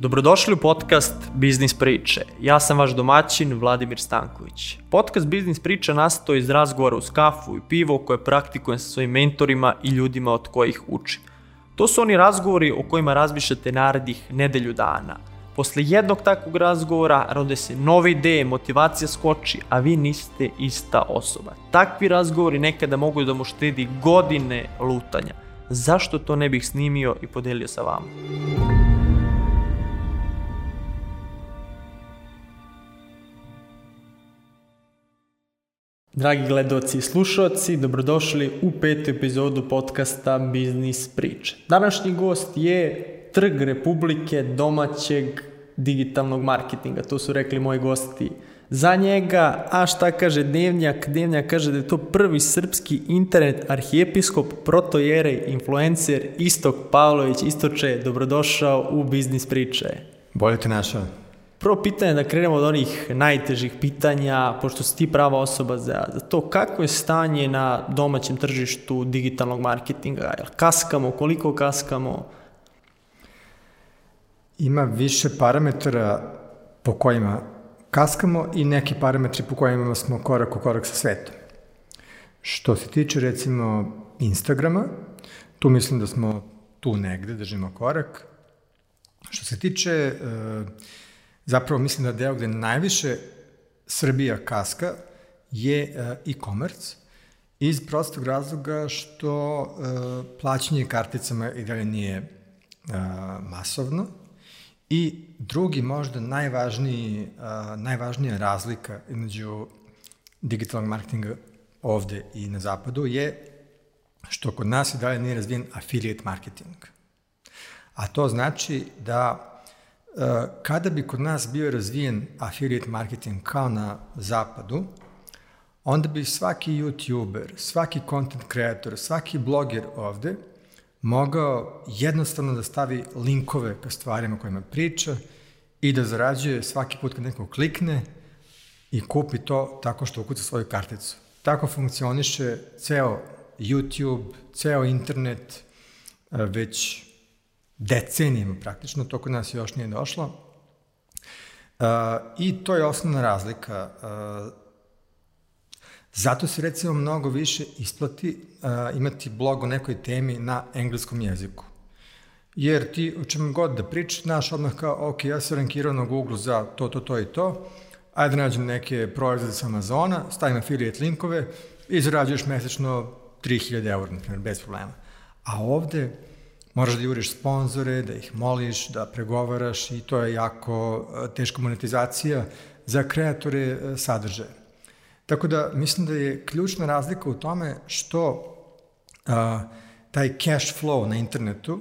Dobrodošli u podcast Biznis priče. Ja sam vaš domaćin Vladimir Stanković. Podcast Biznis priča nastao iz razgovora uz kafu i pivo koje praktikujem sa svojim mentorima i ljudima od kojih učim. To su oni razgovori o kojima razmišljate narednih nedelju dana. Posle jednog takvog razgovora rode se nove ideje, motivacija skoči, a vi niste ista osoba. Takvi razgovori nekada mogu da mu štedi godine lutanja. Zašto to ne bih snimio i podelio sa vama? Dragi gledoci i slušalci, dobrodošli u petu epizodu podcasta Biznis priče. Današnji gost je Trg Republike domaćeg digitalnog marketinga, to su rekli moji gosti za njega, a šta kaže Dnevnjak? Dnevnjak kaže da je to prvi srpski internet arhijepiskop, protojerej, influencer Istok Pavlović. Istoče, dobrodošao u Biznis priče. Bolje te našao. Prvo pitanje da krenemo od onih najtežih pitanja, pošto si ti prava osoba za, za to, kako je stanje na domaćem tržištu digitalnog marketinga? Jel kaskamo, koliko kaskamo? Ima više parametara po kojima kaskamo i neki parametri po kojima smo korak u korak sa svetom. Što se tiče recimo Instagrama, tu mislim da smo tu negde, držimo korak. Što se tiče, uh, zapravo mislim da deo gde najviše Srbija kaska je uh, e-commerce, iz prostog razloga što uh, plaćanje karticama i dalje nije uh, masovno, I drugi, možda najvažniji, najvažnija razlika između digitalnog marketinga ovde i na zapadu je što kod nas i dalje nije razvijen affiliate marketing. A to znači da kada bi kod nas bio razvijen affiliate marketing kao na zapadu, onda bi svaki youtuber, svaki content creator, svaki bloger ovde mogao jednostavno da stavi linkove ka stvarima kojima priča i da zarađuje svaki put kad neko klikne i kupi to tako što ukuca svoju karticu. Tako funkcioniše ceo YouTube, ceo internet, e, već decenijima praktično, to kod nas još nije došlo. Uh, I to je osnovna razlika. Uh, Zato se recimo mnogo više isplati uh, imati blog o nekoj temi na engleskom jeziku. Jer ti o čemu god da pričaš, znaš odmah kao, ok, ja sam rankirao na Google za to, to, to i to, ajde nađem neke proizvode sa Amazona, stavim affiliate linkove i zarađuješ mesečno 3000 eur, na primjer, bez problema. A ovde moraš da juriš sponzore, da ih moliš, da pregovaraš i to je jako teška monetizacija za kreatore sadržaja. Tako da mislim da je ključna razlika u tome što a, taj cash flow na internetu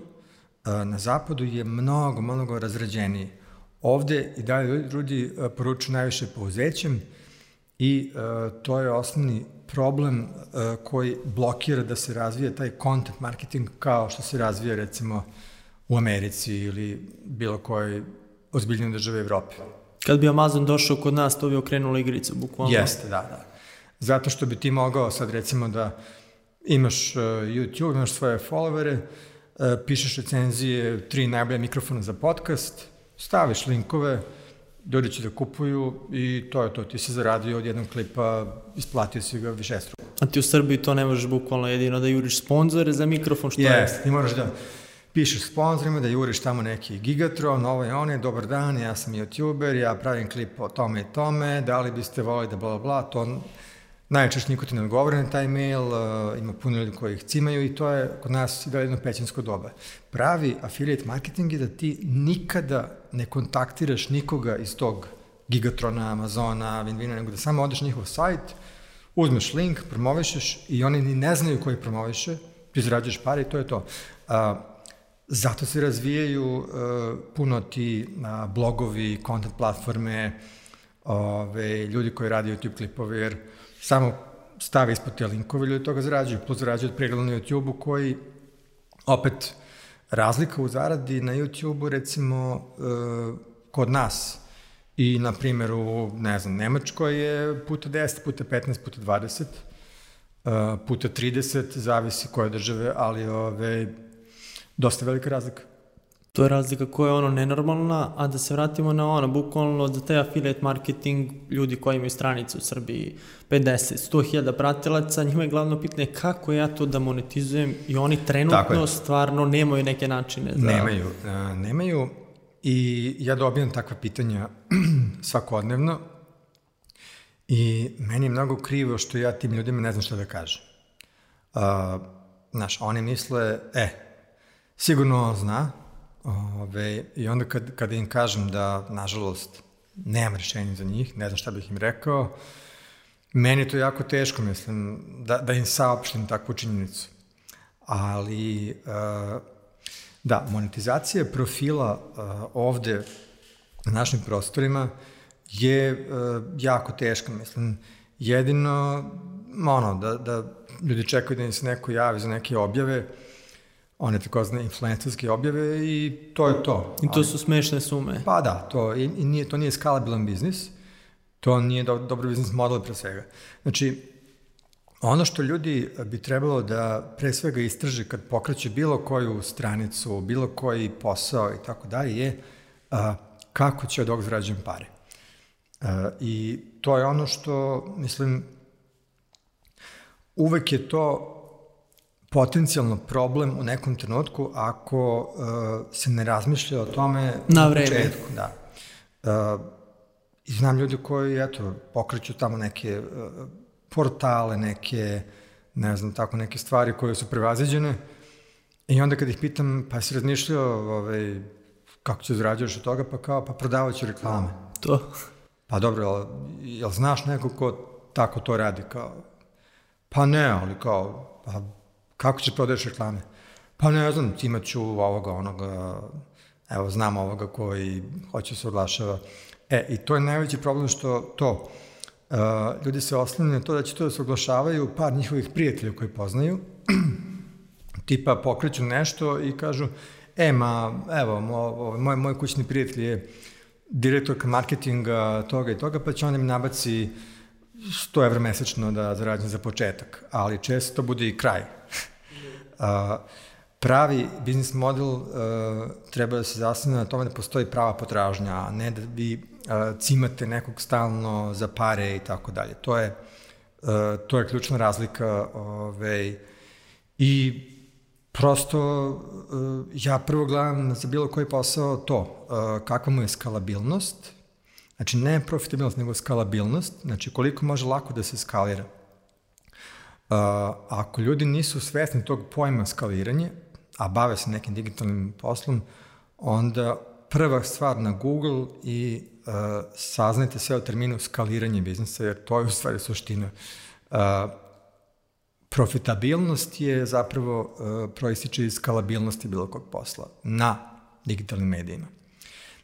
a, na zapadu je mnogo, mnogo razređeniji. Ovde i dalje ljudi poručuju najviše pouzećem i a, to je osnovni problem a, koji blokira da se razvije taj content marketing kao što se razvija recimo u Americi ili bilo kojoj ozbiljnoj državi Evrope. Kad bi Amazon došao kod nas, to bi okrenulo igricu, bukvalno. Jeste, da, da. Zato što bi ti mogao sad recimo da imaš uh, YouTube, imaš svoje followere, uh, pišeš recenzije, tri najbolje mikrofona za podcast, staviš linkove, ljudi će da kupuju i to je to. Ti se zaradio od jednog klipa, isplatio si ga više struku. A ti u Srbiji to ne možeš bukvalno jedino da juriš sponzore za mikrofon, što yes, je? Ti moraš da pišeš sponsorima, da juriš tamo neki Gigatron, ovo i one, dobar dan, ja sam youtuber, ja pravim klip o tome i tome, da li biste volili da bla bla, to najčešće niko ti ne odgovara na taj mail, uh, ima puno ljudi koji ih cimaju i to je kod nas i da jedno pećinsko doba. Pravi affiliate marketing je da ti nikada ne kontaktiraš nikoga iz tog Gigatrona, Amazona, Winvina, nego da samo odeš na njihov sajt, uzmeš link, promovišeš i oni ni ne znaju koji promoviše, ti zarađuješ pare i to je to. Uh, Zato se razvijaju uh, puno ti uh, blogovi, content platforme, ove, ljudi koji radi YouTube klipove, jer samo stave ispod te linkove, ljudi toga zarađuju, plus zarađuju od pregleda na YouTube-u koji opet razlika u zaradi na YouTube-u recimo e, kod nas i na primjer u, ne znam, Nemačkoj je puta 10, puta 15, puta 20, e, puta 30, zavisi koje države, ali ove, dosta velika razlika. To je razlika koja je ono nenormalna, a da se vratimo na ono, bukvalno za taj affiliate marketing, ljudi koji imaju stranice u Srbiji, 50, 100 hiljada pratilaca, njima je glavno pitanje kako ja to da monetizujem i oni trenutno stvarno nemaju neke načine za... Nemaju, uh, nemaju i ja dobijam takva pitanja svakodnevno i meni je mnogo krivo što ja tim ljudima ne znam šta da kažem. Uh, znaš, oni misle, e, sigurno zna, Ove, I onda kad, kada im kažem da, nažalost, nemam rešenja za njih, ne znam šta bih im rekao, meni je to jako teško, mislim, da, da im saopštim takvu činjenicu. Ali, uh, da, monetizacija profila uh, ovde na našim prostorima je uh, jako teška, mislim, jedino, ono, da, da ljudi čekaju da im se neko javi za neke objave, one takozvane influencerske objave i to je to. I to su smešne sume. Pa da, to, i, i nije, to nije skalabilan biznis, to nije do, dobro biznis model pre svega. Znači, ono što ljudi bi trebalo da pre svega istraže kad pokreće bilo koju stranicu, bilo koji posao i tako dalje je a, kako će od ovog zarađujem pare. A, I to je ono što, mislim, uvek je to potencijalno problem u nekom trenutku ako uh, se ne razmišlja o tome na vreme. Početku, da. Uh, I znam ljudi koji, eto, pokreću tamo neke uh, portale, neke, ne znam, tako neke stvari koje su prevaziđene i onda kad ih pitam, pa si razmišljao ovaj, kako će zarađuješ od toga, pa kao, pa prodavaću reklame. To? Pa dobro, jel, jel znaš neko ko tako to radi, kao, pa ne, ali kao, pa Kako će prodaješ reklame? Pa ne znam, imaću ovoga, onoga, evo, znam ovoga koji hoće se oglašava. E, i to je najveći problem što to, uh, ljudi se oslanjaju na to da će to da se oglašavaju par njihovih prijatelja koji poznaju, tipa pokreću nešto i kažu, e, ma, evo, moj, moj kućni prijatelj je direktorka marketinga toga i toga, pa će on da mi nabaci 100 evra mesečno da zarađujem za početak, ali često to bude i kraj pravi biznis model uh, treba da se zasnije na tome da postoji prava potražnja, a ne da vi uh, cimate nekog stalno za pare i tako dalje. To je, uh, to je ključna razlika ovaj, i prosto ja prvo gledam za bilo koji posao to, kakva mu je skalabilnost, znači ne profitabilnost, nego skalabilnost, znači koliko može lako da se skalira. Uh, ako ljudi nisu svesni tog pojma skaliranje, a bave se nekim digitalnim poslom, onda prva stvar na Google i uh, saznajte sve o terminu skaliranje biznisa, jer to je u stvari suština. Uh, profitabilnost je zapravo uh, proističe iz skalabilnosti bilo kog posla na digitalnim medijima.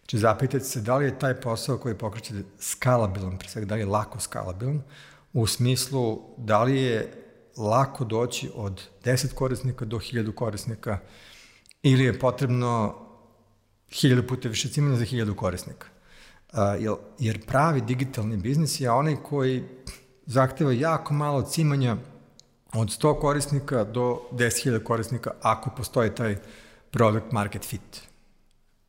Znači, zapitajte se da li je taj posao koji pokrećete skalabilan, pre svega da li je lako skalabilan, u smislu da li je lako doći od 10 korisnika do 1000 korisnika ili je potrebno 1000 puta više cimena za 1000 korisnika. Jer pravi digitalni biznis je onaj koji zahteva jako malo cimanja od 100 korisnika do 10.000 korisnika ako postoji taj product market fit.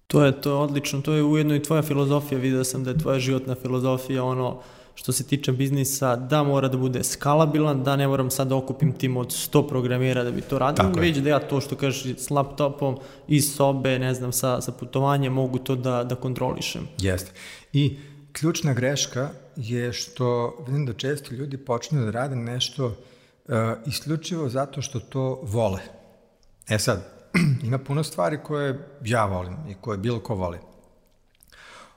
To je to odlično, to je ujedno i tvoja filozofija, vidio sam da je tvoja životna filozofija ono što se tiče biznisa, da mora da bude skalabilan, da ne moram sad da okupim tim od 100 programera da bi to radio, već da ja to što kažeš s laptopom iz sobe, ne znam, sa, sa putovanjem mogu to da, da kontrolišem. Jeste. I ključna greška je što vidim da često ljudi počnu da rade nešto uh, isključivo zato što to vole. E sad, ima puno stvari koje ja volim i koje bilo ko voli.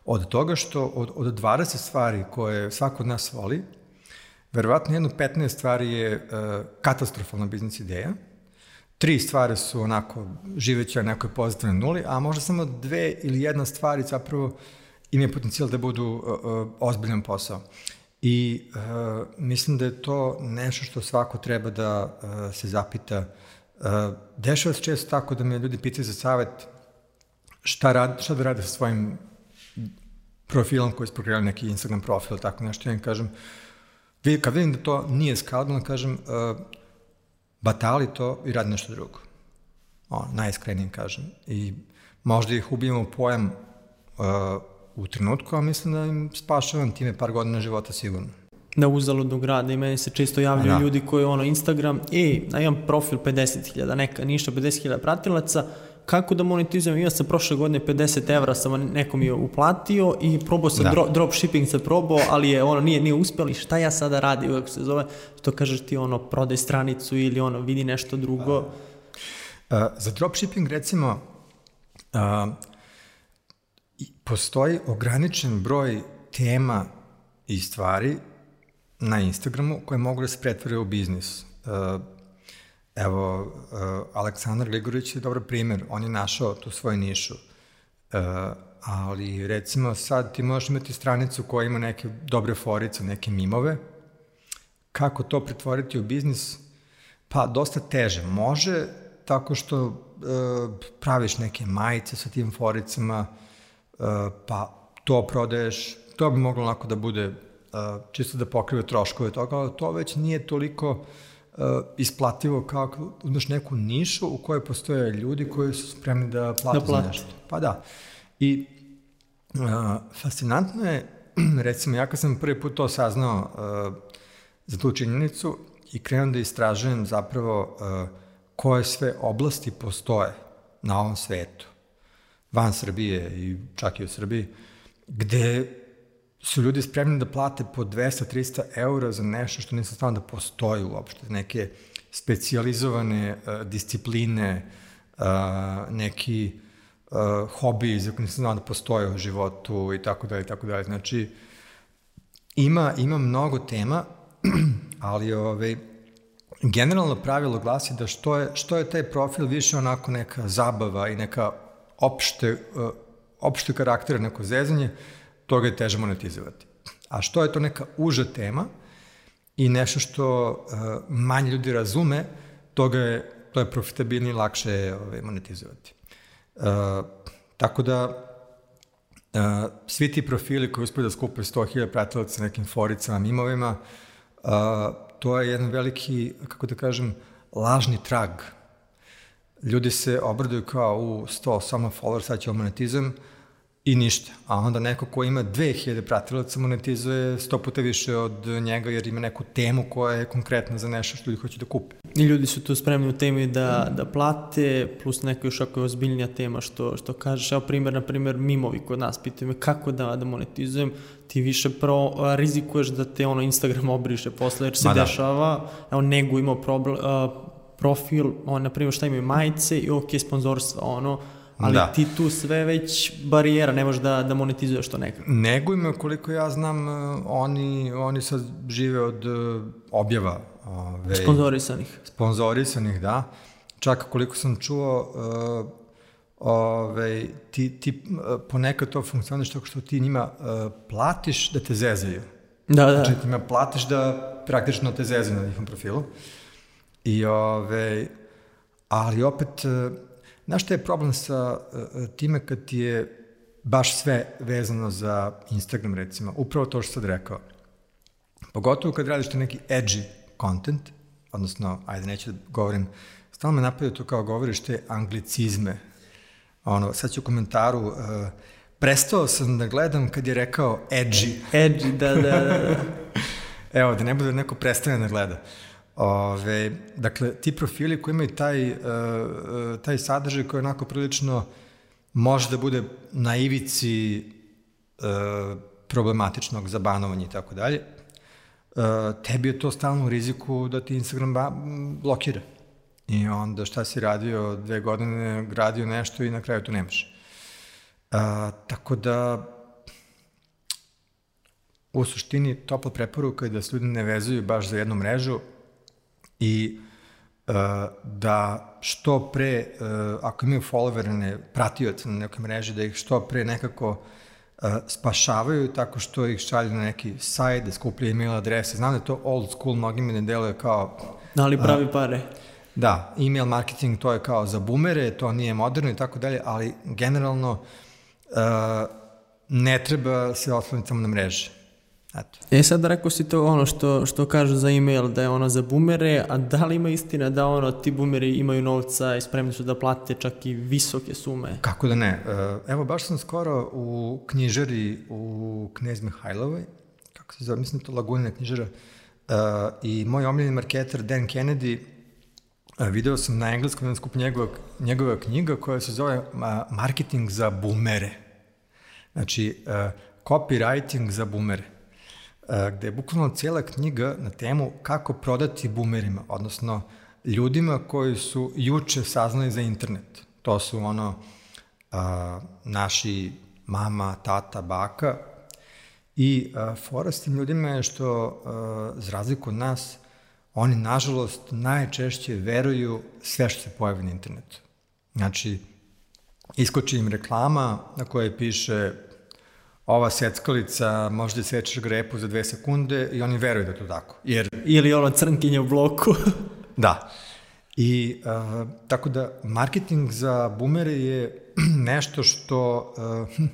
Od toga što od, od 20 stvari koje svako od nas voli, verovatno jedno 15 stvari je uh, katastrofalna biznis ideja, tri stvari su onako živeće na nekoj pozitivnoj nuli, a možda samo dve ili jedna stvari zapravo imaju potencijal da budu uh, uh, ozbiljan posao. I uh, mislim da je to nešto što svako treba da uh, se zapita. Uh, dešava se često tako da me ljudi pitaju za savet šta, rad, šta da rade sa svojim profilom koji isprogramio neki Instagram profil, tako nešto, ja im kažem, kad vidim da to nije skalabilno, kažem, uh, batali to i radi nešto drugo. O, najiskrenije kažem. I možda ih ubijemo pojam uh, u trenutku, a mislim da im spašavam time par godina života sigurno. Da uzaludnog rada i meni se često javljaju da. ljudi koji ono Instagram, e, ja imam profil 50.000, neka, ništa 50.000 pratilaca, kako da monetizujem, imao sam prošle godine 50 evra sam nekom je uplatio i probao sam da. drop, drop shipping se probao, ali je ono nije nije uspeli, šta ja sada radim, kako se zove, to kažeš ti ono prodaj stranicu ili ono vidi nešto drugo. Uh, za dropshipping recimo uh, postoji ograničen broj tema i stvari na Instagramu koje mogu da se pretvore u biznis. Uh, evo, uh, Aleksandar Ligorić je dobar primer, on je našao tu svoju nišu. Uh, ali recimo sad ti možeš imati stranicu koja ima neke dobre forice, neke mimove. Kako to pretvoriti u biznis? Pa dosta teže. Može tako što praviš neke majice sa tim foricama, pa to prodaješ, to bi moglo onako da bude čisto da pokrive troškove toga, ali to već nije toliko isplativo kao uzmeš neku nišu u kojoj postoje ljudi koji su spremni da plate da za nešto. Pa da. I uh, fascinantno je, recimo, ja kad sam prvi put to saznao uh, za tu činjenicu i krenuo da istražujem zapravo uh, koje sve oblasti postoje na ovom svetu, van Srbije i čak i u Srbiji, gde su ljudi spremni da plate po 200-300 eura za nešto što nisam stvarno da postoji uopšte, neke specializovane uh, discipline, uh, neki uh, hobi za koje nisam znao da postoje u životu i tako dalje tako dalje. Znači, ima, ima mnogo tema, ali ove, ovaj, generalno pravilo glasi da što je, što je taj profil više onako neka zabava i neka opšte, uh, opšte karaktera, neko zezanje, toga je teže monetizovati. A što je to neka uža tema i nešto što uh, manje ljudi razume, toga je, to je profitabilnije i lakše ovaj, monetizovati. Uh, tako da, uh, svi ti profili koji uspiju da skupe 100.000 pratilaca nekim foricama, mimovima, uh, to je jedan veliki, kako da kažem, lažni trag. Ljudi se obraduju kao u 100 samo follower, sad ćemo monetizujem, i ništa. A onda neko ko ima 2000 pratilaca monetizuje sto puta više od njega jer ima neku temu koja je konkretna za nešto što ljudi hoće da kupe. I ljudi su tu spremni u temi da, mm. da plate, plus neka još ako je ozbiljnija tema što, što kažeš. Evo primjer, na primjer, mimovi kod nas pitaju me kako da, da monetizujem, ti više pro, rizikuješ da te ono Instagram obriše posle, jer se Ma da. dešava, evo nego imao problem, uh, profil, on, na primjer, šta imaju majice i ok, sponzorstva, ono, ali da. ti tu sve već barijera, ne možeš da, da monetizuješ to nekako. Nego ima, koliko ja znam, e, oni, oni sad žive od uh, objava. Ove, sponzorisanih. Sponzorisanih, da. Čak koliko sam čuo, uh, ove, ti, ti ponekad to funkcioniš tako što ti njima platiš da te zezaju. Da, da. Znači ti njima platiš da praktično te zezaju na njihovom profilu. I ove, ali opet Znaš šta je problem sa uh, time kad ti je baš sve vezano za Instagram recimo, upravo to što sad rekao. Pogotovo kad radiš neki edgy content, odnosno, ajde neću da govorim, stalno me napadaju to kao govoriš te anglicizme. Ono, sad ću u komentaru, uh, prestao sam da gledam kad je rekao edgy. Edgy, da, da, da. Evo, da ne bude neko prestane da gleda. Uh, Ove, dakle, ti profili koji imaju taj, uh, taj sadržaj koji je onako prilično može da bude na ivici uh, problematičnog za banovanje i tako dalje, tebi je to stalno u riziku da ti Instagram blokira. I onda šta si radio dve godine, gradio nešto i na kraju to nemaš. Uh, tako da, u suštini topla preporuka je da se ljudi ne vezuju baš za jednu mrežu, i uh, da što pre, uh, ako imaju followere, pratioce na nekoj mreži, da ih što pre nekako uh, spašavaju tako što ih šalju na neki sajt, da skuplje email adrese. Znam da je to old school, mnogi mi ne deluje kao... Ali pravi uh, pare. Da, email marketing to je kao za boomere, to nije moderno i tako dalje, ali generalno uh, ne treba se osloniti samo na mreže. Eto. E sad rekao si to ono što, što kažu za email da je ono za bumere, a da li ima istina da ono ti bumeri imaju novca i spremni su da plate čak i visoke sume? Kako da ne? E, evo baš sam skoro u knjižari u Knez Mihajlovoj, kako se zove, mislim da to Lagunina knjižara, uh, i moj omiljeni marketer Dan Kennedy uh, video sam na engleskom jedan skup njegova, njegova knjiga koja se zove Marketing za boomere. Znači, copywriting za boomere gde je bukvalno cijela knjiga na temu kako prodati boomerima, odnosno ljudima koji su juče saznali za internet. To su ono a, naši mama, tata, baka i a, fora s tim ljudima je što, a, za razliku od nas, oni nažalost najčešće veruju sve što se pojavi na internetu. Znači, iskoči im reklama na kojoj piše ova seckalica možda sečeš grepu za dve sekunde i oni veruju da je to tako. Jer... Ili ono crnkinje u bloku. da. I uh, tako da marketing za boomere je nešto što uh,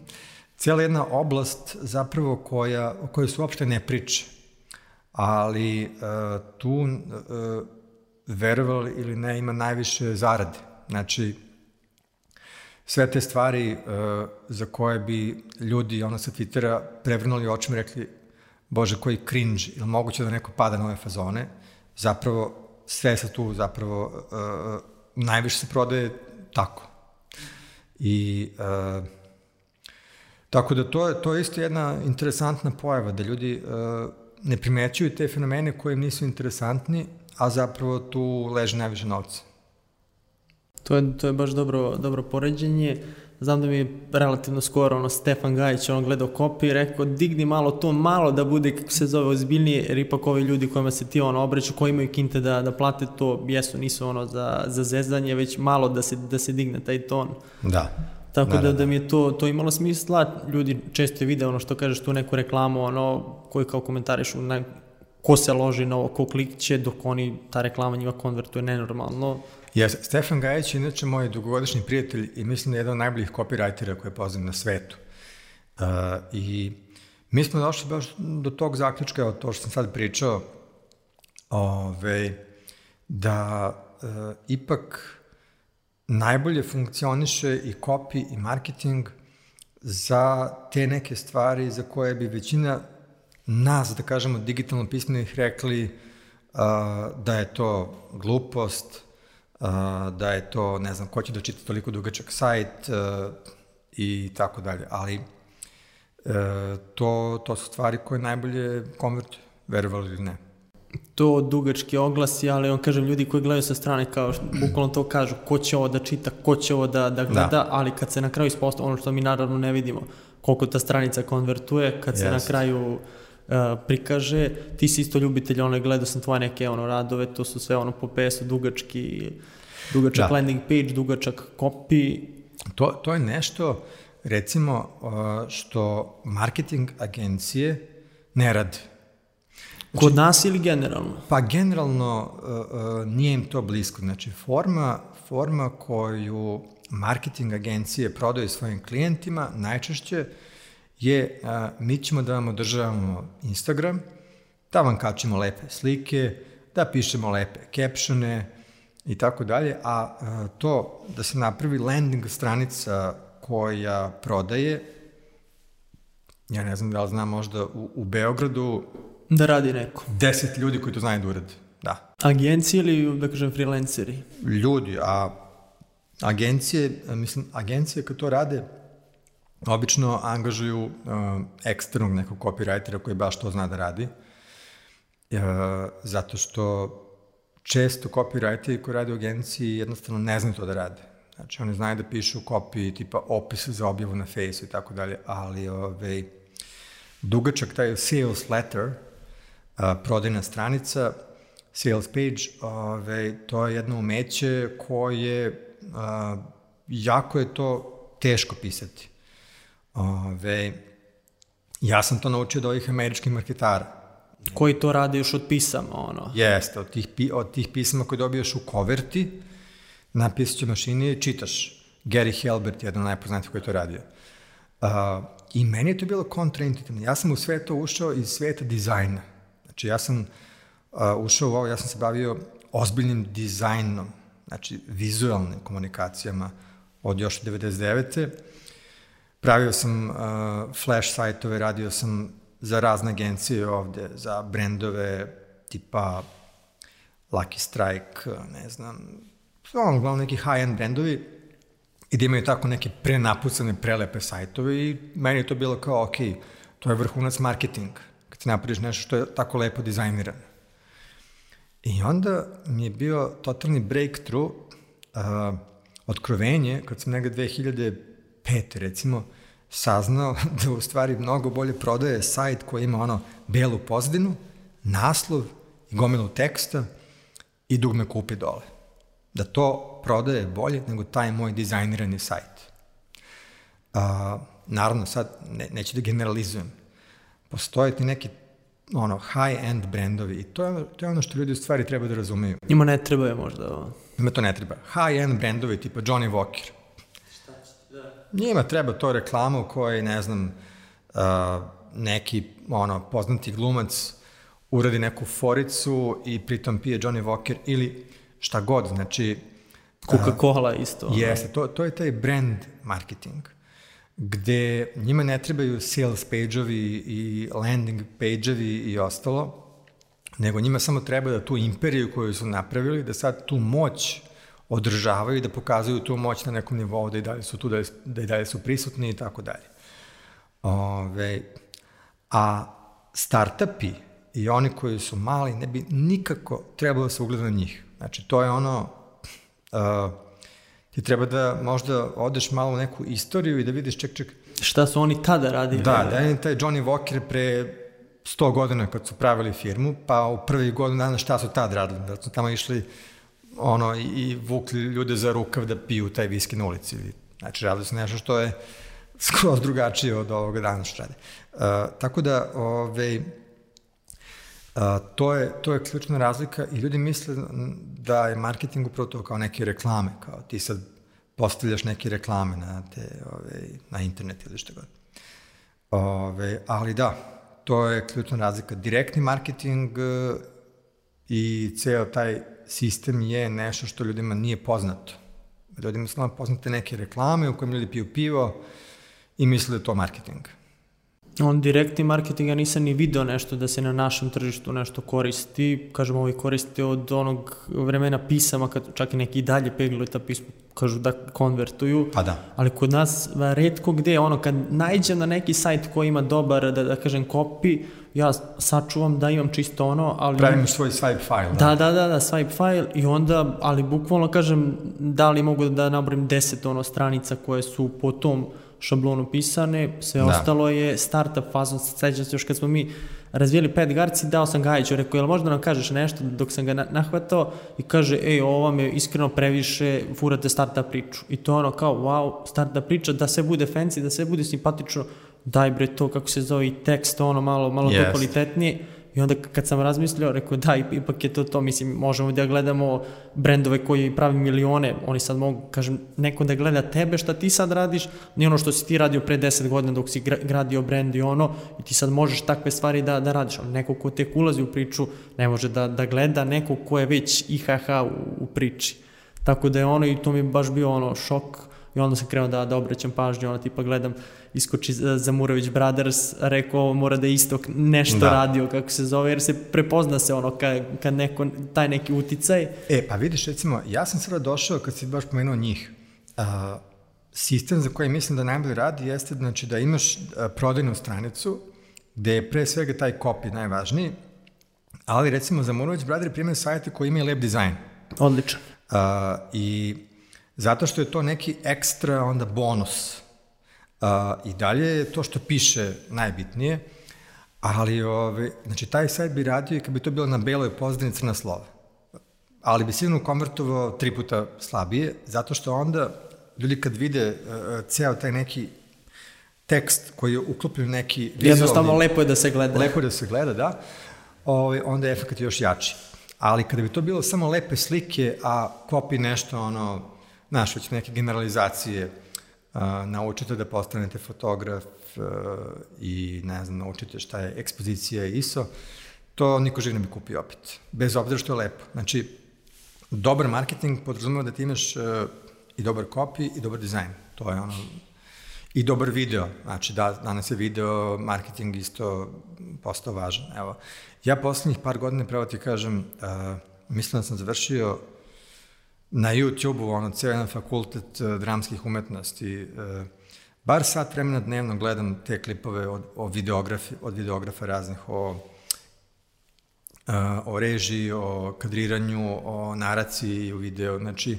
cijela jedna oblast zapravo koja, o kojoj se uopšte ne priče. Ali uh, tu uh, verovali ili ne ima najviše zarade. Znači, sve te stvari uh, za koje bi ljudi ono sa Twittera prevrnuli očima i rekli bože koji cringe, ili moguće da neko pada na ove fazone, zapravo sve se tu zapravo uh, najviše se prodaje tako. I uh, tako da to je, to je isto jedna interesantna pojava, da ljudi uh, ne primećuju te fenomene koje im nisu interesantni, a zapravo tu leže najviše novca. To je, to je baš dobro, dobro poređenje. Znam da mi je relativno skoro ono, Stefan Gajić on gledao kopiju i rekao digni malo to malo da bude kako se zove ozbiljnije jer ipak ovi ljudi kojima se ti ono obreću koji imaju kinte da, da plate to jesu nisu ono za, za zezanje već malo da se, da se digne taj ton. Da. Tako da, da, da, da mi je to, to imalo smisla, ljudi često vide ono što kažeš tu neku reklamu, ono, koji kao komentarišu, ne, ko se loži na ovo, ko klikće, dok oni, ta reklama njima konvertuje nenormalno. Jes, Stefan Gajić je inače moj dugogodišnji prijatelj i mislim da je jedan od najboljih copywritera koje poznam na svetu. Uh, I mi smo došli baš do tog zaključka, o to što sam sad pričao, ove, da uh, ipak najbolje funkcioniše i copy i marketing za te neke stvari za koje bi većina nas, da kažemo, digitalno pismenih rekli uh, da je to glupost, da je to, ne znam, ko će da čita toliko dugačak sajt uh, i tako dalje, ali uh, to, to su stvari koje najbolje konvertuju, verovali ili ne. To dugački oglasi, ali on kažem, ljudi koji gledaju sa strane kao što, bukvalno to kažu, ko će ovo da čita, ko će ovo da, da gleda, da. ali kad se na kraju ispostavlja, ono što mi naravno ne vidimo, koliko ta stranica konvertuje, kad yes. se na kraju uh, prikaže, ti si isto ljubitelj, ono, gledao sam tvoje neke ono, radove, to su sve ono po PS-u dugački, dugačak da. landing page, dugačak copy. To, to je nešto, recimo, što marketing agencije ne rade. Znači, Kod nas ili generalno? Pa generalno uh, nije im to blisko. Znači, forma, forma koju marketing agencije prodaju svojim klijentima najčešće je uh, mi ćemo da vam održavamo Instagram, da vam kačimo lepe slike, da pišemo lepe captione, i tako dalje, a to da se napravi landing stranica koja prodaje, ja ne znam da li znam možda u, u Beogradu da radi neko. Deset ljudi koji to znaju da urade. Da. Agencije ili, da kažem, freelanceri? Ljudi, a agencije, mislim, agencije kad to rade, obično angažuju uh, eksternog nekog copywritera koji baš to zna da radi, uh, zato što često copywriteri koji rade u agenciji jednostavno ne znaju to da rade. Znači, oni znaju da pišu copy, tipa opis za objavu na Face i tako dalje, ali ove, dugačak taj sales letter, a, prodajna stranica, sales page, ove, to je jedno umeće koje a, jako je to teško pisati. Ove, ja sam to naučio od ovih američkih marketara Koji to rade još od pisama, ono? Jeste, od tih, od tih pisama koje dobijaš u koverti, na pisaćoj mašini čitaš. Gary Halbert je jedan od najpoznatijih koji je to radio. Uh, I meni je to bilo kontraintuitivno. Ja sam u sve to ušao iz sveta dizajna. Znači, ja sam uh, ušao u ovo, ja sam se bavio ozbiljnim dizajnom, znači vizualnim komunikacijama od još 99. Pravio sam uh, flash sajtove, radio sam za razne agencije ovde, za brendove tipa Lucky Strike, ne znam, ono, uglavnom neki high-end brendovi i da imaju tako neke prenapucane, prelepe sajtove i meni je to bilo kao, ok, to je vrhunac marketing, kad ti napraviš nešto što je tako lepo dizajnirano. I onda mi je bio totalni breakthrough, uh, otkrovenje, kad sam negde 2005. recimo, saznao da u stvari mnogo bolje prodaje sajt koji ima ono belu pozadinu, naslov i gomilu teksta i dugme kupi dole. Da to prodaje bolje nego taj moj dizajnirani sajt. Uh, naravno, sad ne, neću da generalizujem. Postoje ti neki ono, high-end brendovi i to je, to je ono što ljudi u stvari treba da razumeju. Njima ne treba je možda ovo. Njima to ne treba. High-end brendovi tipa Johnny Walker. Njima treba to reklamu koji, ne znam, uh, neki ono, poznati glumac uradi neku foricu i pritom pije Johnny Walker ili šta god, znači... Coca-Cola isto. Jeste, to, to je taj brand marketing gde njima ne trebaju sales page-ovi i landing page-ovi i ostalo, nego njima samo treba da tu imperiju koju su napravili, da sad tu moć održavaju i da pokazuju tu moć na nekom nivou, da i dalje su tu, da, da i dalje su prisutni i tako dalje. Ove, a startupi i oni koji su mali ne bi nikako trebalo da se ugleda na njih. Znači, to je ono, uh, ti treba da možda odeš malo u neku istoriju i da vidiš, ček, ček. Šta su oni tada radili? Da, da je taj Johnny Walker pre 100 godina kad su pravili firmu, pa u prvih godina dana šta su tad radili? Da su tamo išli ono, i vukli ljude za rukav da piju taj viski na ulici. Znači, radili su nešto što je skroz drugačije od ovoga dana što rade. Uh, tako da, ove, uh, to, je, to je ključna razlika i ljudi misle da je marketing upravo to kao neke reklame, kao ti sad postavljaš neke reklame na, te, ove, na internet ili što god. Ove, ali da, to je ključna razlika. Direktni marketing uh, i ceo taj sistem je nešto što ljudima nije poznato. Ljudima su poznate neke reklame u kojima ljudi piju pivo i misle da je to marketing on direktni marketing, ja nisam ni video nešto da se na našem tržištu nešto koristi, kažem ovaj koristi od onog vremena pisama, kad čak i neki dalje peglaju ta pisma, kažu da konvertuju, pa da. ali kod nas redko gde, ono kad najđem na neki sajt koji ima dobar, da, da kažem, copy, ja sačuvam da imam čisto ono, ali... Pravim svoj swipe file. Da, da, da, da, swipe file i onda, ali bukvalno kažem, da li mogu da nabrojim deset ono stranica koje su po tom šablonu pisane, sve da. ostalo je startup fazom, sećam se još kad smo mi razvijeli pet garci, dao sam Gajiću, rekao, jel možda nam kažeš nešto dok sam ga nahvatao i kaže, ej, ovo vam je iskreno previše, furate startup priču. I to ono kao, wow, startup priča, da sve bude fancy, da sve bude simpatično, daj bre to, kako se zove, i tekst, ono malo, malo yes. to kvalitetnije I onda kad sam razmislio, rekao da, ipak je to to, mislim, možemo da gledamo brendove koji pravi milione, oni sad mogu, kažem, neko da gleda tebe šta ti sad radiš, ni ono što si ti radio pre 10 godina dok si gradio brend i ono, i ti sad možeš takve stvari da, da radiš, ali neko ko tek ulazi u priču ne može da, da gleda neko ko je već IHH u, u priči. Tako da je ono, i to mi je baš bio ono šok, i onda sam krenuo da, da obraćam pažnju, ono tipa gledam, iskoči Zamurović Brothers, rekao mora da istok nešto da. radio, kako se zove, jer se prepozna se ono kad, kad neko, taj neki uticaj. E, pa vidiš, recimo, ja sam sada došao, kad si baš pomenuo njih, uh, sistem za koji mislim da najbolje radi jeste znači, da imaš prodajnu stranicu, gde je pre svega taj copy najvažniji, ali recimo Zamurović Brothers primjer sajte koji imaju lep dizajn. Odličan. Uh, I Zato što je to neki ekstra onda bonus. Uh, I dalje je to što piše najbitnije, ali ove, znači, taj sajt bi radio i kad bi to bilo na beloj pozdini crna slova. Ali bi sigurno konvertovao tri puta slabije, zato što onda ljudi kad vide uh, ceo taj neki tekst koji je uklopljen neki vizualni... Jednostavno lepo je da se gleda. Lepo je da se gleda, da. Ove, onda je efekt još jači. Ali kada bi to bilo samo lepe slike, a kopi nešto ono znaš, već neke generalizacije, uh, naučite da postanete fotograf i ne znam, naučite šta je ekspozicija ISO, to niko živ ne bi kupio opet. Bez obzira što je lepo. Znači, dobar marketing podrazumeva da ti imaš uh, i dobar copy i dobar dizajn. To je ono I dobar video, znači da, danas je video marketing isto postao važan. Evo, ja poslednjih par godina, pravo ti kažem, uh, mislim da sam završio na YouTube-u, ono, ceo jedan fakultet uh, dramskih umetnosti, uh, bar sat vremena dnevno gledam te klipove od, o videografi, od videografa raznih, o, uh, o režiji, o kadriranju, o naraciji u video, znači,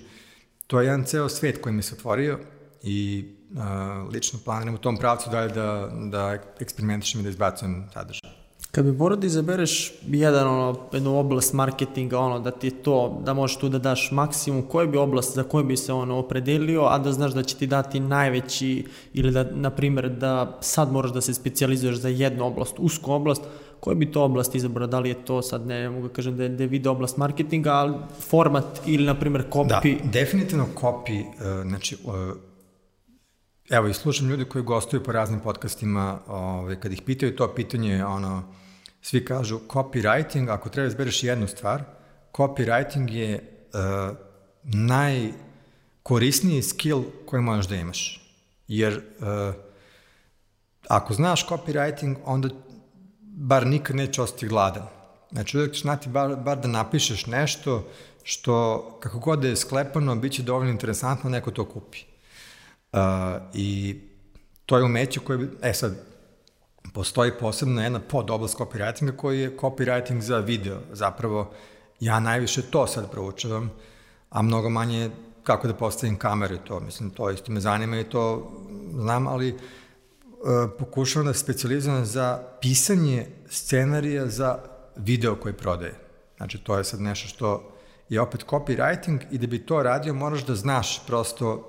to je jedan ceo svet koji mi se otvorio i uh, lično planiram u tom pravcu dalje da, da eksperimentišem i da izbacujem sadržaj. Kad bi morao da izabereš jedan, ono, jednu oblast marketinga, ono, da ti je to, da možeš tu da daš maksimum, koja bi oblast za koju bi se ono opredelio, a da znaš da će ti dati najveći, ili da, na primjer, da sad moraš da se specializuješ za jednu oblast, usku oblast, koja bi to oblast izabrao, da li je to sad, ne mogu da kažem da je, da je video oblast marketinga, ali format ili, na primjer, copy? Da, definitivno copy, uh, znači, uh, Evo, i slušam ljudi koji gostuju po raznim podcastima, ove, kad ih pitaju to pitanje, ono, svi kažu copywriting, ako treba izbereš jednu stvar, copywriting je uh, najkorisniji skill koji možeš da imaš. Jer uh, ako znaš copywriting, onda bar nikad neće ostati gladan. Znači, uvijek ćeš znati bar, bar da napišeš nešto što, kako god da je sklepano, bit će dovoljno interesantno, neko to kupi. Uh, I to je umeće koje, e sad, postoji posebno jedna podoblast copywritinga koji je copywriting za video. Zapravo, ja najviše to sad proučavam, a mnogo manje kako da postavim kamere, to, mislim, to isto me zanima i to znam, ali uh, pokušavam da specializujem za pisanje scenarija za video koji prodaje. Znači, to je sad nešto što je opet copywriting i da bi to radio moraš da znaš prosto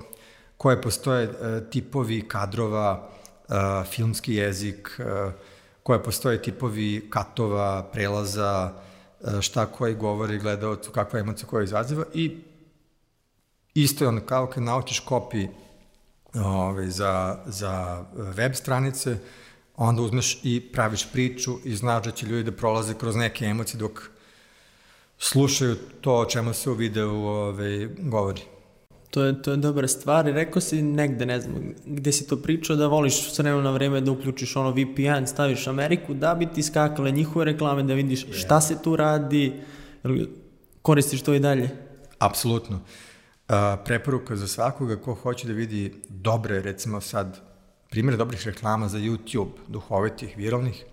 koje postoje e, tipovi kadrova, e, filmski jezik, koje postoje tipovi katova, prelaza, šta koji govori gledalcu, kakva emocija koja izaziva i isto je ono kao kad naučiš kopi ovaj, za, za web stranice, onda uzmeš i praviš priču i znaš da će ljudi da prolaze kroz neke emocije dok slušaju to o čemu se u videu ovaj, govori. To je, to je dobra stvar rekao si negde, ne znam, gde si to pričao da voliš s vremena na vreme da uključiš ono VPN, staviš Ameriku, da bi ti skakale njihove reklame, da vidiš šta se tu radi, koristiš to i dalje? Apsolutno. Uh, preporuka za svakoga ko hoće da vidi dobre, recimo sad, primjer dobrih reklama za YouTube, duhovitih, viralnih,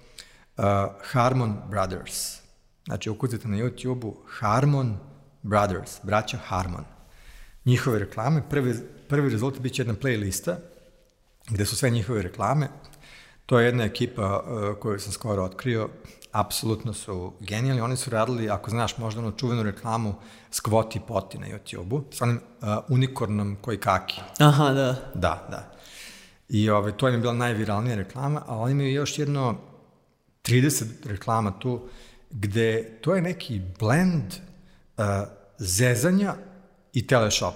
uh, Harmon Brothers. Znači, ukucate na YouTube-u Harmon Brothers, braća Harmon njihove reklame. Prvi, prvi rezultat biće jedna playlista gde su sve njihove reklame. To je jedna ekipa uh, koju sam skoro otkrio. Apsolutno su genijalni. Oni su radili, ako znaš, možda onu čuvenu reklamu Skvoti poti na YouTube-u, sa onim uh, unikornom koji kaki. Aha, da. Da, da. I ove, to im je bila najviralnija reklama, a oni imaju još jedno 30 reklama tu, gde to je neki blend uh, zezanja i teleshop.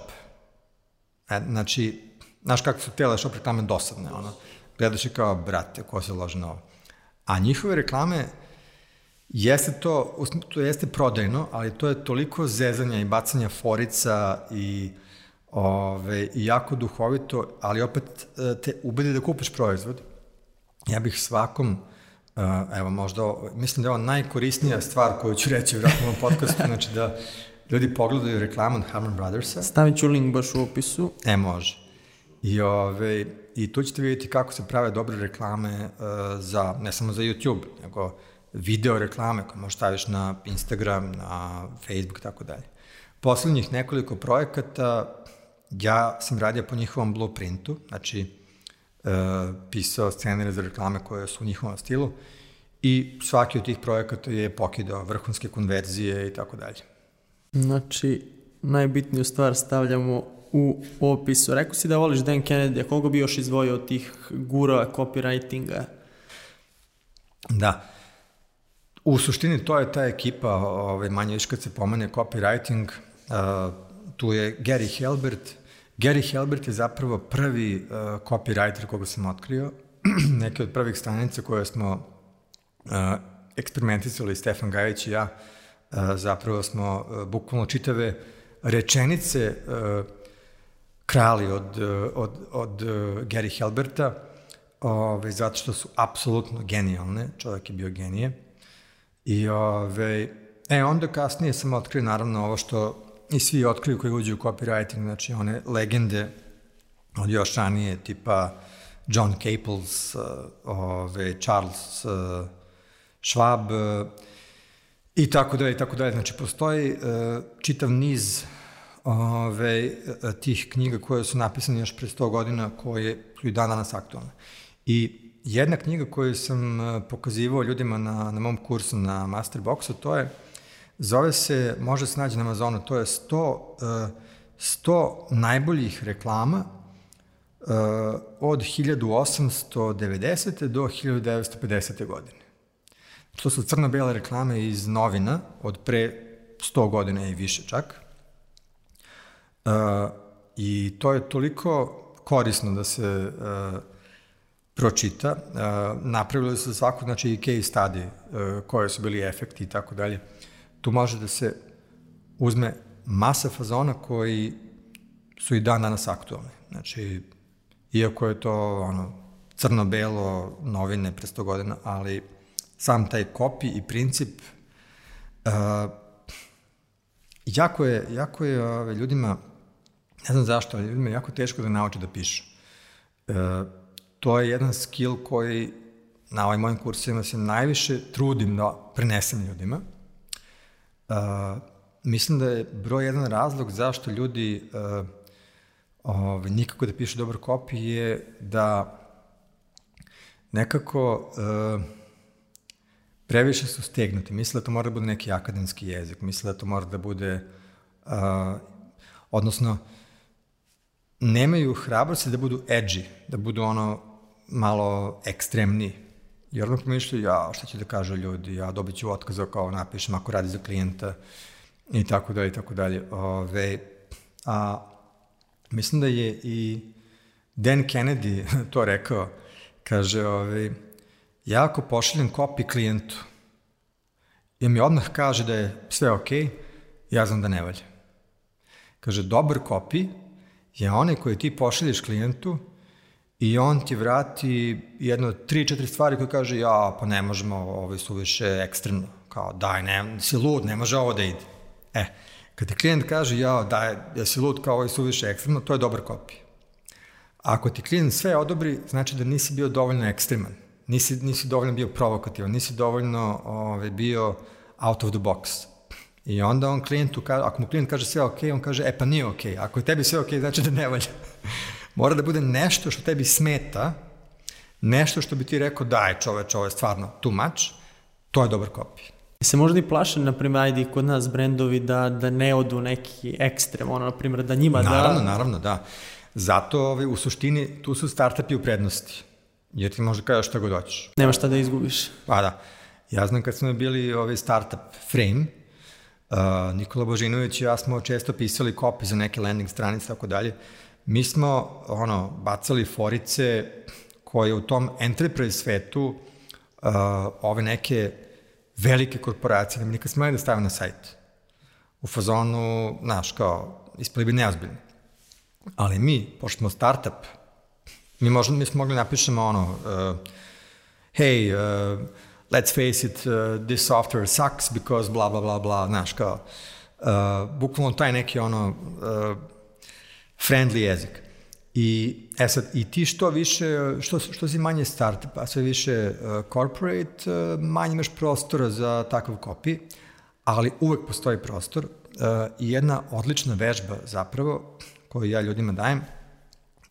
E, znači, znaš kako su teleshop reklame dosadne, ono, gledaš je kao, brate, ko se lože na ovo. A njihove reklame, jeste to, to jeste prodajno, ali to je toliko zezanja i bacanja forica i ove, i jako duhovito, ali opet e, te ubedi da kupiš proizvod. Ja bih svakom, e, evo možda, mislim da je ovo najkorisnija stvar koju ću reći u ovom podcastu, znači da ljudi pogledaju reklamu od Harman Brothersa. Stavit ću link baš u opisu. E, može. I, ove, I tu ćete vidjeti kako se prave dobre reklame uh, za, ne samo za YouTube, nego video reklame koje možeš staviš na Instagram, na Facebook tako dalje. Poslednjih nekoliko projekata ja sam radio po njihovom blueprintu, znači uh, pisao scenarije za reklame koje su u njihovom stilu i svaki od tih projekata je pokidao vrhunske konverzije i tako dalje. Znači, najbitniju stvar stavljamo u opisu. Rekao si da voliš Dan Kennedy, a koga bi još izvojio od tih gura copywritinga? Da. U suštini to je ta ekipa, ovaj, manje viš kad se pomene copywriting, uh, tu je Gary Helbert. Gary Helbert je zapravo prvi uh, copywriter koga sam otkrio neke od prvih stranica koje smo uh, eksperimentisali Stefan Gajić i ja, uh, zapravo smo uh, bukvalno čitave rečenice uh, krali od, od, od Gary Helberta, ove, zato što su apsolutno genijalne, čovjek je bio genije. I ove, e, onda kasnije sam otkrio naravno ovo što i svi otkriju koji uđu u copywriting, znači one legende od još ranije, tipa John Caples, ove, Charles uh, Schwab i tako dalje, i tako dalje. Znači, postoji uh, čitav niz ove, tih knjiga koje su napisane još pre 100 godina, koje su i dan danas aktualne. I jedna knjiga koju sam pokazivao ljudima na, na mom kursu na Masterboxu, to je, zove se, može se naći na Amazonu, to je 100, 100 najboljih reklama od 1890. do 1950. godine. To su crno-bele reklame iz novina od pre 100 godina i više čak. Uh, I to je toliko korisno da se uh, pročita. Uh, napravili su svako, znači i case study, uh, koje su bili efekti i tako dalje. Tu može da se uzme masa fazona koji su i dan danas aktualni. Znači, iako je to ono, crno-belo novine pre 100 godina, ali sam taj kopi i princip uh, jako je, jako je ove, ljudima, ne znam zašto, ali ljudima je jako teško da nauče da pišu. Uh, to je jedan skill koji na ovim mojim kursima se najviše trudim da prenesem ljudima. Uh, mislim da je broj jedan razlog zašto ljudi uh, ove, nikako da piše dobar kopi je da nekako e, previše su stegnuti. Misle da to mora da bude neki akademski jezik, misle da to mora da bude, e, odnosno, nemaju hrabrosti da budu edgy, da budu ono malo ekstremni. I onda pomišljaju, ja, šta će da kažu ljudi, ja dobit ću otkaz ako napišem, ako radi za klijenta i tako dalje i tako dalje. Ove, a Mislim da je i Dan Kennedy to rekao, kaže, ovaj, ja ako pošaljem kopi klijentu i mi odmah kaže da je sve ok, ja znam da ne valja. Kaže, dobar kopi je onaj koji ti pošalješ klijentu i on ti vrati jedno, tri, četiri stvari koje kaže, ja, pa ne možemo, ovo su više ekstremno, kao, daj, ne, si lud, ne može ovo da ide. E, Kad ti klijent kaže, ja, da, ja si lud kao ovo je suviše ekstremno, to je dobar kopij. Ako ti klijent sve odobri, znači da nisi bio dovoljno ekstreman, nisi, nisi dovoljno bio provokativan, nisi dovoljno ove, ovaj, bio out of the box. I onda on klijentu, kaže, ako mu klijent kaže sve ok, on kaže, e pa nije ok. Ako je tebi sve ok, znači da ne valja. Mora da bude nešto što tebi smeta, nešto što bi ti rekao, daj čoveč, ovo je stvarno too much, to je dobar kopij. Se možda i plaše, na primjer, ajde kod nas brendovi da, da ne odu neki ekstrem, ono, na primjer, da njima naravno, da... Naravno, naravno, da. Zato ovaj, u suštini tu su startupi u prednosti. Jer ti možda kažeš šta god hoćeš. Nema šta da izgubiš. Pa da. Ja znam kad smo bili ovaj startup Frame, uh, Nikola Božinović i ja smo često pisali kopi za neke landing stranice tako dalje. Mi smo ono, bacali forice koje u tom enterprise svetu uh, ove neke velike korporacije, nam nikad smeli da stave na sajt. U fazonu, znaš, kao, ispali bi neozbiljni. Ali mi, pošto smo startup, mi, možemo, mi smo mogli da napišemo ono, uh, hey, uh, let's face it, uh, this software sucks because bla, bla, bla, bla, znaš, kao, uh, bukvalno taj neki ono, uh, friendly jezik. I, e sad, i ti što više, što, što si manje startup, a sve više uh, corporate, uh, manje imaš prostora za takav kopi, ali uvek postoji prostor uh, i jedna odlična vežba zapravo, koju ja ljudima dajem,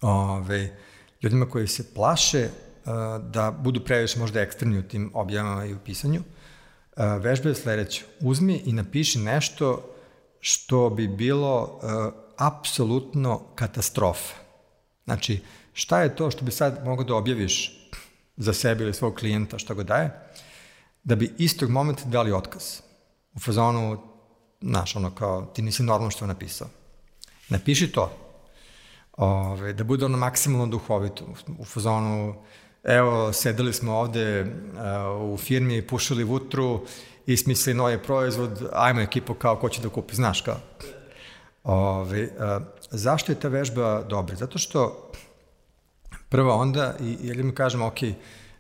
ove, ljudima koji se plaše uh, da budu previše možda ekstremni u tim objavama i u pisanju, uh, vežba je sledeća. Uzmi i napiši nešto što bi bilo uh, apsolutno katastrofa Znači, šta je to što bi sad mogao da objaviš za sebe ili svog klijenta, šta go daje, da bi istog momenta dali otkaz. U fazonu, znaš, ono kao, ti nisi normalno što je napisao. Napiši to. Ove, da bude ono maksimalno duhovito. U fazonu, evo, sedeli smo ovde uh, u firmi, pušili vutru i smislili novi proizvod, ajmo ekipo kao ko će da kupi, znaš kao. Ove, uh, zašto je ta vežba dobra? Zato što prvo onda, i, ili mi kažemo, ok,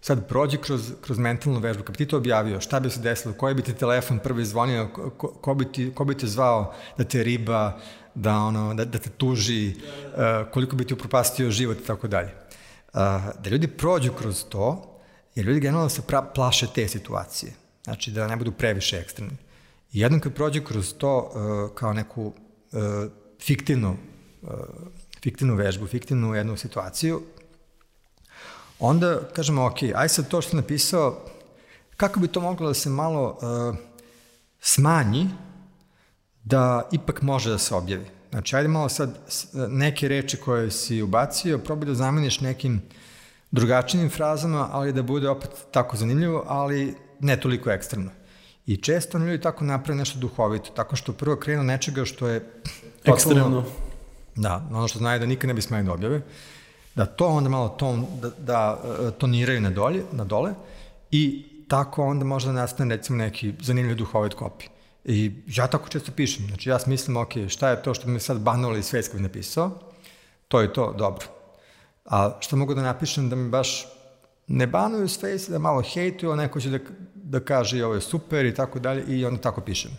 sad prođi kroz, kroz mentalnu vežbu, kad bi ti to objavio, šta bi se desilo, koji bi ti telefon prvi zvonio, ko, ko, bi, ti, ko bi te zvao da te riba, da, ono, da, da te tuži, uh, koliko bi ti upropastio život i tako dalje. Uh, da ljudi prođu kroz to, jer ljudi generalno se pra, plaše te situacije. Znači da ne budu previše ekstremni. I jednom kad prođe kroz to uh, kao neku uh, fiktivnu, uh, fiktivnu vežbu, fiktivnu jednu situaciju, onda kažemo, ok, aj sad to što je napisao, kako bi to moglo da se malo uh, smanji da ipak može da se objavi. Znači, ajde malo sad neke reči koje si ubacio, probaj da zameniš nekim drugačijim frazama, ali da bude opet tako zanimljivo, ali ne toliko ekstremno. I često ljudi tako naprave nešto duhovito, tako što prvo krenu nečega što je... Totalno, ekstremno. Da, ono što znaju da nikad ne bi smeli da objave, da to onda malo ton, da, da e, toniraju na, dolje, na dole i tako onda možda nastane recimo neki zanimljiv duhovit kopi. I ja tako često pišem, znači ja smislim, ok, šta je to što mi sad banalo i svetski napisao, to je to, dobro. A što mogu da napišem da mi baš ne banuju s face, da malo hejtuju, neko će da, da kaže ovo je super i tako dalje i onda tako pišem.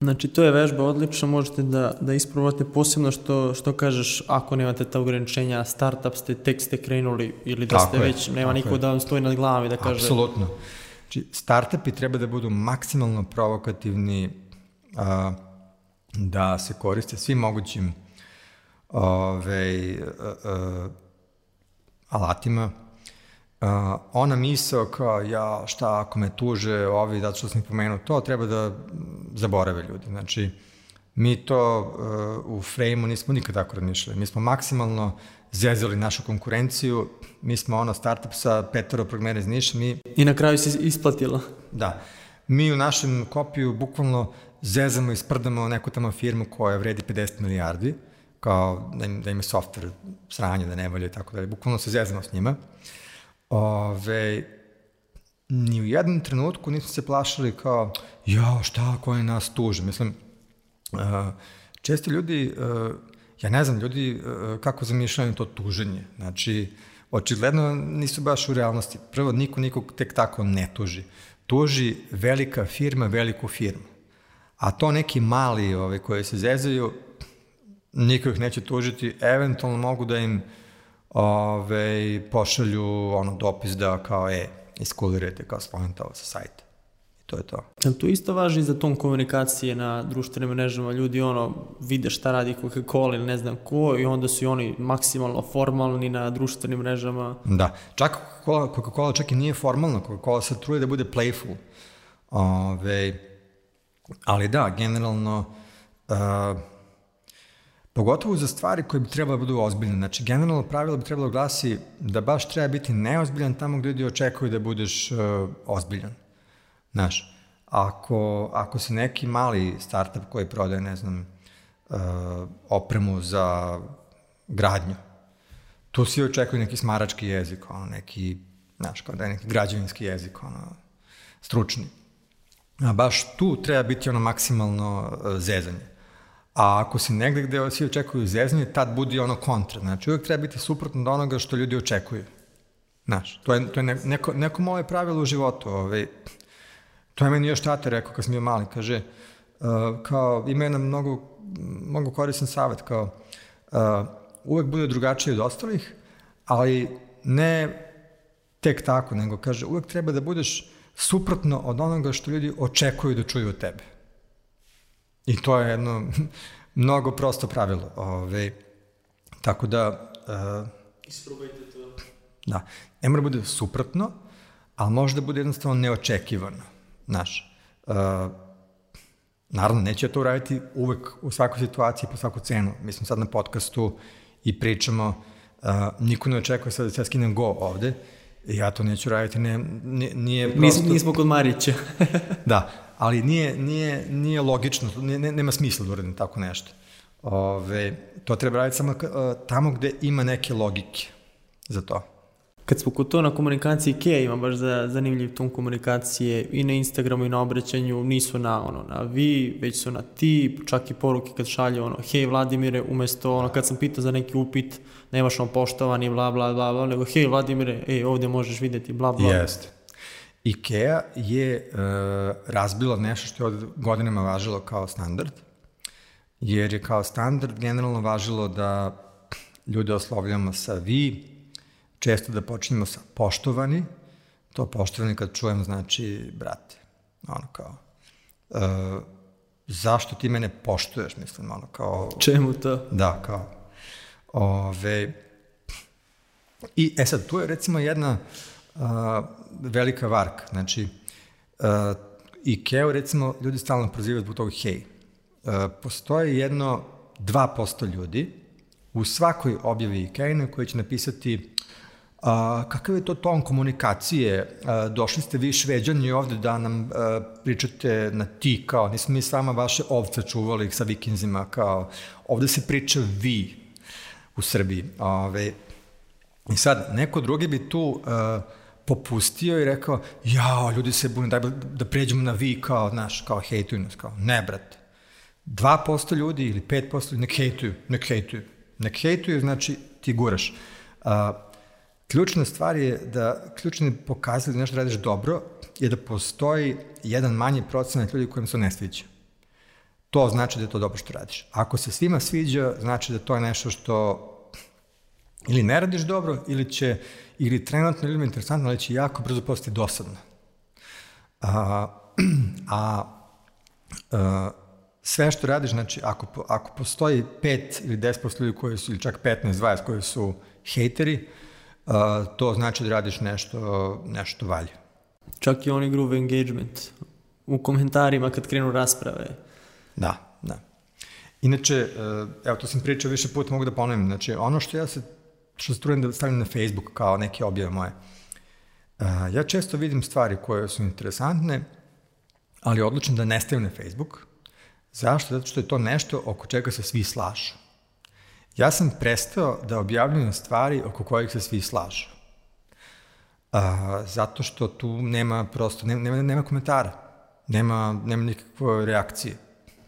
Znači, to je vežba odlična, možete da, da isprobate posebno što, što kažeš, ako nemate ta ograničenja, startup ste, tek ste krenuli ili da tako ste je, već, nema niko je. da vam stoji nad glavom i da kaže... Apsolutno. Znači, startupi treba da budu maksimalno provokativni, a, da se koriste svim mogućim ove, a, a, alatima, Uh, ona misao kao, ja, šta ako me tuže ovi, zato što sam ih pomenuo to, treba da zaborave ljudi. Znači, mi to uh, u frame-u nismo nikad tako razmišljali. Mi smo maksimalno zezali našu konkurenciju, mi smo ono startup sa petoro programera iz Niša, mi... I na kraju se isplatilo. Da. Mi u našem kopiju bukvalno zezamo i sprdamo neku tamo firmu koja vredi 50 milijardi, kao da im, da im je software sranje, da ne valja i tako dalje. Bukvalno se zezamo s njima. Ove, ni u jednom trenutku nismo se plašili kao, ja, šta, ko je nas tuže. Mislim, uh, česti ljudi, uh, ja ne znam, ljudi uh, kako zamišljaju to tuženje. Znači, očigledno nisu baš u realnosti. Prvo, niko nikog tek tako ne tuži. Tuži velika firma veliku firmu. A to neki mali ove, koji se zezaju, niko ih neće tužiti, eventualno mogu da im ove, pošalju ono dopis da kao, e, iskulirajte kao sponitavo sa sajta. To je to. Jel to isto važi za ton komunikacije na društvenim mrežama? Ljudi ono vide šta radi Coca-Cola ili ne znam ko i onda su i oni maksimalno formalni na društvenim mrežama. Da, čak Coca-Cola, Coca-Cola čak i nije formalno, Coca-Cola se truje da bude playful. Ove, ali da, generalno uh, Pogotovo za stvari koje bi trebalo da budu ozbiljne. Znači, generalno pravilo bi trebalo glasi da baš treba biti neozbiljan tamo gde ljudi očekuju da budeš uh, ozbiljan. Znaš, ako, ako si neki mali startup koji prodaje, ne znam, uh, opremu za gradnju, tu svi očekuju neki smarački jezik, ono, neki, znaš, kao da je neki građevinski jezik, ono, stručni. A baš tu treba biti ono maksimalno uh, zezanje. A ako si negde gde svi očekuju zezanje, tad budi ono kontra. Znači, uvek treba biti suprotno od onoga što ljudi očekuju. Znaš, to je, to je neko, neko moje pravilo u životu. Ovaj, to je meni još tata rekao kad sam bio mali. Kaže, uh, kao, ima jedan mnogo, mnogo koristan savjet, kao, uh, uvek bude drugačije od ostalih, ali ne tek tako, nego kaže, uvek treba da budeš suprotno od onoga što ljudi očekuju da čuju od tebe. I to je jedno mnogo prosto pravilo. Ove, tako da... Uh, Isprobajte to. Da. Ne mora bude suprotno, ali može da bude jednostavno neočekivano. Znaš, uh, naravno, neće to uraditi uvek u svakoj situaciji po svaku cenu. Mi smo sad na podcastu i pričamo, uh, niko ne očekuje sad da se ja skinem go ovde, ja to neću raditi, ne, nije, nije prosto... Nismo, nismo kod Marića. da, ali nije, nije, nije logično, ne, nema smisla da uradim tako nešto. Ove, to treba raditi samo tamo gde ima neke logike za to. Kad smo kod to na komunikaciji, Ikea ima baš za, zanimljiv ton komunikacije i na Instagramu i na obraćanju, nisu na ono, na vi, već su na ti, čak i poruke kad šalju ono, hej Vladimire, umesto ono, kad sam pitao za neki upit, nemaš on poštovani, bla, bla, bla, bla, nego hej Vladimire, ej, ovde možeš videti, bla, bla. Jeste. IKEA je uh, razbila nešto što je od godinama važilo kao standard, jer je kao standard generalno važilo da ljude oslovljamo sa vi, često da počnemo sa poštovani, to poštovani kad čujem znači brate, ono kao, uh, zašto ti mene poštuješ, mislim, ono kao... Čemu to? Da, kao, ove, i, e sad, tu je recimo jedna uh, velika varka, znači, uh, Ikea, recimo, ljudi stalno prozivaju zbog toga hej. Uh, postoje jedno 2% ljudi u svakoj objavi Ikea koji će napisati A, kakav je to ton komunikacije? A, došli ste vi šveđani ovde da nam a, pričate na ti, kao nismo mi sama vaše ovce čuvali sa vikinzima, kao ovde se priča vi u Srbiji. Ove, I sad, neko drugi bi tu a, popustio i rekao, jao, ljudi se bune, daj da pređemo na vi, kao, znaš, kao hejtuju nas, kao, ne, brate. 2% ljudi ili 5% ljudi nek hejtuju, nek hejtuju. Nek hejtuju, znači ti guraš. A, Ključna stvar je da, ključni pokazatelj da nešto radiš dobro je da postoji jedan manji procenat ljudi kojim se ne sviđa. To znači da je to dobro što radiš. Ako se svima sviđa, znači da to je nešto što ili ne radiš dobro, ili će, ili trenutno ili interesantno, ali će jako brzo postati dosadno. A, a, a sve što radiš, znači, ako, ako postoji 5 ili 10% ljudi koji su, ili čak 15, 20 koji su hejteri, a, to znači da radiš nešto, nešto valje. Čak i onaj groove engagement u komentarima kad krenu rasprave. Da, da. Inače, e, evo, to sam pričao više puta, mogu da ponovim, znači, ono što ja se, što se trudim da stavim na Facebook kao neke objave moje, e, ja često vidim stvari koje su interesantne, ali odlučim da ne stavim na Facebook. Zašto? Zato što je to nešto oko čega se svi slažu. Ja sam prestao da objavljujem stvari oko kojih se svi slažu. A, zato što tu nema prosto, nema, nema, nema komentara, nema, nema nikakve reakcije.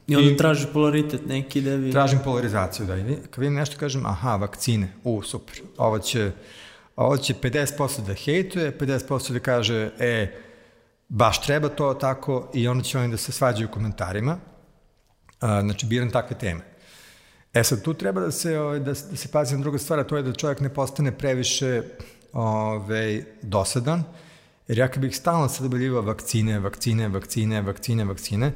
I onda traži polaritet neki da bi... Tražim polarizaciju, da. I kad vidim nešto kažem, aha, vakcine, u, super, ovo će, ovo će 50% da hejtuje, 50% da kaže, e, baš treba to tako, i onda će oni da se svađaju u komentarima. A, znači, biram takve teme. E sad, tu treba da se, ovaj, da, da se pazi na druga stvar, a to je da čovjek ne postane previše ovaj, dosadan, jer ja kad bih stalno sad obiljivao vakcine, vakcine, vakcine, vakcine, vakcine,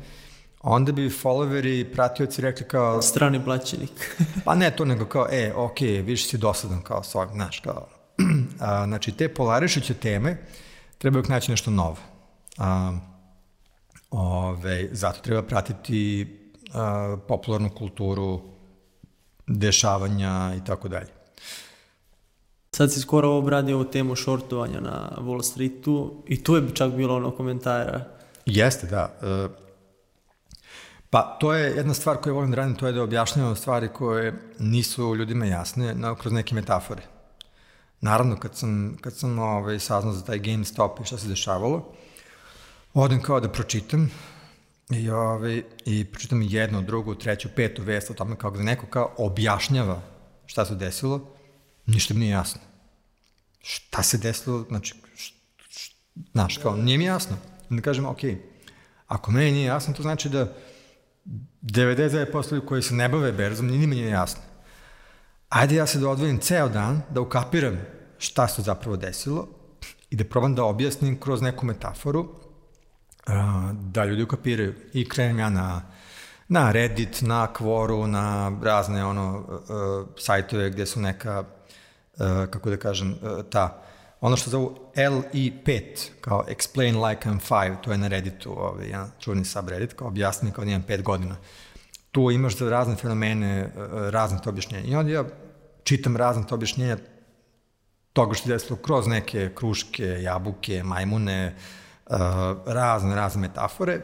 onda bi followeri, pratioci rekli kao... Strani plaćenik. pa ne to, nego kao, e, ok, više si dosadan kao s ovim, znaš, kao... a, znači, te polarišuće teme trebaju naći nešto novo. A, ove, zato treba pratiti a, popularnu kulturu, dešavanja i tako dalje. Sad si skoro obradio ovu temu šortovanja na Wall Streetu i tu je čak bilo ono komentara. Jeste, da. E, pa to je jedna stvar koju volim da radim, to je da objašnjavam stvari koje nisu ljudima jasne no, kroz neke metafore. Naravno, kad sam, kad sam ovaj, saznao za taj GameStop i šta se dešavalo, odem kao da pročitam, I, ovaj, I pročitam jednu, drugu, treću, petu vest o tome kako da neko kao objašnjava šta se desilo, ništa mi nije jasno. Šta se desilo, znači, znaš, kao, nije mi jasno. I da kažem, ok, ako meni nije jasno, to znači da 99% ljudi koji se ne bave berzom, ni njima nije jasno. Ajde ja se da odvojim ceo dan, da ukapiram šta se zapravo desilo i da probam da objasnim kroz neku metaforu da ljudi ukapiraju. I krenem ja na, na Reddit, na Quoru, na razne ono, uh, sajtove gde su neka, uh, kako da kažem, ta, ono što zovu LE5, kao Explain Like I'm 5, to je na Redditu, ovaj, jedan čuveni subreddit, kao objasni kao da imam 5 godina. Tu imaš za razne fenomene, razne to objašnjenja. I onda ja čitam razne to objašnjenja toga što je desilo kroz neke kruške, jabuke, majmune, uh, Uh, razne, razne metafore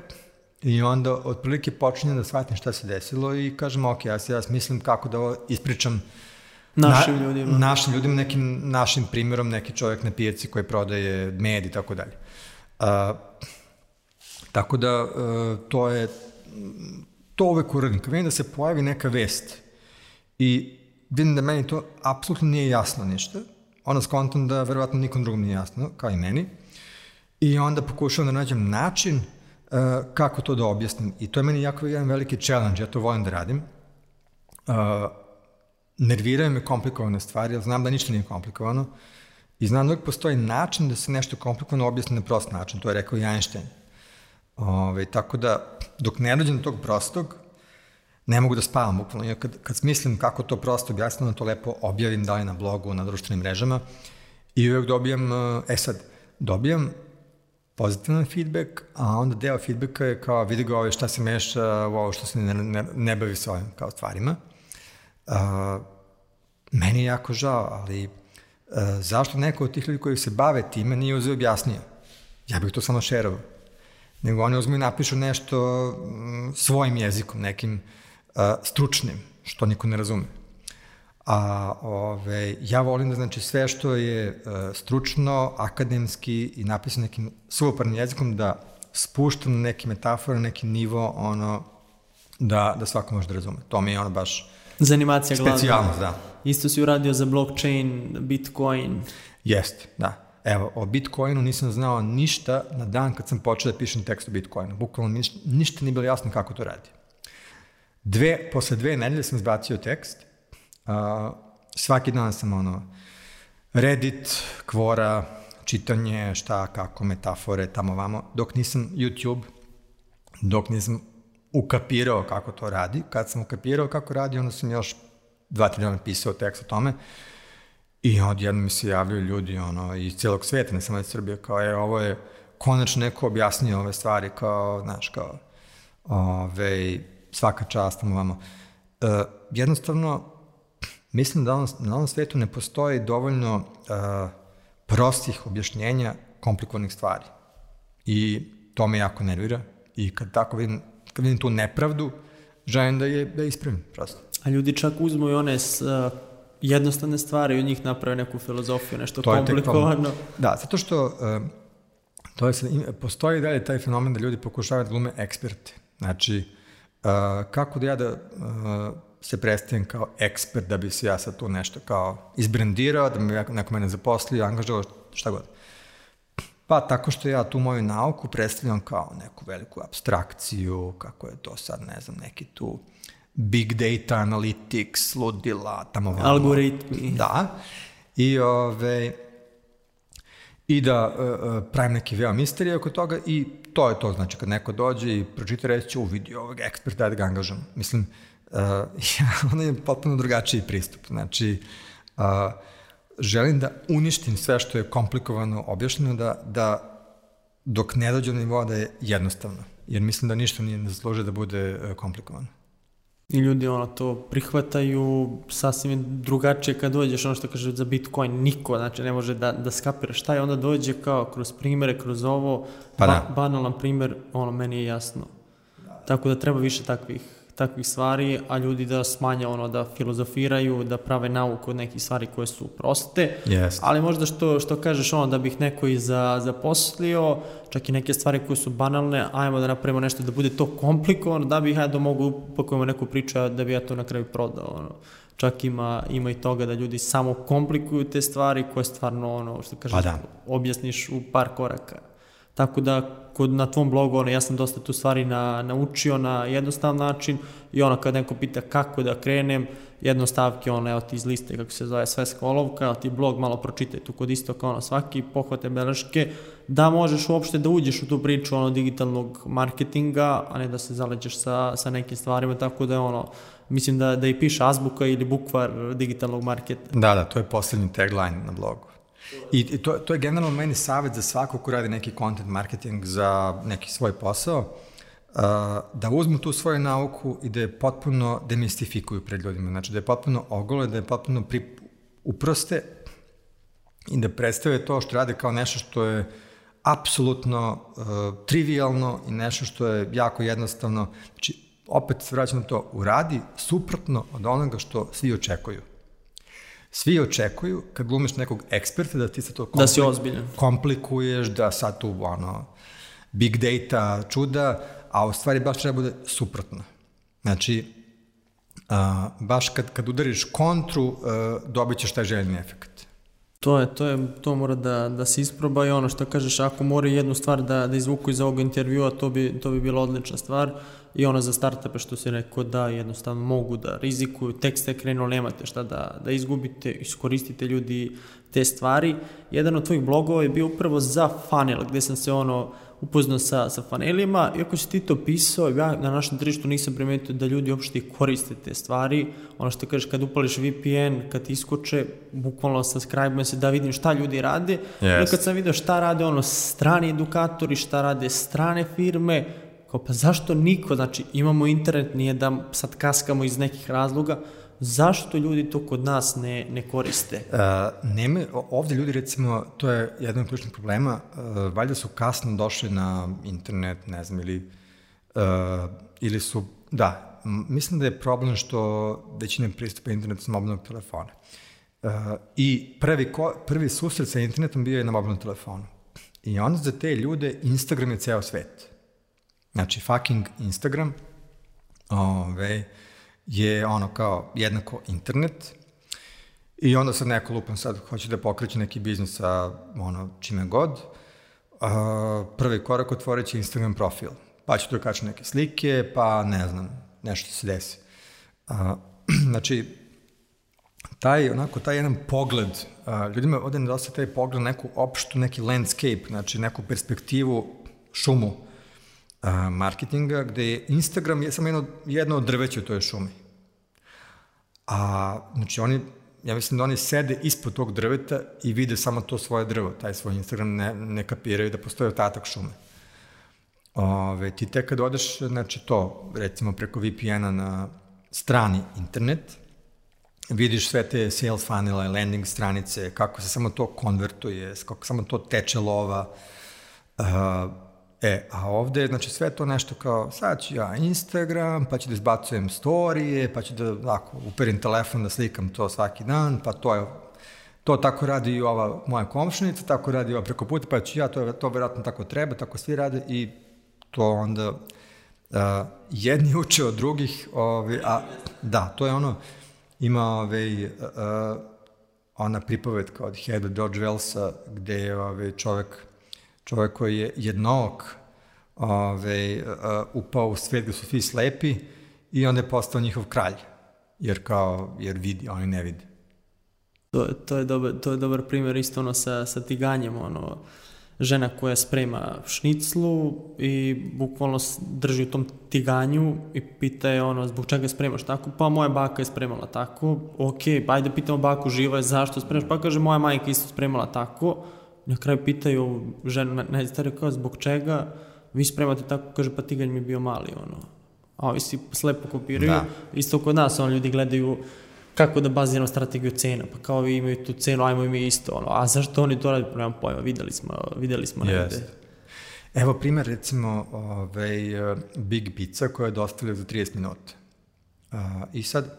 i onda otprilike počinjem da shvatim šta se desilo i kažem, ok, ja se ja mislim kako da ovo ispričam Našim ljudima. Našim ljudima, nekim našim primjerom, neki čovjek na pijaci koji prodaje med i tako dalje. Uh, tako da, uh, to je, to uvek uradim. Kad vidim da se pojavi neka vest i vidim da meni to apsolutno nije jasno ništa, onda skontam da verovatno nikom drugom nije jasno, kao i meni, i onda pokušavam da nađem način uh, kako to da objasnim. I to je meni jako jedan veliki challenge, ja to volim da radim. Uh, nerviraju me komplikovane stvari, jer znam da ništa nije komplikovano i znam da uvijek postoji način da se nešto komplikovano objasni na prost način, to je rekao i Einstein. Ove, tako da, dok ne dođem do tog prostog, ne mogu da spavam bukvalno. Kad, kad smislim kako to prosto objasnim, to lepo objavim da li na blogu, na društvenim mrežama i uvek dobijam, e sad, dobijam pozitivan feedback, a onda deo feedbacka je kao vidi ga ovo šta se meša u ovo što se ne, ne, ne bavi sa ovim kao stvarima. Uh, meni je jako žao, ali uh, zašto neko od tih ljudi koji se bave time nije uzeo objasnio? Ja bih to samo šerovao. Nego oni uzme i napišu nešto svojim jezikom, nekim uh, stručnim, što niko ne razume. A ove, ja volim da znači sve što je uh, stručno, akademski i napisano nekim suvoparnim jezikom da spuštam na neki metafor, neki nivo, ono, da, da svako može da razume. To mi je ono baš Zanimacija. Specijalnost, da. Isto si uradio za blockchain, bitcoin. Jeste, da. Evo, o Bitcoinu nisam znao ništa na dan kad sam počeo da pišem tekst o Bitcoinu. Bukvalno ništa, ništa nije bilo jasno kako to radi. Dve, posle dve nedelje sam zbacio tekst. Uh, svaki dan sam ono, Reddit, Kvora, čitanje, šta, kako, metafore, tamo vamo, dok nisam YouTube, dok nisam ukapirao kako to radi. Kad sam ukapirao kako radi, onda sam još dva, tri dana pisao tekst o tome i odjedno mi se javljaju ljudi ono, iz cijelog sveta, ne samo iz Srbije, kao je, ovo je konačno neko objasnio ove stvari, kao, znaš, kao, ove, svaka čast tamo vamo. E, jednostavno, mislim da on, na ovom svetu ne postoji dovoljno e, prostih objašnjenja komplikovanih stvari. I to me jako nervira. I kad tako vidim kad vidim tu nepravdu, želim da je, da je ispravim, prosto. A ljudi čak uzmu i one s, uh, jednostavne stvari i od njih naprave neku filozofiju, nešto to komplikovano. Da, zato što uh, to je, postoji dalje taj fenomen da ljudi pokušavaju da glume eksperte. Znači, uh, kako da ja da uh, se predstavim kao ekspert da bi se ja sad tu nešto kao izbrendirao, da me neko mene zaposlio, angažovao, šta god. Pa tako što ja tu moju nauku predstavljam kao neku veliku abstrakciju, kako je to sad, ne znam, neki tu big data analytics, ludila, tamo vamo. Algoritmi. Da. I, ove, i da uh, pravim neke veo misterije oko toga i to je to, znači kad neko dođe i pročita reći će, uvidi ovog eksperta da ga angažam. Mislim, uh, ja, ono je potpuno drugačiji pristup. Znači, uh, želim da uništim sve što je komplikovano objašnjeno, da, da dok ne dođe do nivoa da je jednostavno. Jer mislim da ništa nije ne zasluže da bude e, komplikovano. I ljudi ono to prihvataju sasvim drugačije kad dođeš ono što kaže za Bitcoin niko znači ne može da, da skapira šta je onda dođe kao kroz primere kroz ovo pa da. ba, banalan primer ono meni je jasno tako da treba više takvih takvih stvari, a ljudi da smanje ono, da filozofiraju, da prave nauku od nekih stvari koje su proste, yes. ali možda što, što kažeš ono, da bih neko i za, zaposlio, čak i neke stvari koje su banalne, ajmo da napravimo nešto da bude to komplikovano, da bih ja da mogu upakujemo neku priču, da bi ja to na kraju prodao, ono. Čak ima, ima i toga da ljudi samo komplikuju te stvari koje stvarno, ono, što kažeš, pa da. objasniš u par koraka. Tako da kod, na tvom blogu, ono, ja sam dosta tu stvari na, naučio na jednostav način i ono kad neko pita kako da krenem, jednostavke, ono, evo ti iz liste, kako se zove, sve skolovka, ti blog malo pročitaj tu kod isto kao ono, svaki pohvate beleške, da možeš uopšte da uđeš u tu priču ono, digitalnog marketinga, a ne da se zaleđeš sa, sa nekim stvarima, tako da ono, mislim da, da i piše azbuka ili bukvar digitalnog marketa. Da, da, to je poslednji tagline na blogu. I to, to je generalno meni savjet za svako ko radi neki content marketing za neki svoj posao, uh, da uzmu tu svoju nauku i da je potpuno demistifikuju pred ljudima. Znači da je potpuno ogole, da je potpuno pri, uproste i da predstave to što rade kao nešto što je apsolutno uh, trivialno i nešto što je jako jednostavno. Znači, opet se vraćam to, uradi suprotno od onoga što svi očekuju. Svi očekuju kad glumiš nekog eksperta da ti se to komplik, da si ozbiljan. komplikuješ, da sad tu ono, big data, čuda, a u stvari baš treba bude suprotno. Znači, a, baš kad, kad udariš kontru, a, dobit ćeš taj željeni efekt. To je, to je, to mora da, da se isproba i ono što kažeš, ako mora jednu stvar da, da izvuku iz ovog intervjua, to bi, to bi bila odlična stvar i ono za startupe što si rekao da jednostavno mogu da rizikuju, tek ste krenuli, nemate šta da, da izgubite, iskoristite ljudi te stvari. Jedan od tvojih blogova je bio upravo za funnel, gde sam se ono upoznao sa, sa fanelima, iako si ti to pisao, ja na našem tržištu nisam primetio da ljudi uopšte koriste te stvari, ono što kažeš, kad upališ VPN, kad ti iskoče, bukvalno subscribe se da vidim šta ljudi rade, yes. kad sam video šta rade ono strani edukatori, šta rade strane firme, kao pa zašto niko, znači imamo internet, nije da sad kaskamo iz nekih razloga, zašto ljudi to kod nas ne, ne koriste? Uh, nema, ovde ljudi recimo, to je jedan od ključnih problema, uh, valjda su kasno došli na internet, ne znam, ili, uh, ili su, da, mislim da je problem što većina pristupa internetu s mobilnog telefona. Uh, I prvi, ko, prvi susret sa internetom bio je na mobilnom telefonu. I onda za te ljude Instagram je ceo svet. Znači, fucking Instagram, ove, ovaj, je ono kao jednako internet i onda sad neko lupan sad hoće da pokreće neki biznis sa ono čime god, uh, prvi korak otvorit će Instagram profil, pa će tu kaći neke slike, pa ne znam, nešto se desi. Uh, znači, taj, onako, taj jedan pogled, uh, ljudima ovde nedostaje taj pogled, neku opštu, neki landscape, znači neku perspektivu, šumu, a, marketinga, gde je Instagram je samo jedno, jedno od drveća u toj šumi. A, znači, oni, ja mislim da oni sede ispod tog drveta i vide samo to svoje drvo, taj svoj Instagram ne, ne kapiraju da postoje otatak šume. Ove, ti tek kad odeš, znači to, recimo preko VPN-a na strani internet, vidiš sve te sales funnela, landing stranice, kako se samo to konvertuje, kako samo to teče lova, uh, E, a ovde, znači sve to nešto kao, sad ću ja Instagram, pa ću da izbacujem storije, pa ću da, ako, uperim telefon da slikam to svaki dan, pa to je, to tako radi i ova moja komšnica, tako radi i ova preko puta, pa ću ja, to, to verovatno tako treba, tako svi rade i to onda, uh, jedni uče od drugih, ovi, a da, to je ono, ima ovaj, uh, ona pripovetka od Heda George Wellsa, gde je ovaj, čovek čovek koji je jednog ove, uh, upao u svet gde su svi slepi i onda je postao njihov kralj, jer kao, jer vidi, oni ne vide. To, to, je dobar, to je dobar primjer isto ono sa, sa tiganjem, ono, žena koja sprema šniclu i bukvalno drži u tom tiganju i pita je ono, zbog čega spremaš tako? Pa moja baka je spremala tako, ok, pa ajde pitamo baku živa je zašto spremaš? Pa kaže, moja majka isto spremala tako, na kraju pitaju ženu najstariju kao zbog čega vi spremate tako, kaže pa tiganj mi je bio mali, ono. A ovi si slepo kopiraju, da. isto kod nas, ono, ljudi gledaju kako da baziramo strategiju cena, pa kao vi imaju tu cenu, ajmo i mi isto, ono, a zašto oni to radi, pa nemam pojma, videli smo, videli smo yes. negde. Evo primer, recimo, ovaj, Big Pizza koja je dostavlja za 30 minuta. Uh, I sad,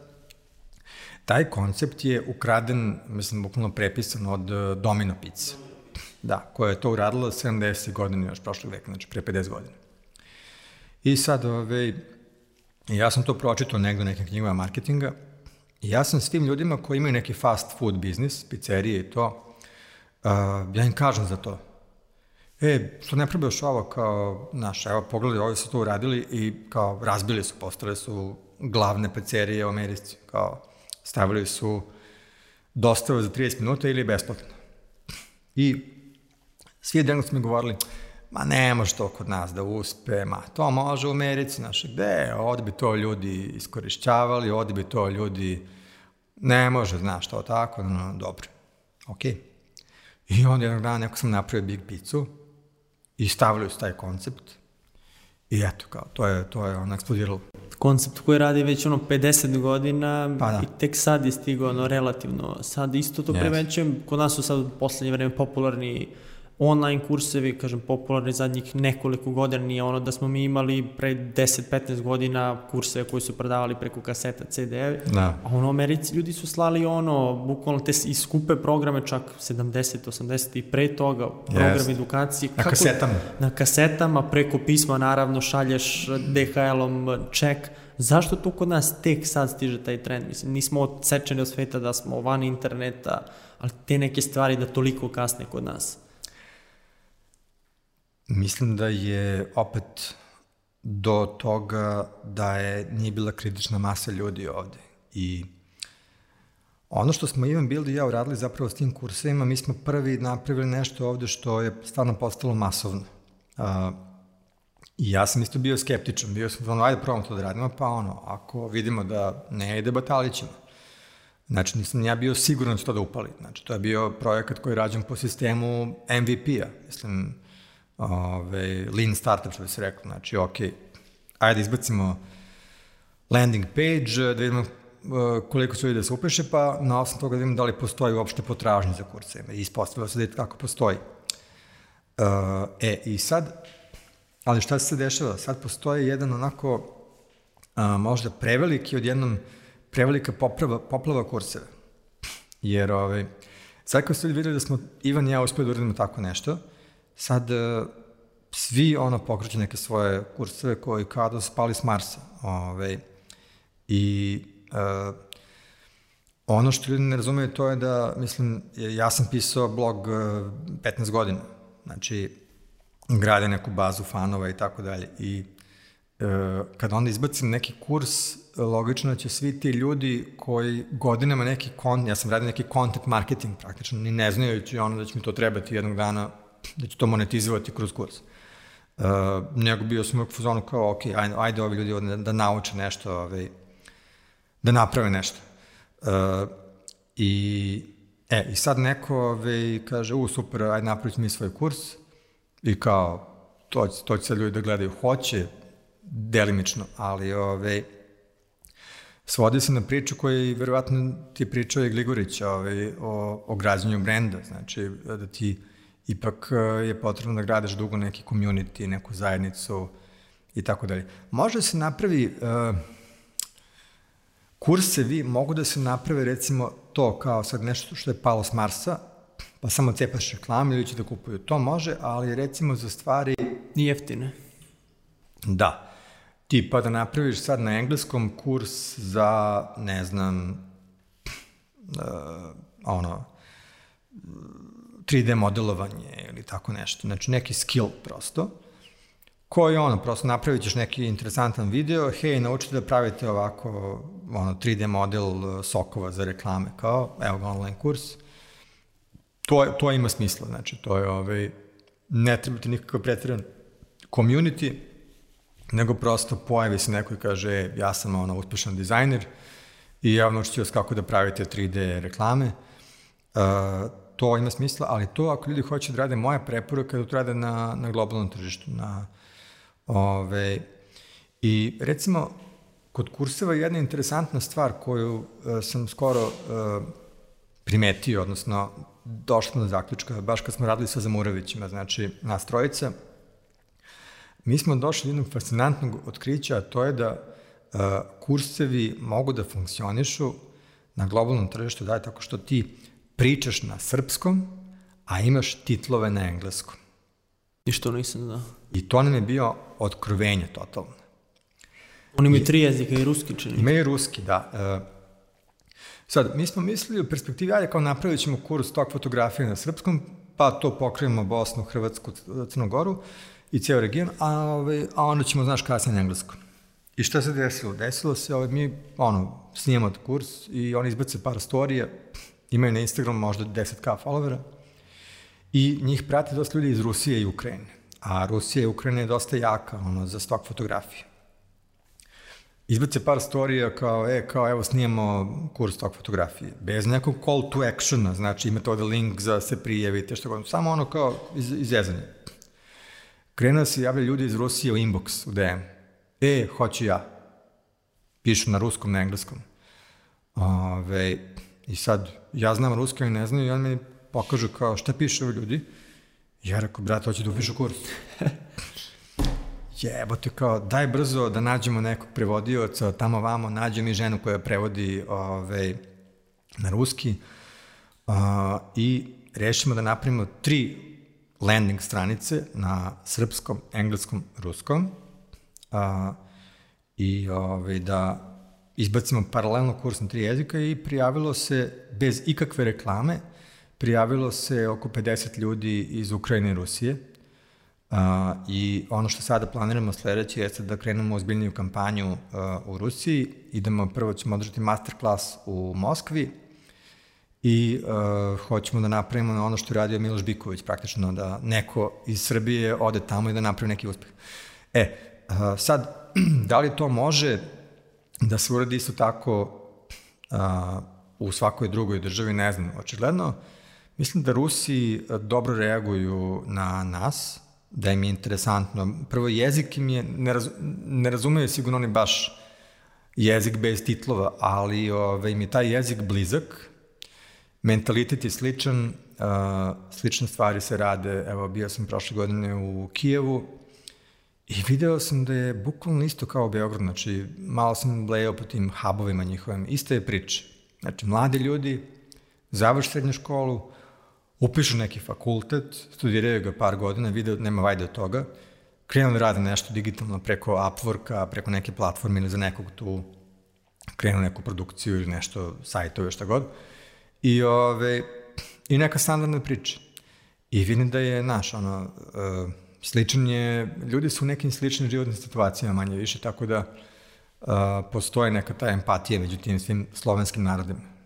taj koncept je ukraden, mislim, bukvalno prepisan od uh, Domino Pizza. Da, koja je to uradila 70. godine još prošlog veka, znači pre 50 godina. I sad, ove, ovaj, ja sam to pročitao negde u nekim knjigama marketinga i ja sam s tim ljudima koji imaju neki fast food biznis, pizzerije i to, uh, ja im kažem za to. E, što ne probaš ovo kao, znaš, evo, pogledaj, ovi su to uradili i kao razbili su, postale su glavne pizzerije u Americi, kao stavili su dostave za 30 minuta ili besplatno. I Svi jednog su mi govorili, ma ne može to kod nas da uspe, ma to može u Americi, znaš, gde, ovde bi to ljudi iskorišćavali, ovde bi to ljudi, ne može, znaš, to tako, no, dobro, okej. Okay. I onda jednog dana neko sam napravio Big Pizzu i stavili su taj koncept i eto, kao, to je, to je ono eksplodiralo. Koncept koji radi već ono 50 godina pa da. i tek sad je stigao ono relativno, sad isto to yes. primećujem, kod nas su sad u poslednje vreme popularni online kursevi, kažem, popularni zadnjih nekoliko godina, nije ono da smo mi imali pre 10-15 godina kurseve koji su prodavali preko kaseta CD-eve, Da. a ono, Americi ljudi su slali ono, bukvalno te i skupe programe, čak 70, 80 i pre toga, program Jest. edukacije. Na kasetama. Na kasetama, preko pisma, naravno, šalješ DHL-om ček. Zašto tu kod nas tek sad stiže taj trend? Mislim, nismo odsečeni od sveta da smo van interneta, ali te neke stvari da toliko kasne kod nas. Mislim da je opet do toga da je nije bila kritična masa ljudi ovde. I ono što smo Ivan Bild i ja uradili zapravo s tim kursevima, mi smo prvi napravili nešto ovde što je stvarno postalo masovno. Uh, I ja sam isto bio skeptičan, bio sam ono, ajde probamo to da radimo, pa ono, ako vidimo da ne ide, batalit ćemo. Znači, nisam ja bio siguran da će to da upali. Znači, to je bio projekat koji je rađen po sistemu MVP-a. Mislim, ove, lean startup, što bi se reklo. Znači, ok, ajde izbacimo landing page, da vidimo uh, koliko su ljudi da se upiše, pa na osnovu toga da vidimo da li postoji uopšte potražnje za kurseve. I ispostavilo se da je kako postoji. Uh, e, i sad, ali šta se dešava? Sad postoji jedan onako a, možda preveliki odjednom prevelika poprava, poplava kurseva. Jer ovaj, sad kao ste videli da smo Ivan i ja uspeli da uradimo tako nešto, sad uh, svi ono pokreću neke svoje kurseve koji kao da su spali s Marsa. Ovaj, I uh, ono što ljudi ne razumeju to je da, mislim, ja sam pisao blog uh, 15 godina. Znači, grade neku bazu fanova i tako dalje. I e, kada onda izbacim neki kurs, logično će svi ti ljudi koji godinama neki kon, ja sam radio neki content marketing praktično, ni ne znajući ono da će mi to trebati jednog dana, da ću to monetizovati kroz kurs. Uh, nego bio sam uvijek u fazonu kao, ok, ajde, ajde ovi ljudi da, da nauče nešto, ovaj, da naprave nešto. Uh, I, e, i sad neko ovaj, kaže, u, super, ajde napraviti mi svoj kurs, i kao, to, to će sad ljudi da gledaju, hoće, delimično, ali ove, svodi se na priču koju verovatno ti je pričao i Gligorić ove, o, o građanju brenda, znači da ti ipak je potrebno da gradiš dugo neki community, neku zajednicu i tako dalje. Može se napravi uh, kursevi mogu da se naprave recimo to kao sad nešto što je palo s Marsa, pa samo cepaš reklame ili će da kupuju. To može, ali recimo za stvari... I jeftine. Da. Ti pa da napraviš sad na engleskom kurs za, ne znam, uh, ono, 3D modelovanje ili tako nešto. Znači neki skill prosto, koji ono, prosto napravit ćeš neki interesantan video, hej, naučite da pravite ovako ono, 3D model sokova za reklame, kao, evo ga online kurs, to, to ima smisla, znači to je ovaj, ne treba ti nikakav pretjeran community, nego prosto pojavi se neko i kaže e, ja sam ono uspešan dizajner i ja naučit ću vas kako da pravite 3D reklame. Uh, to ima smisla, ali to ako ljudi hoće da rade moja preporuka da to rade na, na globalnom tržištu. Na, ove, I recimo, kod kurseva je jedna interesantna stvar koju uh, sam skoro uh, primetio, odnosno došla na zaključka, baš kad smo radili sa Zamurovićima, znači nas trojica, mi smo došli do jednog fascinantnog otkrića, a to je da uh, kursevi mogu da funkcionišu na globalnom tržištu, da je tako što ti pričaš na srpskom, a imaš titlove na engleskom. I što nisam znao. I to nam je bio otkrovenje totalno. Oni imaju tri jezika i ruski čini. Imaju ruski, da. Uh, Sad, mi smo mislili u perspektivi, ajde kao napravit ćemo kurs tok fotografije na srpskom, pa to pokrijemo Bosnu, Hrvatsku, Crnogoru i cijel region, a, ovaj, a onda ćemo, znaš, kasnije na engleskom. I šta se desilo? Desilo se, ovaj, mi, ono, snijemo kurs i oni izbace par storija, imaju na Instagramu možda 10k followera i njih prate dosta ljudi iz Rusije i Ukrajine. A Rusija i Ukrajina je dosta jaka, ono, za stok fotografije izbace par storija kao, e, kao, evo, snijemo kurs tog fotografije. Bez nekog call to actiona, znači imate ovde link za se prijavite, što god. Samo ono kao iz, izjezanje. Krenuo se javlja ljudi iz Rusije u inbox, u DM. E, hoću ja. Pišu na ruskom, na engleskom. Ove, I sad, ja znam ruski, oni ne znaju, i on mi pokažu kao šta piše ovi ljudi. Ja rekao, brate, hoće da upišu kurs. Jebote, kao, daj brzo da nađemo nekog prevodioca, tamo vamo, nađe mi ženu koja prevodi ove, ovaj, na ruski uh, i rešimo da napravimo tri landing stranice na srpskom, engleskom, ruskom uh, i ove, ovaj, da izbacimo paralelno kurs na tri jezika i prijavilo se bez ikakve reklame, prijavilo se oko 50 ljudi iz Ukrajine i Rusije Uh, I ono što sada planiramo sledeće jeste da krenemo ozbiljniju kampanju uh, u Rusiji. Idemo, prvo ćemo održati masterclass u Moskvi i uh, hoćemo da napravimo ono što je radio Miloš Biković, praktično da neko iz Srbije ode tamo i da napravi neki uspeh. E, uh, sad, da li to može da se uradi isto tako uh, u svakoj drugoj državi, ne znam, očigledno. Mislim da Rusi dobro reaguju na nas, da im je interesantno. Prvo, jezik im je, ne, raz, ne razumeju sigurno oni baš jezik bez titlova, ali ove, im je taj jezik blizak, mentalitet je sličan, uh, slične stvari se rade, evo bio sam prošle godine u Kijevu i video sam da je bukvalno isto kao Beograd, znači malo sam blejao po tim hubovima njihovim, ista je priča. Znači, mladi ljudi, završ srednju školu, upišu neki fakultet, studiraju ga par godina, vide nema vajde od toga, krenu da rade nešto digitalno preko Upworka, preko neke platforme ili za nekog tu krenu neku produkciju ili nešto, sajtove, šta god. I, ove, i neka standardna priča. I vidim da je, naš, ono, uh, sličan je, ljudi su u nekim sličnim životnim situacijama manje više, tako da uh, postoje neka ta empatija među tim svim slovenskim narodima.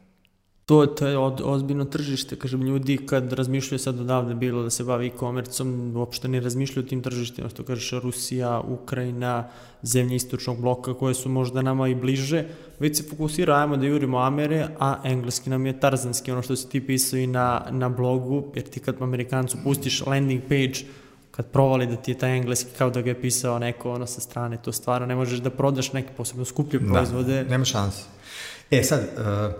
To, to je od, ozbiljno tržište, kažem, ljudi kad razmišljaju sad odavde bilo da se bavi e-komercom, uopšte ne razmišljaju o tim tržištima, što kažeš Rusija, Ukrajina, zemlje istočnog bloka koje su možda nama i bliže, već se fokusira, ajmo da jurimo Amere, a engleski nam je tarzanski, ono što si ti pisao i na, na blogu, jer ti kad Amerikancu pustiš landing page, kad provali da ti je taj engleski kao da ga je pisao neko ono sa strane, to stvarno ne možeš da prodaš neke posebno skuplje da, proizvode. Da, nema šanse. E sad, uh,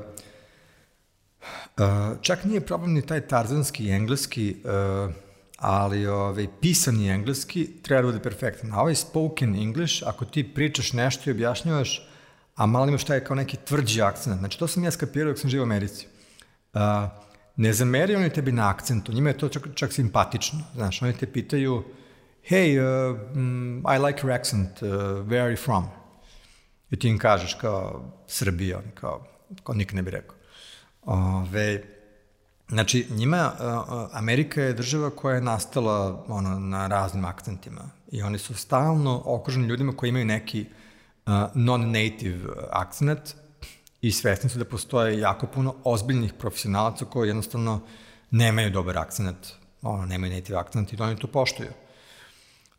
Uh, čak nije problem ni taj tarzanski engleski, uh, ali ovaj, pisani engleski treba da bude perfektan. A ovaj spoken English, ako ti pričaš nešto i objašnjavaš, a malo imaš taj kao neki tvrđi akcent. Znači, to sam ja skapirao dok sam živo u Americi. Uh, ne zameraju oni tebi na akcentu, njima je to čak, čak simpatično. Znaš, oni te pitaju, hey, uh, mm, I like your accent, uh, where are you from? I ti im kažeš kao Srbija, oni kao, kao nikad ne bi rekao. Ove, znači, njima, Amerika je država koja je nastala ono, na raznim akcentima i oni su stalno okruženi ljudima koji imaju neki uh, non-native akcent i svesni su da postoje jako puno ozbiljnih profesionalaca koji jednostavno nemaju dobar akcent, ono, nemaju native akcent i da oni to poštuju.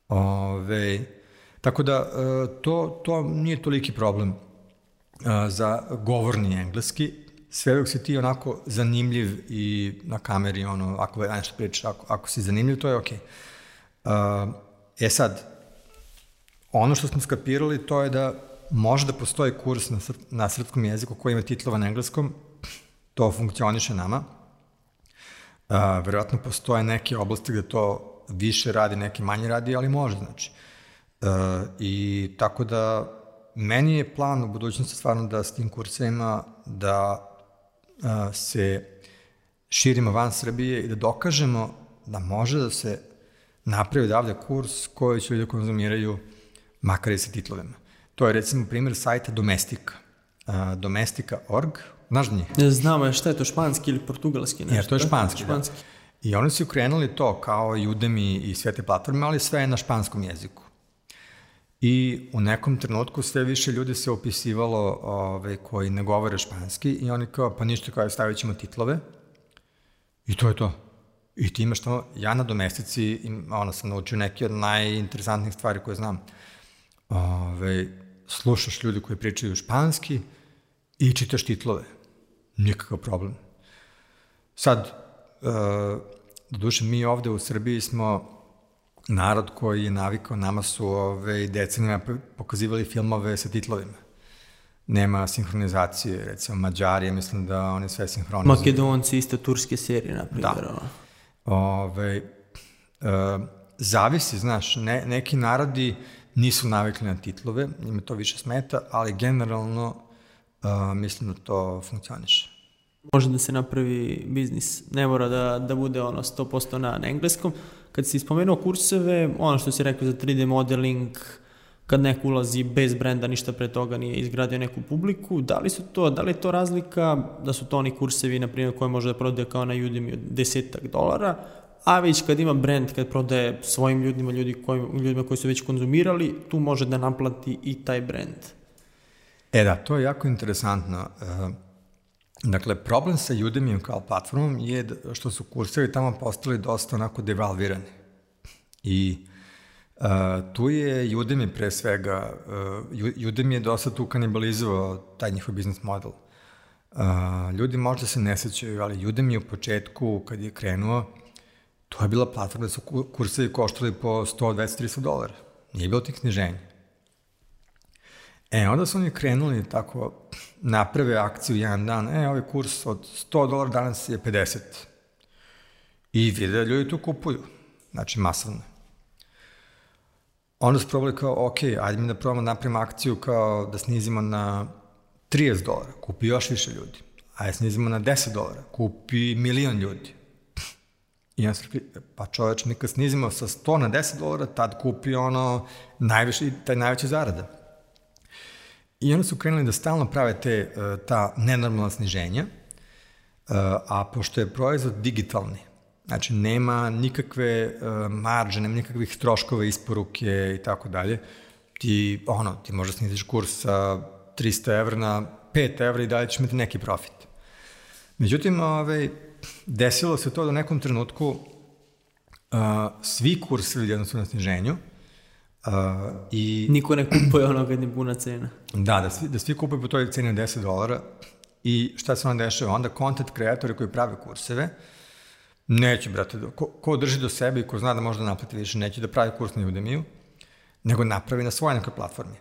Ove, tako da, to, to nije toliki problem za govorni engleski, sve dok si ti onako zanimljiv i na kameri, ono, ako nešto pričaš, ako, ako si zanimljiv, to je okej. Okay. Uh, e sad, ono što smo skapirali to je da može da postoji kurs na, sr na srpskom jeziku koji ima titlova na engleskom, to funkcioniše nama. Uh, verovatno postoje neke oblasti gde to više radi, neki manje radi, ali može, znači. Uh, I tako da meni je plan u budućnosti stvarno da s tim kursima da se širimo van Srbije i da dokažemo da može da se napravi odavde kurs koji će ljudi konzumiraju makar i sa titlovima. To je recimo primjer sajta Domestika. Domestika.org, znaš da njih? Znamo, šta je to, španski ili portugalski? Nešto, ja, to je španski, španski. da. I oni su ukrenuli to kao i Udemy i sve te platforme, ali sve je na španskom jeziku. I u nekom trenutku sve više ljudi se opisivalo ove, koji ne govore španski i oni kao, pa ništa, kao stavit ćemo titlove i to je to. I ti imaš to, ja na domestici, ono, sam naučio neke od najinteresantnijih stvari koje znam. Ove, slušaš ljudi koji pričaju španski i čitaš titlove. Nikakav problem. Sad, uh, duše, mi ovde u Srbiji smo narod koji je navikao, nama su ove, decenima pokazivali filmove sa titlovima. Nema sinhronizacije, recimo Mađari, mislim da oni sve sinhronizuju. Makedonci, isto turske serije, na primjer. Da. Ove, zavisi, znaš, ne, neki narodi nisu navikli na titlove, njima to više smeta, ali generalno uh, mislim da to funkcioniše. Može da se napravi biznis, ne mora da, da bude ono 100% na, na engleskom. Kad si spomenuo kurseve, ono što si rekao za 3D modeling, kad neko ulazi bez brenda, ništa pre toga nije izgradio neku publiku, da li su to, da li je to razlika da su to oni kursevi, na primjer, koje može da prodaje kao na Udemy od desetak dolara, a već kad ima brand, kad prodaje svojim ljudima, ljudi koji, ljudima koji su već konzumirali, tu može da naplati i taj brand. E da, to je jako interesantno. E, dakle, problem sa Udemy kao platformom je što su kursevi tamo postali dosta onako devalvirani. I Uh, tu je Udemy pre svega, uh, Udemy je dosta tu kanibalizovao taj njihov biznis model. Uh, ljudi možda se ne sećaju, ali Udemy u početku, kad je krenuo, to je bila platforma da su kursevi koštali po 100, 200, 300 dolara. Nije bilo tih sniženja. E, onda su oni krenuli tako, naprave akciju jedan dan, e, ovaj kurs od 100 dolara danas je 50. I vide da ljudi tu kupuju, znači masovno. Onda su probali kao, ok, ajde mi da probamo da napravimo akciju kao da snizimo na 30 dolara, kupi još više ljudi. Ajde snizimo na 10 dolara, kupi milion ljudi. I ja sam rekli, pa čoveč, mi kad snizimo sa 100 na 10 dolara, tad kupi ono najviše, taj najveće zarada. I onda su krenuli da stalno prave te, e, ta nenormalna sniženja, e, a pošto je proizvod digitalni, znači nema nikakve e, marže, nema nikakvih troškova isporuke i tako dalje, ti, ono, ti možda sniziš kurs sa 300 evra na 5 evra i dalje ćeš imati neki profit. Međutim, ovaj, desilo se to da u nekom trenutku uh, svi kursevi jedno su na sniženju, Uh, i, Niko ne kupuje ono kad je puna cena. Da, da svi, da svi kupuju po toj ceni od 10 dolara i šta se onda dešava? Onda content kreatori koji prave kurseve neće, brate, ko, ko drži do sebe i ko zna da može da naplati više, neće da pravi kurs na Udemy-u, nego napravi na svojoj nekoj platformi.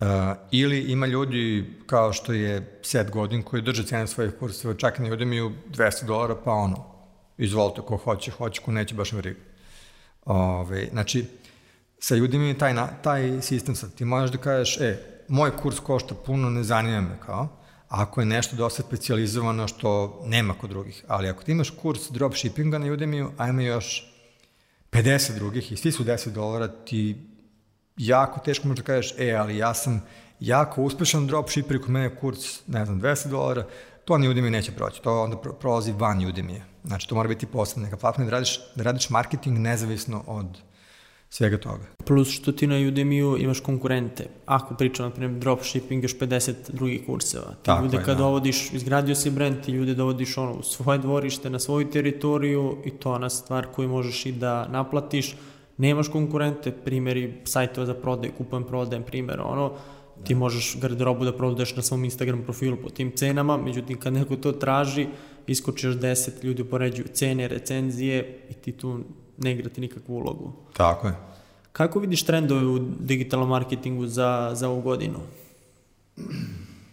Uh, ili ima ljudi kao što je Seth Godin koji drže cene svojih kurseva, čak i na Udemy 200 dolara, pa ono, izvolite, ko hoće, hoće, ko neće, baš briga. Ove, znači, sa Udemy taj, taj sistem sad, ti možeš da kažeš, e, moj kurs košta puno, ne zanima me kao, ako je nešto dosta specializovano što nema kod drugih, ali ako ti imaš kurs dropshippinga na Udemy, a ima još 50 drugih i svi su 10 dolara, ti jako teško možda kažeš, e, ali ja sam jako uspešan dropshipper, kod mene kurs, ne znam, 200 dolara, to ni Udemy neće proći, to onda prolazi van Udemy. Znači, to mora biti posebna neka platforma da radiš, da radiš marketing nezavisno od svega toga. Plus što ti na Udemy-u imaš konkurente. Ako pričam, na primjer, dropshipping, još 50 drugih kurseva. Ti Tako ljude je, kad da. dovodiš, izgradio si brand, ti ljude dovodiš ono, u svoje dvorište, na svoju teritoriju i to je ona stvar koju možeš i da naplatiš nemaš konkurente, primjeri sajtova za prodaj, kupujem, prodajem, primjer, ono, ti možeš garderobu da prodaješ na svom Instagram profilu po tim cenama, međutim kad neko to traži, iskočiš 10, ljudi upoređuju cene, recenzije i ti tu ne igrati nikakvu ulogu. Tako je. Kako vidiš trendove u digitalnom marketingu za, za ovu godinu?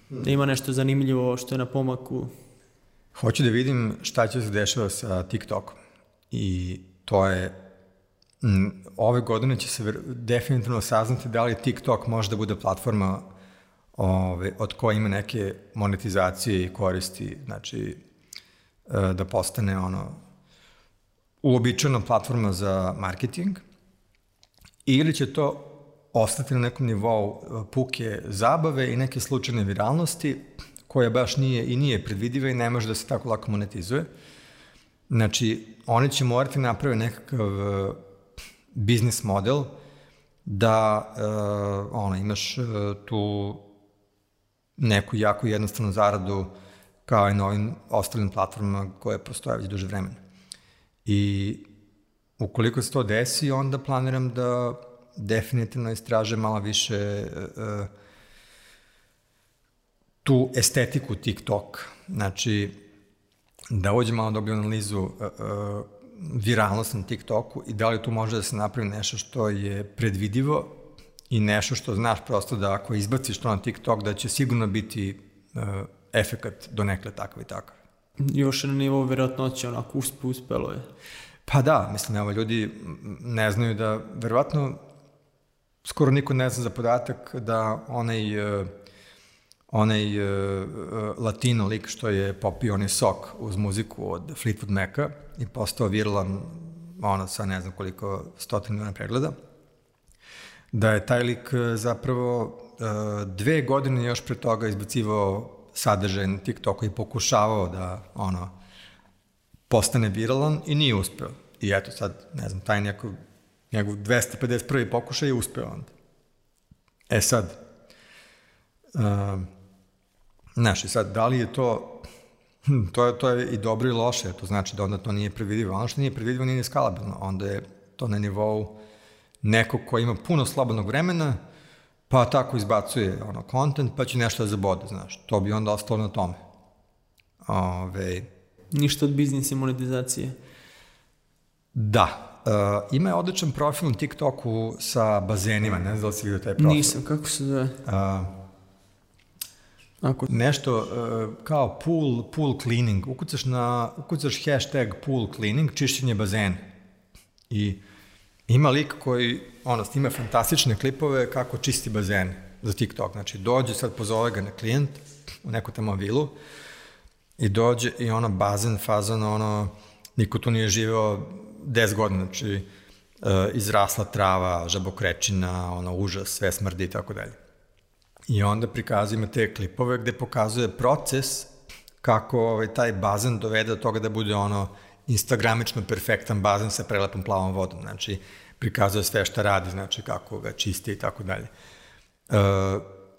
Da ima nešto zanimljivo što je na pomaku? Hoću da vidim šta će se dešava sa TikTokom. I to je ove godine će se definitivno saznati da li TikTok može da bude platforma ove, od koje ima neke monetizacije i koristi, znači e, da postane ono uobičajena platforma za marketing ili će to ostati na nekom nivou e, puke zabave i neke slučajne viralnosti koja baš nije i nije predvidiva i ne može da se tako lako monetizuje. Znači, oni će morati napraviti nekakav biznis model da uh, ono, imaš uh, tu neku jako jednostavnu zaradu kao i na ovim ostalim platformama koje postoje već duže vremena. I ukoliko se to desi, onda planiram da definitivno istraže malo više uh, tu estetiku TikTok. Znači, da uđe malo dobiju analizu uh, uh, viralnost na TikToku i da li tu može da se napravi nešto što je predvidivo i nešto što znaš prosto da ako izbaciš to na TikTok da će sigurno biti uh, efekat do nekle takav i takav. Još na nivou vjerojatnoće onako uspe, uspelo je. Pa da, mislim, evo, ljudi ne znaju da, verovatno, skoro niko ne zna za podatak da onaj, uh, onaj uh, latino lik što je popio onaj sok uz muziku od Fleetwood Maca i postao viralan, ono, sa ne znam koliko stotina miliona pregleda, da je taj lik zapravo uh, dve godine još pre toga izbacivao sadržaj na TikToku i pokušavao da, ono, postane viralan i nije uspeo. I eto sad, ne znam, taj njegov, njegov 251. pokušaj je uspeo onda. E sad, uh, znaš, i sad, da li je to, hm, to je, to je i dobro i loše, to znači da onda to nije previdivo. Ono što nije previdivo nije skalabilno, onda je to na nivou nekog ko ima puno slobodnog vremena, pa tako izbacuje ono, content, pa će nešto da zabode, znaš. To bi onda ostalo na tome. Ove, Ništa od biznisa i monetizacije. Da. Uh, ima je odličan profil na TikToku sa bazenima, ne znam da li si vidio taj profil. Nisam, kako se zove? Uh, Ako... Nešto uh, kao pool, pool cleaning. Ukucaš, na, ukucaš hashtag pool cleaning, čišćenje bazena. I ima lik koji ono, snima fantastične klipove kako čisti bazen za TikTok. Znači, dođe, sad pozove ga na klijent u neku tamo vilu i dođe i ono bazen, fazan, ono, niko tu nije živeo 10 godina, znači, uh, izrasla trava, žabokrečina, ono, užas, sve smrdi i tako dalje. I onda prikazuje ima te klipove gde pokazuje proces kako ovaj, taj bazen dovede do toga da bude ono instagramično perfektan bazen sa prelepom plavom vodom. Znači, prikazuje sve šta radi, znači kako ga čisti i tako dalje. E,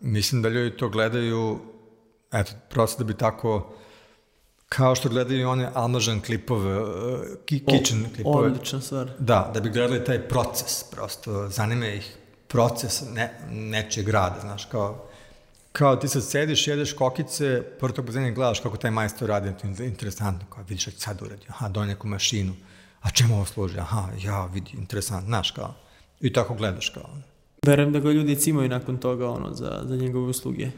mislim da ljudi to gledaju, eto, prosto da bi tako, kao što gledaju one Almažan klipove, e, ki, kitchen klipove. Odlična stvar. Da, da bi gledali taj proces, prosto, zanima ih proces ne, nečeg rada, znaš, kao, kao ti sad sediš, jedeš kokice, prvo tog bazena gledaš kako taj majstor radi, to je interesantno, kao vidiš šta sad uradi, aha, do neku mašinu, a čemu ovo služi? Aha, ja, vidi, interesant, znaš kao. I tako gledaš kao. Verujem da ga ljudi cimaju nakon toga ono, za, za njegove usluge.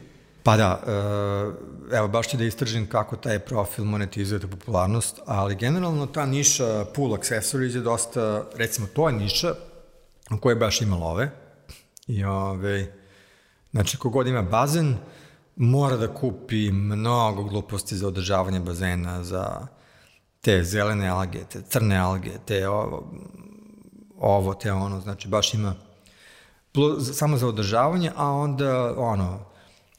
Pa da, e, evo baš ću da istražim kako taj profil monetizuje ta popularnost, ali generalno ta niša pool accessories je dosta, recimo to je niša u kojoj baš ima love i ove, znači kogod ima bazen mora da kupi mnogo gluposti za održavanje bazena, za te zelene alge, te crne alge, te ovo, ovo te ono, znači baš ima plus, samo za održavanje, a onda ono,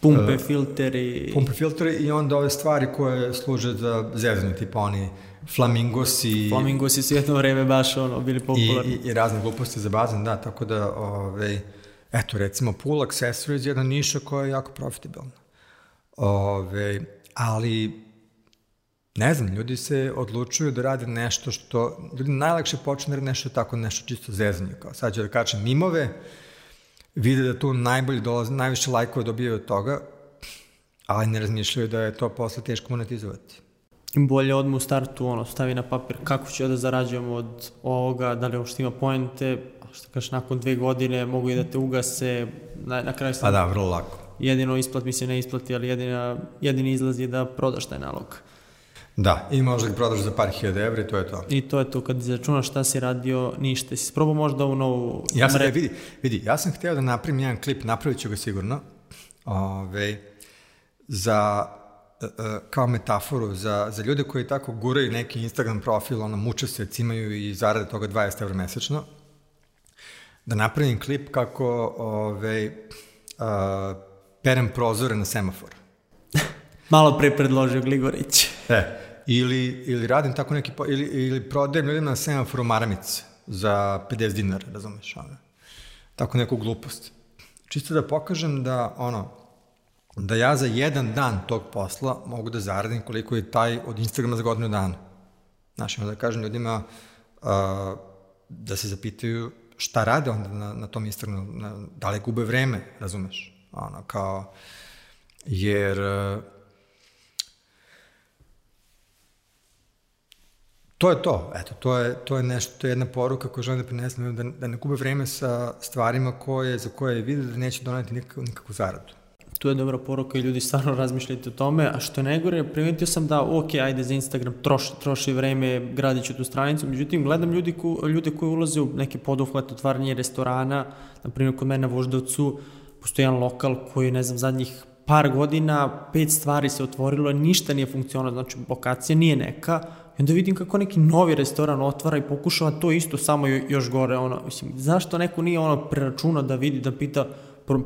Pumpe, uh, filteri. Pumpe, filteri i onda ove stvari koje služe za zezanje, tipa oni flamingosi. Flamingosi su jedno vreme baš ono, bili popularni. I, i, i razne gluposti za bazen, da, tako da, ove, eto, recimo, pool accessories je jedna niša koja je jako profitabilna. Ove, ali ne znam, ljudi se odlučuju da rade nešto što, ljudi najlakše počne da nešto tako, nešto čisto zezanje, kao sad ću da kačem mimove, vide da tu najbolje dolaze, najviše lajkova dobijaju od toga, ali ne razmišljaju da je to posle teško monetizovati. Bolje odmah u startu ono, stavi na papir kako ću ja da zarađujem od ovoga, da li uopšte ima poente, što kažeš, nakon dve godine mogu i da te ugase, na, na kraju Pa da, vrlo lako. Jedino isplat mi se ne isplati, ali jedina, jedini izlaz je da prodaš taj nalog. Da, i možda ga prodaš za par hiljada evra i to je to. I to je to, kad izračunaš šta si radio, ništa. Si sprobao možda ovu novu... Ja sam, mre... vidi, vidi, ja sam hteo da napravim jedan klip, napravit ću ga sigurno, ove, za, e, e, kao metaforu, za, za ljude koji tako guraju neki Instagram profil, ono, muče se, cimaju i zarade toga 20 evra mesečno, da napravim klip kako ove, a, perem prozore na semafor. Malo pre predložio Gligorić. E, ili, ili radim tako neki, ili, ili prodajem ljudima na semaforu maramice za 50 dinara, razumeš, ono. Tako neku glupost. Čisto da pokažem da, ono, da ja za jedan dan tog posla mogu da zaradim koliko je taj od Instagrama za godinu dana. Znaš, da kažem ljudima uh, da se zapitaju šta rade onda na, na tom Instagramu, na, da li gube vreme, razumeš? Ono, kao, jer uh, to je to, eto, to je, to je nešto, to je jedna poruka koju želim da prinesem, da, da ne gube vreme sa stvarima koje, za koje vide da neće doneti nikakvu, nikakvu zaradu. Tu je dobra poruka i ljudi stvarno razmišljajte o tome, a što najgore, primetio sam da, ok, ajde za Instagram troši, troši vreme, gradit ću tu stranicu, međutim, gledam ljudi, ko, ljude koji ulaze u neke poduhvate, otvaranje restorana, na primjer kod mene na Voždovcu, postoji jedan lokal koji, ne znam, zadnjih par godina, pet stvari se otvorilo, ništa nije funkcionalno, znači lokacija nije neka, i onda vidim kako neki novi restoran otvara i pokušava to isto samo još gore, ono, mislim, zašto neko nije ono preračunao da vidi, da pita,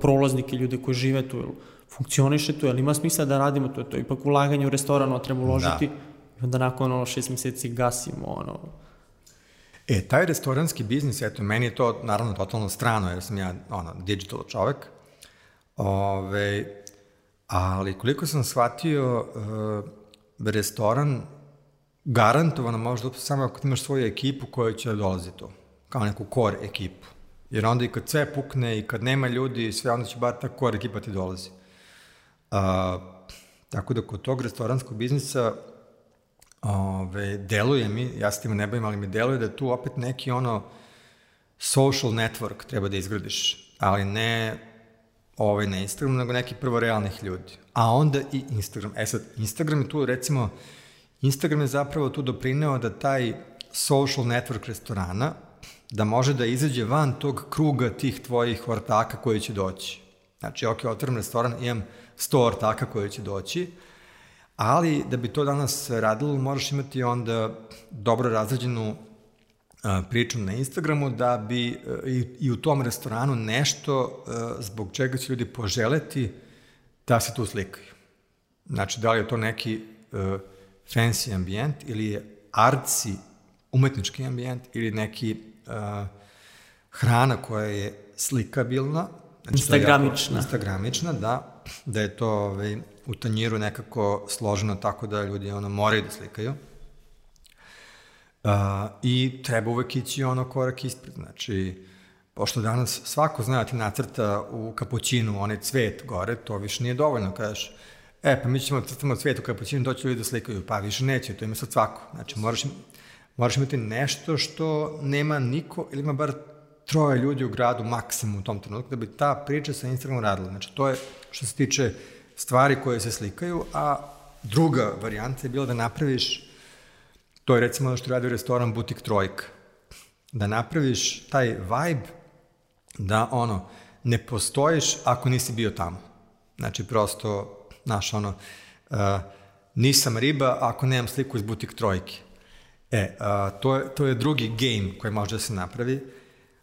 prolaznike, ljude koji žive tu, jel funkcioniše tu, jel ima smisla da radimo to, to je ipak ulaganje u restoranu, treba uložiti, da. i onda nakon ono šest meseci gasimo, ono, E, taj restoranski biznis, eto, meni je to naravno totalno strano, jer sam ja, ono, digital čovek, Ove, ali koliko sam shvatio, uh, restoran garantovano možda samo ako imaš svoju ekipu koja će da dolazi to, kao neku core ekipu. Jer onda i kad sve pukne i kad nema ljudi i sve, onda će bar ta core ekipa ti dolazi. A, tako da kod tog restoranskog biznisa ove, deluje mi, ja s tim ne bavim, ali mi deluje da tu opet neki ono social network treba da izgradiš, ali ne ovaj na Instagramu, nego neki prvo realnih ljudi. A onda i Instagram. E sad, Instagram je tu recimo, Instagram je zapravo tu doprineo da taj social network restorana da može da izađe van tog kruga tih tvojih ortaka koji će doći. Znači, ok, otvorim restoran, imam 100 ortaka koji će doći, ali da bi to danas radilo, moraš imati onda dobro razređenu priču na Instagramu da bi i, i u tom restoranu nešto zbog čega će ljudi poželeti da se tu slikaju. Znači, da li je to neki fancy ambijent ili je artsi umetnički ambijent ili neki uh, hrana koja je slikabilna. Znači, Instagramična. Jako, Instagramična, da. Da je to ovaj, u tanjiru nekako složeno tako da ljudi ono moraju da slikaju. Uh, I treba uvek ići ono korak ispred. Znači, pošto danas svako zna da ti nacrta u kapućinu onaj cvet gore, to više nije dovoljno, kažeš, e, pa mi ćemo da crtamo cvet u kapućinu, doći ljudi da slikaju, pa više neće, to ima sad svako. Znači, moraš moraš imati nešto što nema niko ili ima bar troje ljudi u gradu maksimum u tom trenutku da bi ta priča sa Instagramom radila. Znači, to je što se tiče stvari koje se slikaju, a druga varijanta je bila da napraviš, to je recimo ono što radi restoran Butik Trojka, da napraviš taj vibe da ono, ne postojiš ako nisi bio tamo. Znači, prosto, znaš, ono, uh, nisam riba ako nemam sliku iz Butik Trojke. E, a, to, je, to je drugi game koji može da se napravi,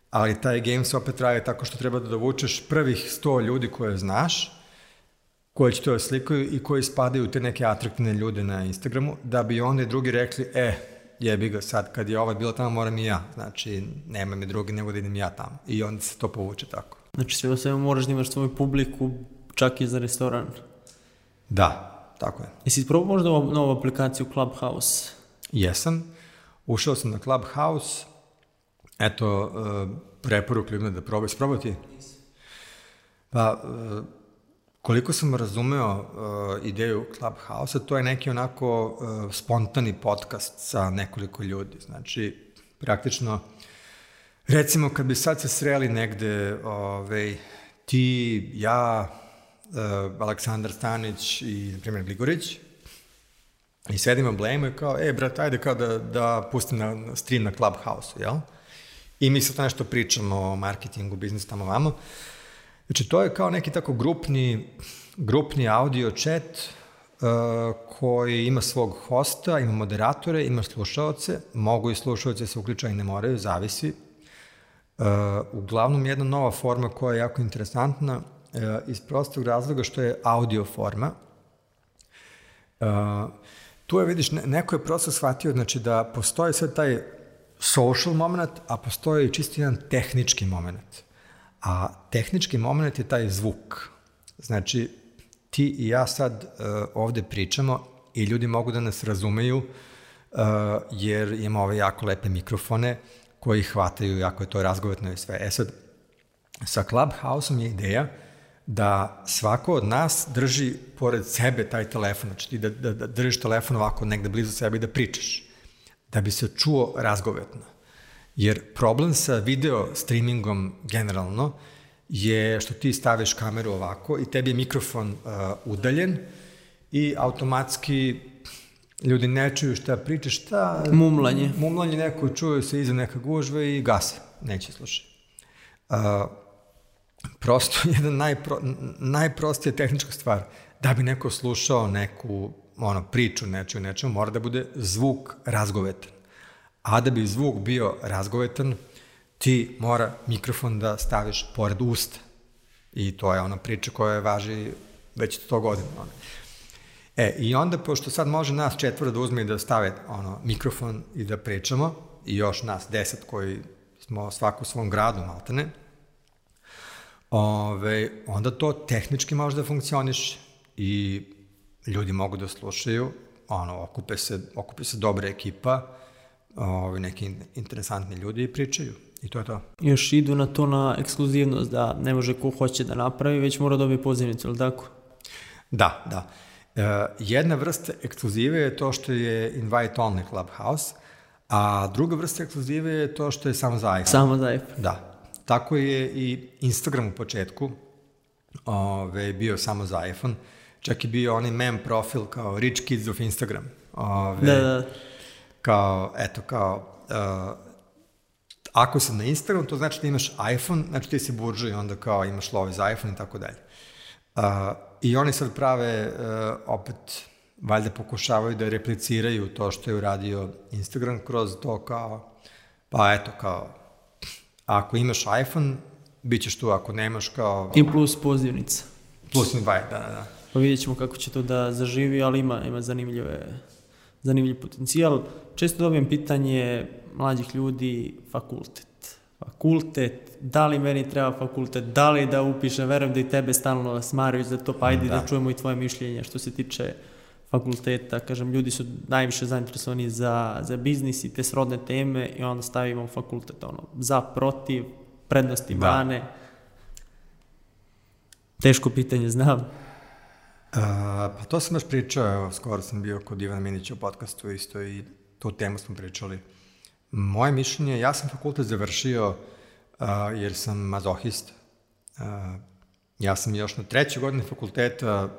ali taj game se opet traje tako što treba da dovučeš prvih 100 ljudi koje znaš, koji će to da slikaju i koji spadaju te neke atraktivne ljude na Instagramu, da bi onda drugi rekli, e, jebi ga sad, kad je ova bila tamo, moram i ja. Znači, nema mi drugi nego da idem ja tamo. I onda se to povuče tako. Znači, sve o svemu moraš da imaš svoju publiku, čak i za restoran. Da, tako je. Jesi probao možda novu aplikaciju Clubhouse? Jesam. Ušao sam na Clubhouse, eto, uh, preporuk ljudima da probaju. Sprobao ti? Pa, uh, koliko sam razumeo uh, ideju Clubhouse-a, to je neki onako spontani podcast sa nekoliko ljudi. Znači, praktično, recimo kad bi sad se sreli negde, ovaj, ti, ja, Aleksandar Stanić i, na primjer, Gligorić, I sedimo blejmo i kao, e, brat, ajde kao da, da pustim na stream na Clubhouse-u, jel? I mi sad nešto pričamo o marketingu, biznisu tamo vamo. Znači, to je kao neki tako grupni, grupni audio chat uh, koji ima svog hosta, ima moderatore, ima slušaoce, mogu i slušaoce se uključaju i ne moraju, zavisi. Uh, uglavnom, jedna nova forma koja je jako interesantna uh, iz prostog razloga što je audio forma. Uh, tu je, vidiš, neko je prosto shvatio, znači da postoji sad taj social moment, a postoji i čisto jedan tehnički moment. A tehnički moment je taj zvuk. Znači, ti i ja sad uh, ovde pričamo i ljudi mogu da nas razumeju uh, jer imamo ove jako lepe mikrofone koji hvataju, jako je to razgovetno i sve. E sad, sa Clubhouse-om je ideja uh, da svako od nas drži pored sebe taj telefon, znači ti da, da, da držiš telefon ovako negde blizu sebe i da pričaš, da bi se čuo razgovetno. Jer problem sa video streamingom generalno je što ti staviš kameru ovako i tebi je mikrofon uh, udaljen i automatski ljudi ne čuju šta pričaš, šta... Mumlanje. Mumlanje neko čuje se iza neka gužva i gase, neće slušati. Uh, prosto jedan najpro, najprostija tehnička stvar. Da bi neko slušao neku ono, priču nečiju, nečemu, mora da bude zvuk razgovetan. A da bi zvuk bio razgovetan, ti mora mikrofon da staviš pored usta. I to je ona priča koja važi već 100 godina. Ono. E, i onda, pošto sad može nas četvora da uzme i da stave ono, mikrofon i da pričamo, i još nas deset koji smo svako u svom gradu, maltene, ove, onda to tehnički može da funkcioniš i ljudi mogu da slušaju, ono, okupe se, okupe se dobra ekipa, ove, neki interesantni ljudi i pričaju. I to je to. Još idu na to na ekskluzivnost, da ne može ko hoće da napravi, već mora da dobije pozivnicu, ili tako? Da, da. E, jedna vrsta ekskluzive je to što je invite only Clubhouse, a druga vrsta ekskluzive je to što je samo za iPhone. Samo za iPhone. Da. Tako je i Instagram u početku ove, bio samo za iPhone. Čak i bio onaj mem profil kao Rich Kids of Instagram. Ove, Da, da. Kao, eto, kao, uh, ako si na Instagram, to znači da imaš iPhone, znači ti si buržu i onda kao imaš love za iPhone i tako dalje. Uh, I oni sad prave, uh, opet, valjda pokušavaju da repliciraju to što je uradio Instagram kroz to kao, pa eto, kao, ako imaš iPhone, bit ćeš tu, ako nemaš kao... I plus pozivnica. Plus invite, da, da, da. Pa vidjet ćemo kako će to da zaživi, ali ima, ima zanimljive, zanimljiv potencijal. Često dobijem pitanje mlađih ljudi, fakultet. Fakultet, da li meni treba fakultet, da li da upišem, verujem da i tebe stalno smaraju za to, pa ajde da. Da. da čujemo i tvoje mišljenje što se tiče fakulteta. Kažem, ljudi su najviše zainteresovani za, za biznis i te srodne teme i onda stavimo fakultet, ono, za, protiv, prednosti, Da. mane. Teško pitanje, znam. Uh, pa to sam baš pričao, evo, skoro sam bio kod Ivana Minića u podcastu isto i tu temu smo pričali. Moje mišljenje, ja sam fakultet završio uh, jer sam mazohist. Uh, ja sam još na trećoj godini fakulteta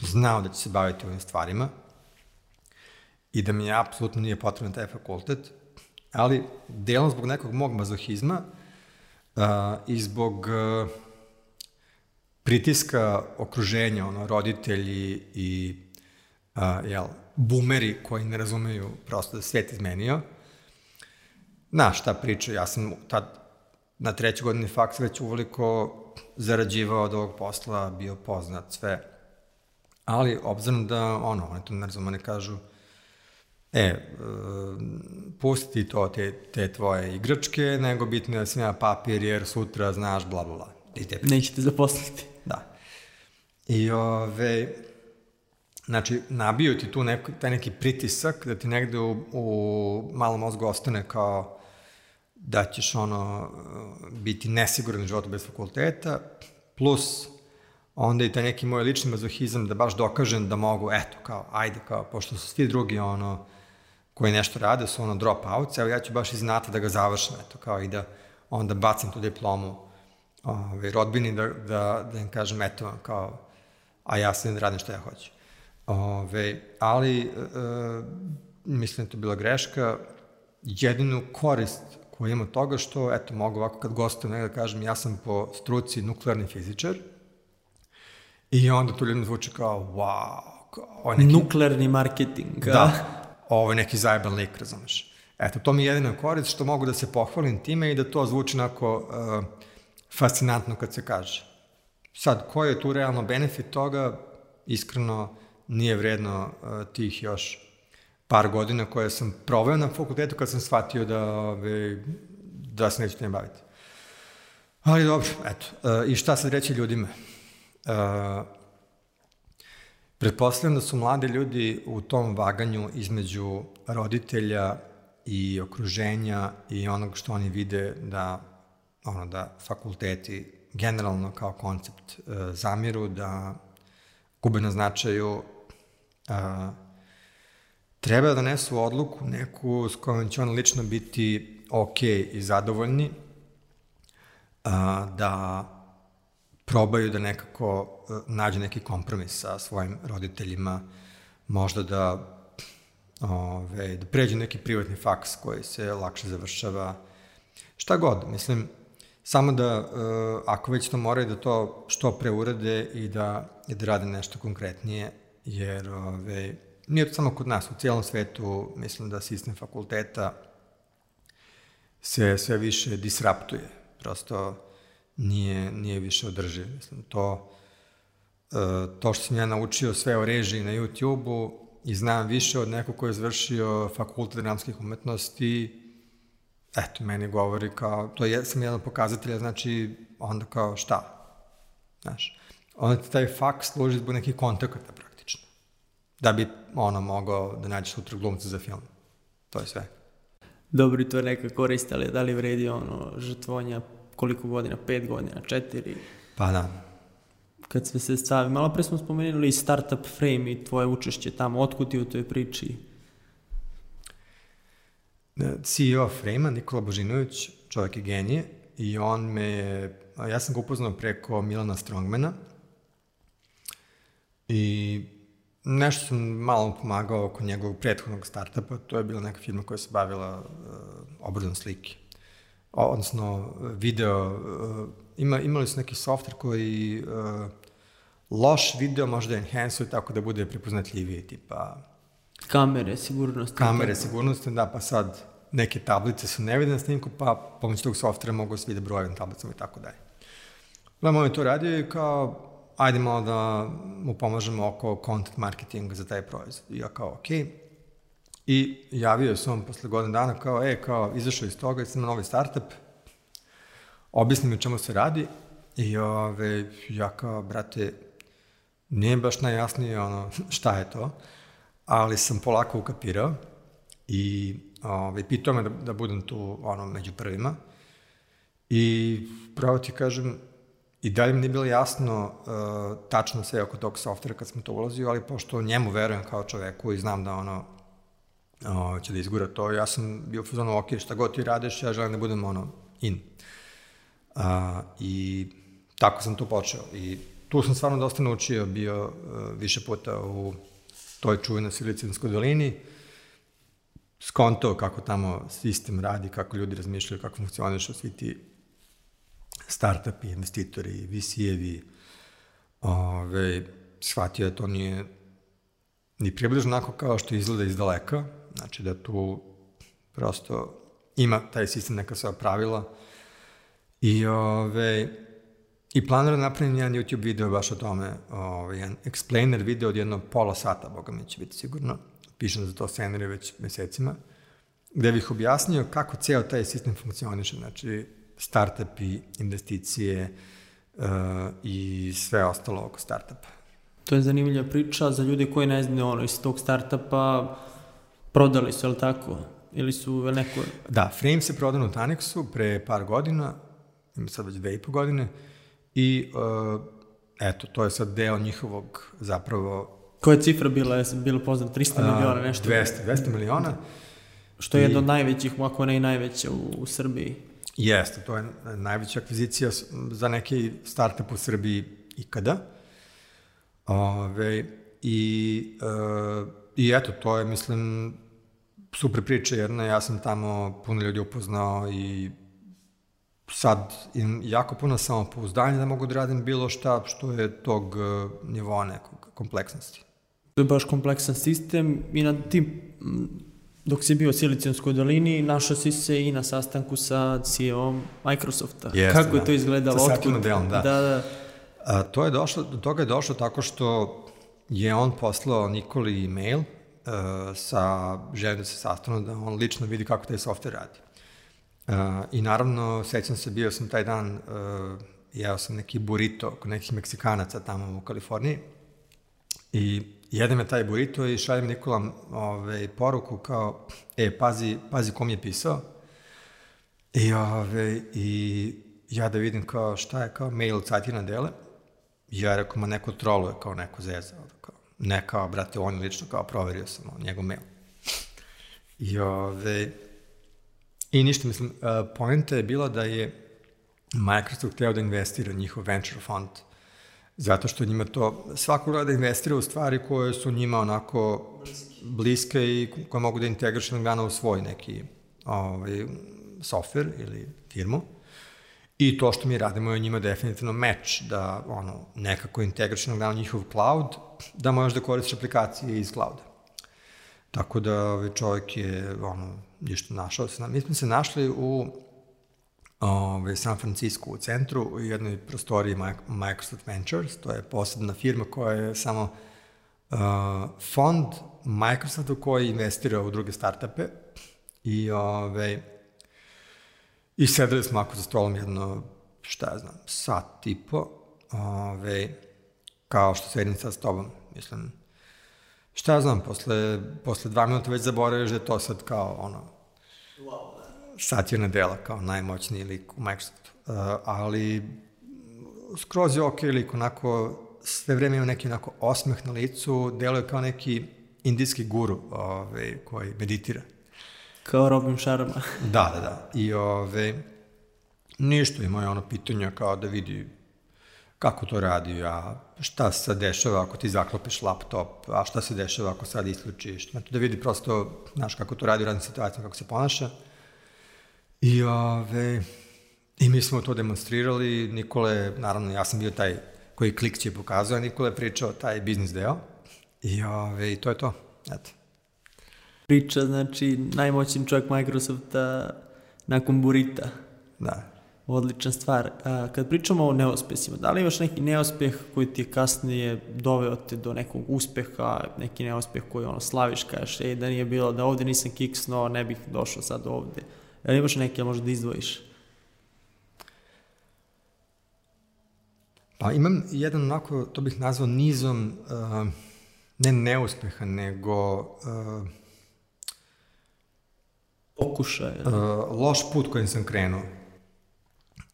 znao da ću se baviti ovim stvarima i da mi je apsolutno nije potreban taj fakultet, ali delom zbog nekog mog mazohizma uh, i zbog uh, pritiska okruženja, ono, roditelji i a, jel, bumeri koji ne razumeju prosto da svet izmenio. Na šta priča, ja sam tad na trećoj godini faksa već uvoliko zarađivao od ovog posla, bio poznat, sve. Ali, obzirom da, ono, oni to ne razume, oni kažu, e, e, pusti to, te, te tvoje igračke, nego bitno je da sam ja papir, jer sutra znaš, bla, bla, bla. I te priče. Nećete zaposliti. Da. I ove, znači, nabio ti tu neko, taj neki pritisak da ti negde u, u malom mozgu ostane kao da ćeš ono biti nesiguran u životu bez fakulteta, plus onda i taj neki moj lični mazohizam da baš dokažem da mogu, eto, kao, ajde, kao, pošto su svi drugi ono, koji nešto rade, su ono drop outs, evo ja ću baš iz nata da ga završim, eto, kao i da onda bacim tu diplomu ove, rodbini da, da, da im kažem, eto, kao, a ja sam radim šta ja hoću. Ove, ali, e, mislim da je to bila greška, jedinu korist koju imam toga što, eto, mogu ovako kad gostujem negde da kažem, ja sam po struci nuklearni fizičar, i onda to ljudima zvuči kao, wow, kao, neki, Nuklearni marketing. da, ovo je neki zajeban lik, razumeš. Eto, to mi je jedina korist što mogu da se pohvalim time i da to zvuči onako uh, fascinantno kad se kaže. Sad, koji je tu realno benefit toga, iskreno nije vredno uh, tih još par godina koje sam proveo na fakultetu kad sam shvatio da, ove, da se neću time baviti. Ali dobro, eto. Uh, I šta sad reći ljudima? Pretpostavljam da su mlade ljudi u tom vaganju između roditelja i okruženja i onog što oni vide da ono da fakulteti generalno kao koncept uh, zamiru, da gube na značaju uh, treba da donesu odluku neku s kojom će on lično biti ok i zadovoljni, a, da probaju da nekako a, nađu neki kompromis sa svojim roditeljima, možda da, ove, da pređe neki privatni faks koji se lakše završava, šta god, mislim, samo da, uh, ako već to moraju da to što pre urade i da, i da rade nešto konkretnije, jer ove, nije to samo kod nas, u cijelom svetu mislim da sistem fakulteta se sve više disraptuje. Prosto nije, nije više održiv. Mislim, to, uh, to što sam ja naučio sve o režiji na YouTube-u i znam više od nekog ko je završio fakultet dramskih umetnosti, eto, meni govori kao, to je, sam jedan pokazatelja, znači, onda kao šta? Znaš, onda ti taj fakt služi zbog nekih kontakata praktično. Da bi, ono, mogao da nađeš sutra glumca za film. To je sve. Dobro, to je neka korist, ali da li vredi ono žrtvonja koliko godina, pet godina, četiri? Pa da. Kad sve se stavi, malo pre smo spomenuli startup frame i tvoje učešće tamo, otkud ti u toj priči? CEO Frame-a, Nikola Božinović, čovjek je genije i on me je, ja sam ga upoznao preko Milana Strongmana i nešto sam malo pomagao oko njegovog prethodnog startupa, to je bila neka firma koja se bavila uh, obradom slike. Odnosno, video, uh, ima, imali su neki software koji uh, loš video možda enhance tako da bude prepoznatljiviji, tipa Kamere, sigurnosti. Kamere, sigurnosti, da, pa sad neke tablice su nevidne na snimku, pa pomoću tog softvera mogu se vide brojevi na tablicama i tako dalje. Gledamo je to radio i kao, ajde malo da mu pomažemo oko content marketinga za taj proizvod. I ja kao, okej. Okay. I javio se on posle godina dana kao, e, kao, izašao iz toga, sam novi startup, objasni mi čemu se radi. I ove, ja kao, brate, nije baš najjasnije ono, šta je to, ali sam polako ukapirao i ove, pitao me da, da budem tu ono, među prvima. I pravo ti kažem, i dalje mi nije bilo jasno uh, tačno sve oko tog softvera kad smo to ulazio, ali pošto njemu verujem kao čoveku i znam da ono uh, će da izgura to, ja sam bio u ok, šta god ti radiš, ja želim da budem ono in. Uh, I tako sam to počeo. I tu sam stvarno dosta naučio, bio uh, više puta u toj čuvenoj Silicijanskoj dolini, skonto kako tamo sistem radi, kako ljudi razmišljaju, kako funkcionišu svi ti startupi, investitori, VC-evi, ove, shvatio da to nije ni približno onako kao što izgleda iz daleka, znači da tu prosto ima taj sistem neka sva pravila. I ove, i planira da napravim jedan YouTube video baš o tome, ove, jedan explainer video od jedno pola sata, boga mi će biti sigurno, pišem za to scenarije već mesecima, gde bih objasnio kako ceo taj sistem funkcioniše, znači startupi, investicije uh, i sve ostalo oko startupa. To je zanimljiva priča za ljude koji ne znaju ono iz tog startupa prodali su, je li tako? Ili su neko... Da, Frame se prodano u Tanexu pre par godina, ima sad već dve i po godine, i uh, eto, to je sad deo njihovog zapravo Koja je cifra bila, je bilo poznat, 300 miliona, nešto? 200, 200 miliona. Što je I... jedna od najvećih, ako ne i najveća u, u Srbiji. Jeste, to je najveća akvizicija za neki startup u Srbiji ikada. Ove, i, e, I eto, to je, mislim, super priča jedna, ja sam tamo puno ljudi upoznao i sad imam jako puno samopouzdanja da mogu da radim bilo šta što je tog e, nivoa nekog kompleksnosti. To je baš kompleksan sistem i na tim, dok si bio u Silicijonskoj dolini, našao si se i na sastanku sa CEO Microsofta. Jeste, Kako je da. to izgledalo? Sa Satya Nadelom, da. Da, da. A, to je došlo, do toga je došlo tako što je on poslao Nikoli e-mail uh, sa željom da se sastanu, da on lično vidi kako taj software radi. Uh, I naravno, sećam se, bio sam taj dan, uh, jeo sam neki burrito kod nekih Meksikanaca tamo u Kaliforniji i jedem je taj burrito i šaljem Nikola ove, poruku kao, e, pazi, pazi kom je pisao. I, ove, i ja da vidim kao šta je kao mail od Satina Dele. Ja rekao, ma neko troluje kao neko zeza. Ne kao, brate, on lično kao proverio sam njegov mail. I, ove, I ništa, mislim, poenta je bila da je Microsoft hteo da investira njihov venture fund, zato što njima to, svako gleda da investira u stvari koje su njima onako bliske i koje mogu da integrišu jednog dana u svoj neki ovaj, software ili firmu. I to što mi radimo je njima definitivno meč da ono, nekako integrišu jednog dana njihov cloud, da možeš da koristiš aplikacije iz clouda. Tako da ovaj čovjek je ono, nešto našao se. Mi smo se našli u ovaj, San Francisco u centru, u jednoj prostoriji Microsoft Ventures, to je posebna firma koja je samo uh, fond Microsoftu koji investira u druge startupe i ovaj, i sedeli smo ako za stolom jedno, šta ja znam, sat i po, ovaj, kao što sedim sad s tobom, mislim, šta ja znam, posle, posle dva minuta već zaboraviš da je to sad kao ono, wow, satirna dela kao najmoćniji lik u Microsoftu. Uh, ali skroz je ok lik, onako sve vreme ima neki onako osmeh na licu, deluje kao neki indijski guru ovaj, koji meditira. Kao Robin Sharma. da, da, da. I ove, ništa ima je ono pitanja kao da vidi kako to radi, a šta se dešava ako ti zaklopiš laptop, a šta se dešava ako sad isključiš. Znači da vidi prosto, znaš, kako to radi u radnim situacijama, kako se ponaša. I, ove, I mi smo to demonstrirali, Nikole, naravno ja sam bio taj koji klik će pokazao, a Nikole je pričao taj biznis deo i, ove, i to je to. Eto. Priča, znači, najmoćniji čovjek Microsofta nakon Burita. Da. Odlična stvar. A, kad pričamo o neuspesima, da li imaš neki neuspeh koji ti je kasnije doveo te do nekog uspeha, neki neuspeh koji ono slaviš, kažeš, ej, da nije bilo, da ovde nisam kiksno, ne bih došao sad ovde. Jel imaš neke, možda da izdvojiš? Pa imam jedan onako, to bih nazvao nizom, uh, ne neuspeha, nego... Uh, Pokušaj. Uh, loš put kojim sam krenuo.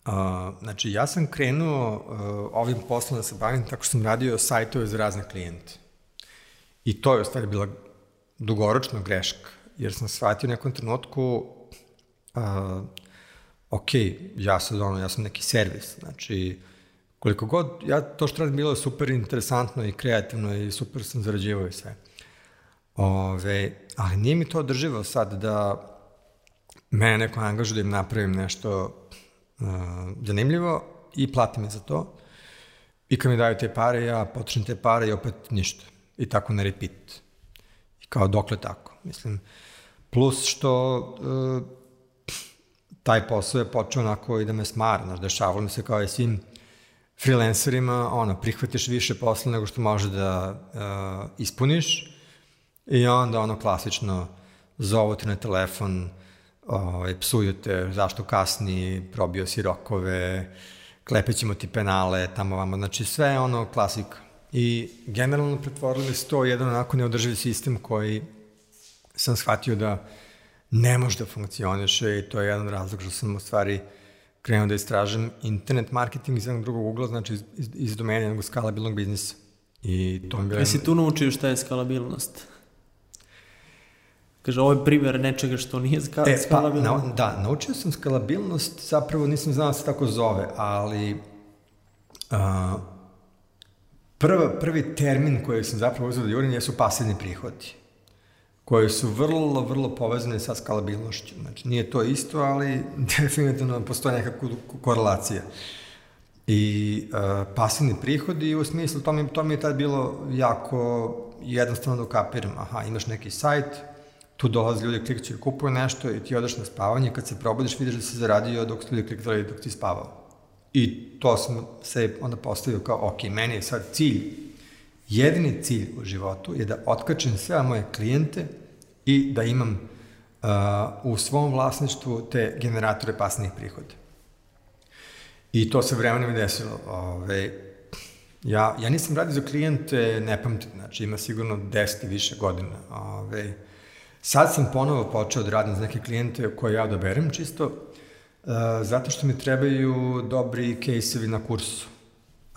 Uh, znači, ja sam krenuo uh, ovim poslom da se bavim tako što sam radio sajtove za razne klijente. I to je u stvari bila dugoročna greška, jer sam shvatio u nekom trenutku uh, ok, ja sad ono, ja sam neki servis, znači, koliko god, ja to što radim bilo je super interesantno i kreativno i super sam zarađivao i sve. Ove, ali nije mi to održivo sad da mene neko angažuje da im napravim nešto uh, zanimljivo i plati me za to. I kad mi daju te pare, ja potrošim te pare i opet ništa. I tako na repeat. I kao dokle tako. Mislim, plus što uh, taj posao je počeo onako i da me smara, znaš, dešavalo mi se kao i svim freelancerima, ono, prihvatiš više posla nego što može da uh, ispuniš i onda ono klasično zovu te na telefon, ovaj, psuju te zašto kasni, probio si rokove, klepećemo ti penale, tamo vamo, znači sve ono klasika. I generalno pretvorili se to jedan onako neodrživi sistem koji sam shvatio da ne može da funkcioniše i to je jedan razlog što sam u stvari krenuo da istražem internet marketing iz jednog drugog ugla, znači iz, iz, iz domena jednog skalabilnog biznisa. I to mi je... Jesi tu naučio šta je skalabilnost? Kaže, ovo je primjer nečega što nije ska, e, skalabilno. Pa, na, da, naučio sam skalabilnost, zapravo nisam znao da se tako zove, ali uh, prva, prvi termin koji sam zapravo uzeo da jurim jesu pasivni prihodi koje su vrlo, vrlo povezane sa skalabilnošću. Znači, nije to isto, ali definitivno postoje neka korelacija. I uh, pasivni prihodi u smislu, to mi, to mi je tad bilo jako jednostavno da ukapiram. Aha, imaš neki sajt, tu dolaze ljudi, klikću i kupuju nešto i ti odeš na spavanje, kad se probudiš vidiš da si zaradio dok su ljudi klikali dok ti spavao. I to sam se onda postavio kao, ok, meni je sad cilj Jedini cilj u životu je da otkačem sve moje klijente i da imam uh, u svom vlasništvu te generatore pasnih prihoda. I to se vremenom desilo. Ove, ja, ja nisam radio za klijente, ne pamtim, znači ima sigurno 10 i više godina. Ove, sad sam ponovo počeo da radim za neke klijente koje ja odaberem čisto, uh, zato što mi trebaju dobri case-evi na kursu.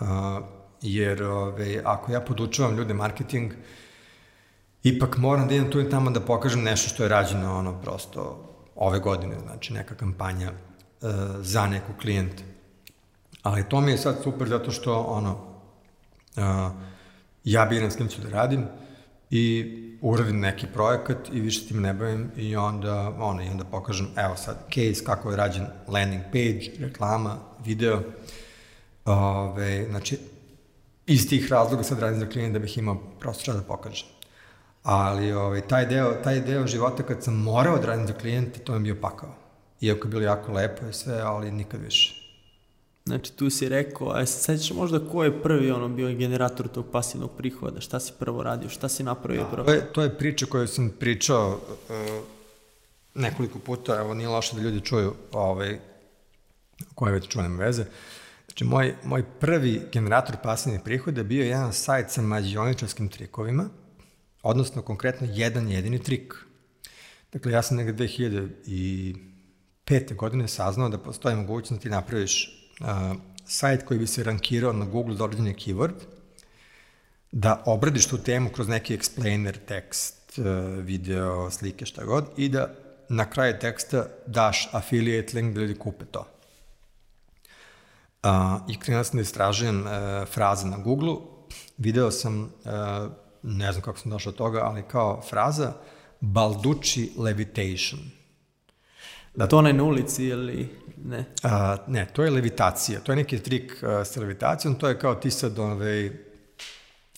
Uh, jer ove, ako ja podučavam ljude marketing, ipak moram da idem tu i tamo da pokažem nešto što je rađeno ono prosto ove godine, znači neka kampanja uh, za nekog klijenta. Ali to mi je sad super zato što, ono, uh, ja biram s kim ću da radim i uradim neki projekat i više tim ne bavim i onda, ono, i onda pokažem, evo sad, case, kako je rađen landing page, reklama, video, Ove, znači, iz tih razloga sad radim za klijent da bih imao prosto da pokažem. Ali ovaj, taj, deo, taj deo života kad sam morao da radim za klijente, to mi je bio pakao. Iako je bilo jako lepo i sve, ali nikad više. Znači tu si rekao, a se sećaš možda ko je prvi ono bio generator tog pasivnog prihoda, šta si prvo radio, šta si napravio da? To je, to je priča koju sam pričao uh, nekoliko puta, evo nije loše da ljudi čuju ovaj, koje već čujem veze. Znači, moj, moj prvi generator pasivnih prihoda bio je jedan sajt sa mađioničarskim trikovima, odnosno konkretno jedan jedini trik. Dakle, ja sam negde 2005. godine saznao da postoji mogućnost da ti napraviš uh, sajt koji bi se rankirao na Google za određeni keyword, da obradiš tu temu kroz neki explainer, tekst, uh, video, slike, šta god, i da na kraju teksta daš affiliate link da ljudi kupe to. Uh, I krenuo sam da istražujem uh, fraze na Google-u, video sam, uh, ne znam kako sam došao do toga, ali kao fraza Balducci Levitation. Da, to onaj na ulici ili ne? A, ne, to je levitacija. To je neki trik uh, sa levitacijom. To je kao ti sad, ovaj,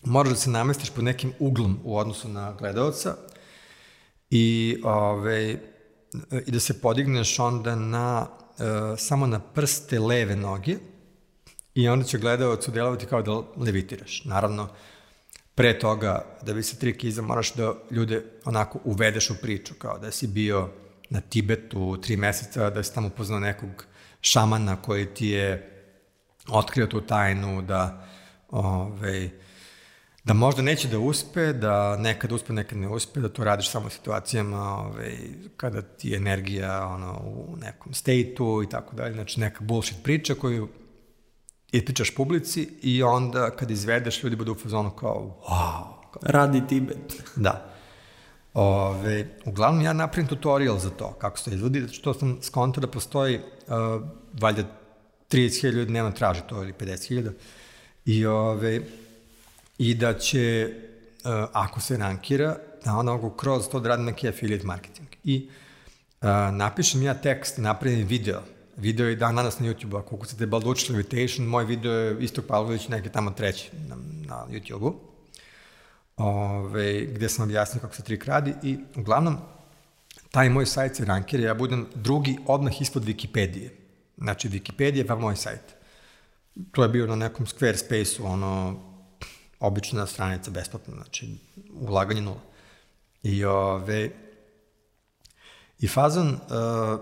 moraš da se namestiš pod nekim uglom u odnosu na gledalca i, ovaj, i da se podigneš onda na, uh, samo na prste leve noge i onda će gledalac udelovati kao da levitiraš. Naravno, pre toga, da bi se trik iza, moraš da ljude onako uvedeš u priču, kao da si bio na Tibetu tri meseca, da si tamo upoznao nekog šamana koji ti je otkrio tu tajnu, da, ovaj, da možda neće da uspe, da nekad uspe, nekad ne uspe, da to radiš samo u situacijama ovaj, kada ti je energija ono, u nekom state-u i tako dalje, znači neka bullshit priča koju ispričaš publici i onda kad izvedeš ljudi budu u fazonu kao wow. Kao, Radi Tibet. Da. Ove, uglavnom ja napravim tutorial za to, kako se izvodi, što sam skonto da postoji uh, valjda 30.000 ljudi dnevno traži to ili 50.000 i, ove, i da će, uh, ako se rankira, da ona mogu kroz to da radim neki affiliate marketing. I uh, napišem ja tekst, napravim video, video je dan danas na YouTube-u, ako kucate Balducci Levitation, moj video je Istok Pavlović, neki tamo treći na, na YouTube-u ove, gde sam objasnio kako se trik radi i uglavnom taj moj sajt se rankira, ja budem drugi odmah ispod Wikipedije. Znači, Wikipedia pa moj sajt. To je bio na nekom Squarespace-u, ono, obična stranica, besplatna, znači, ulaganje nula. I, ove, i fazon uh,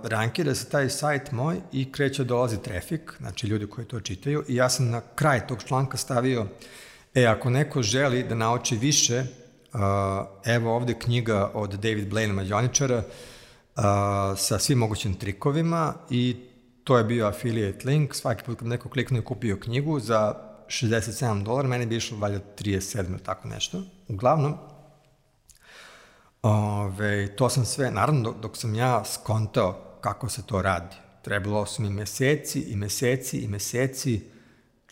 rankira se taj sajt moj i kreće da dolazi trafik, znači ljudi koji to čitaju, i ja sam na kraj tog članka stavio uh, E, ako neko želi da nauči više, evo ovde knjiga od David Blaine mađoničara sa svim mogućim trikovima i to je bio affiliate link, svaki put kad neko klikne i kupio knjigu za 67 dolara, meni bi išlo valjda 37 tako nešto. Uglavnom, ove, to sam sve, naravno dok, dok sam ja skontao kako se to radi, trebalo su mi meseci i meseci i meseci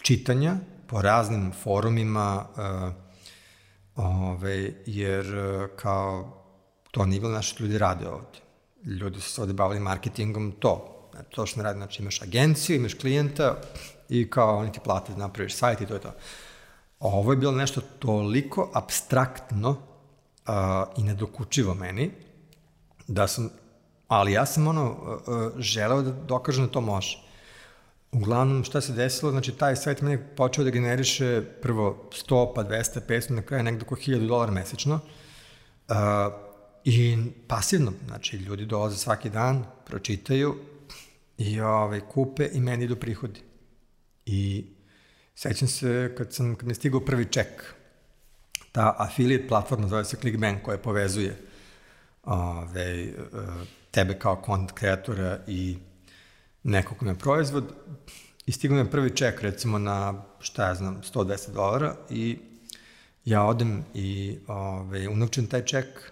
čitanja, po raznim forumima, uh, ove, jer uh, kao to nije bilo nešto ljudi rade ovde. Ljudi su se ovde bavili marketingom, to. To što ne radi, znači imaš agenciju, imaš klijenta i kao oni ti plate da napraviš sajt i to je to. Ovo je bilo nešto toliko abstraktno uh, i nedokučivo meni, da sam, ali ja sam ono, uh, želeo da dokažem da to može. Uglavnom, šta se desilo, znači taj sajt meni počeo da generiše prvo 100, pa 200, 500, na kraju nekdo oko 1000 dolara mesečno. Uh, I pasivno, znači ljudi dolaze svaki dan, pročitaju i ovaj, kupe i meni idu prihodi. I sećam se kad, sam, kad mi je stigao prvi ček, ta affiliate platforma zove se ClickBank koja povezuje ove, ovaj, tebe kao content kreatora i nekog na proizvod i stigao mi prvi ček recimo na, šta ja znam, 110 dolara i ja odem i ove, unovčem taj ček,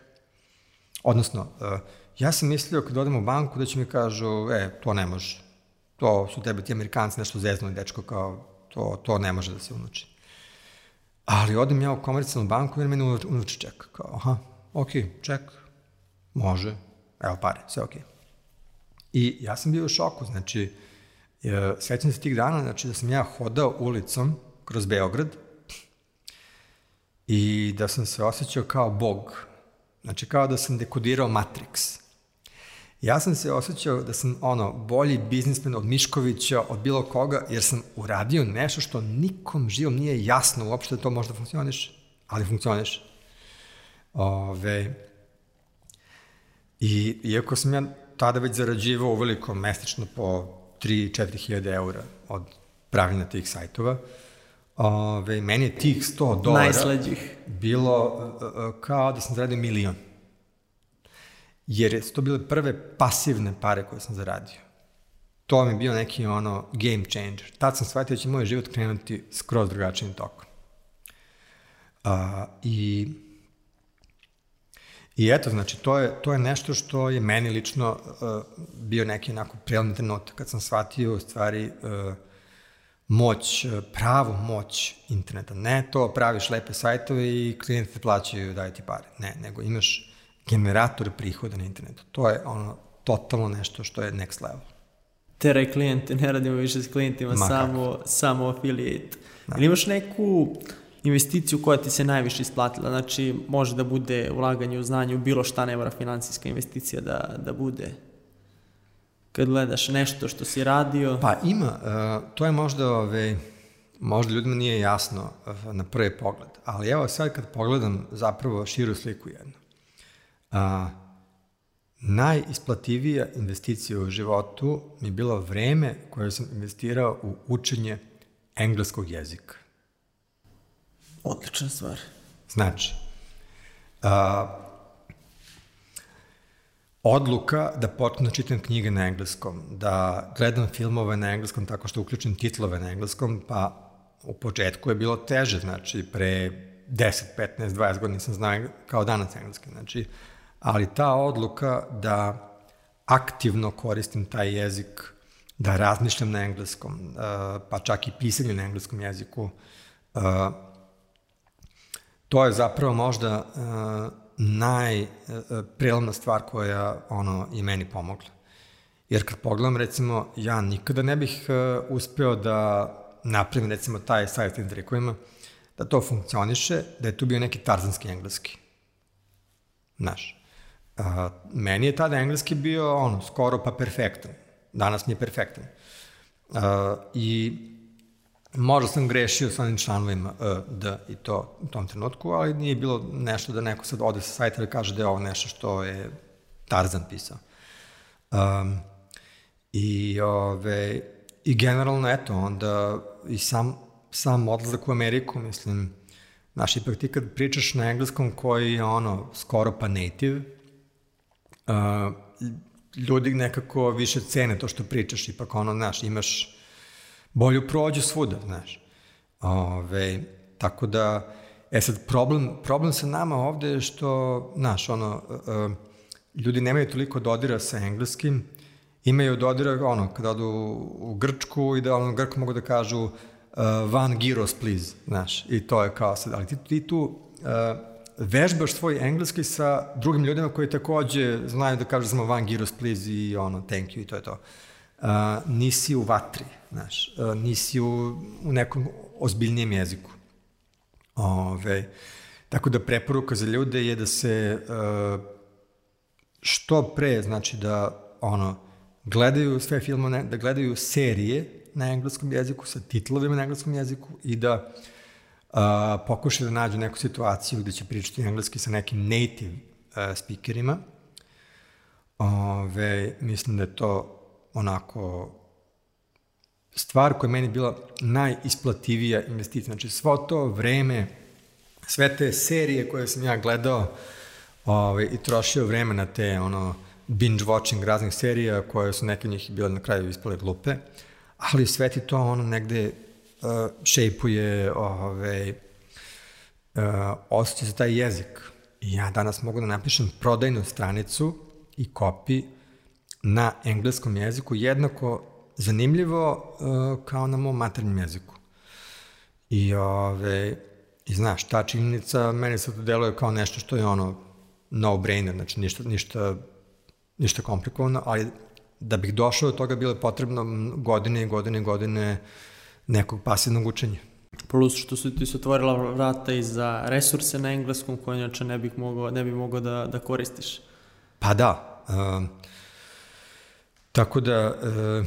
odnosno, uh, ja sam mislio kad odem u banku da će mi kažu, e, to ne može. to su tebe ti Amerikanci nešto zeznuli, dečko, kao, to, to ne može da se unuči. Ali odem ja u komercijalnu banku i meni unuči ček. Kao, aha, ok, ček, može, evo pare, sve ok. I ja sam bio u šoku, znači, sećam se tih dana, znači da sam ja hodao ulicom kroz Beograd i da sam se osjećao kao bog. Znači, kao da sam dekodirao Matrix. Ja sam se osjećao da sam ono bolji biznismen od Miškovića, od bilo koga, jer sam uradio nešto što nikom živom nije jasno uopšte da to možda funkcioniš, ali funkcioniš. Ove, I iako sam ja tada već zarađivao uveliko mesečno po 3-4 hiljade eura od pravljena tih sajtova, ove, meni je tih 100 dolara Najslađih. bilo uh, kao da sam zaradio milion jer su to bile prve pasivne pare koje sam zaradio. To mi je bio neki ono game changer. Tad sam shvatio da će moj život krenuti skroz drugačijim tokom. Uh, I I eto, znači, to je, to je nešto što je meni lično uh, bio neki onako prelomni trenutak kad sam shvatio u stvari uh, moć, uh, pravu moć interneta. Ne to praviš lepe sajtove i klijenti te plaćaju daju ti pare. Ne, nego imaš generator prihoda na internetu. To je ono totalno nešto što je next level. Teraj klijente, ne radimo više s klijentima, Ma samo, samo affiliate. Da. Ili imaš neku investiciju koja ti se najviše isplatila? Znači, može da bude ulaganje u znanju, bilo šta ne mora financijska investicija da, da bude. Kad gledaš nešto što si radio... Pa ima, uh, to je možda, ove, možda ljudima nije jasno uh, na prvi pogled, ali evo sad kad pogledam zapravo širu sliku jednu. A, najisplativija investicija u životu mi je bilo vreme koje sam investirao u učenje engleskog jezika. Odlična stvar. Znači, a, odluka da počnem da čitam knjige na engleskom, da gledam filmove na engleskom tako što uključim titlove na engleskom, pa u početku je bilo teže, znači pre 10, 15, 20 godina nisam znao kao danas engleski, znači ali ta odluka da aktivno koristim taj jezik, da razmišljam na engleskom, pa čak i pisanje na engleskom jeziku, to je zapravo možda uh, najprelomna stvar koja ono, i meni pomogla. Jer kad pogledam, recimo, ja nikada ne bih uspeo da napravim, recimo, taj sajt na trikovima, da to funkcioniše, da je tu bio neki tarzanski engleski. Znaš, A, meni je tada engleski bio ono, skoro pa perfektan. Danas mi je perfektan. A, I možda sam grešio sa onim članovima E, D i to u tom trenutku, ali nije bilo nešto da neko sad ode sa sajta i kaže da je ovo nešto što je Tarzan pisao. Um, I, ove, I generalno, eto, onda i sam, sam odlazak u Ameriku, mislim, znaš, ipak ti kad pričaš na engleskom koji je ono skoro pa native, uh, ljudi nekako više cene to što pričaš, ipak ono, znaš, imaš bolju prođu svuda, znaš. Ove, tako da, e sad, problem, problem sa nama ovde je što, znaš, ono, uh, ljudi nemaju toliko dodira sa engleskim, imaju dodira, ono, kada odu u Grčku i da, Grk mogu da kažu uh, van gyros, please, znaš, i to je kao sad, ali ti, ti tu uh, vežbaš svoj engleski sa drugim ljudima koji takođe znaju da kažu samo van gyros please i ono thank you i to je to. Uh, nisi u vatri, znaš, uh, nisi u, u nekom ozbiljnijem jeziku. Ove, tako da preporuka za ljude je da se uh, što pre, znači da ono, gledaju sve filmove, da gledaju serije na engleskom jeziku sa titlovima na engleskom jeziku i da uh, pokušaju da nađu neku situaciju gde će pričati engleski sa nekim native uh, speakerima. Ove, mislim da je to onako stvar koja je meni bila najisplativija investicija. Znači, svo to vreme, sve te serije koje sam ja gledao ove, i trošio vreme na te ono, binge watching raznih serija koje su neke od njih bile na kraju ispale glupe, ali sve ti to ono negde uh, šejpuje ovaj, uh, osjeća se taj jezik. I ja danas mogu da napišem prodajnu stranicu i kopi na engleskom jeziku jednako zanimljivo uh, kao na mom maternjem jeziku. I, ove, i znaš, ta činjenica meni se to deluje kao nešto što je ono no-brainer, znači ništa, ništa, ništa komplikovano, ali da bih došao do toga bilo je potrebno godine i godine i godine nekog pasivnog učenja. Plus što su ti se otvorila vrata i za resurse na engleskom koje inače ne bih mogao, ne bi mogao da, da koristiš. Pa da. Uh, tako da uh,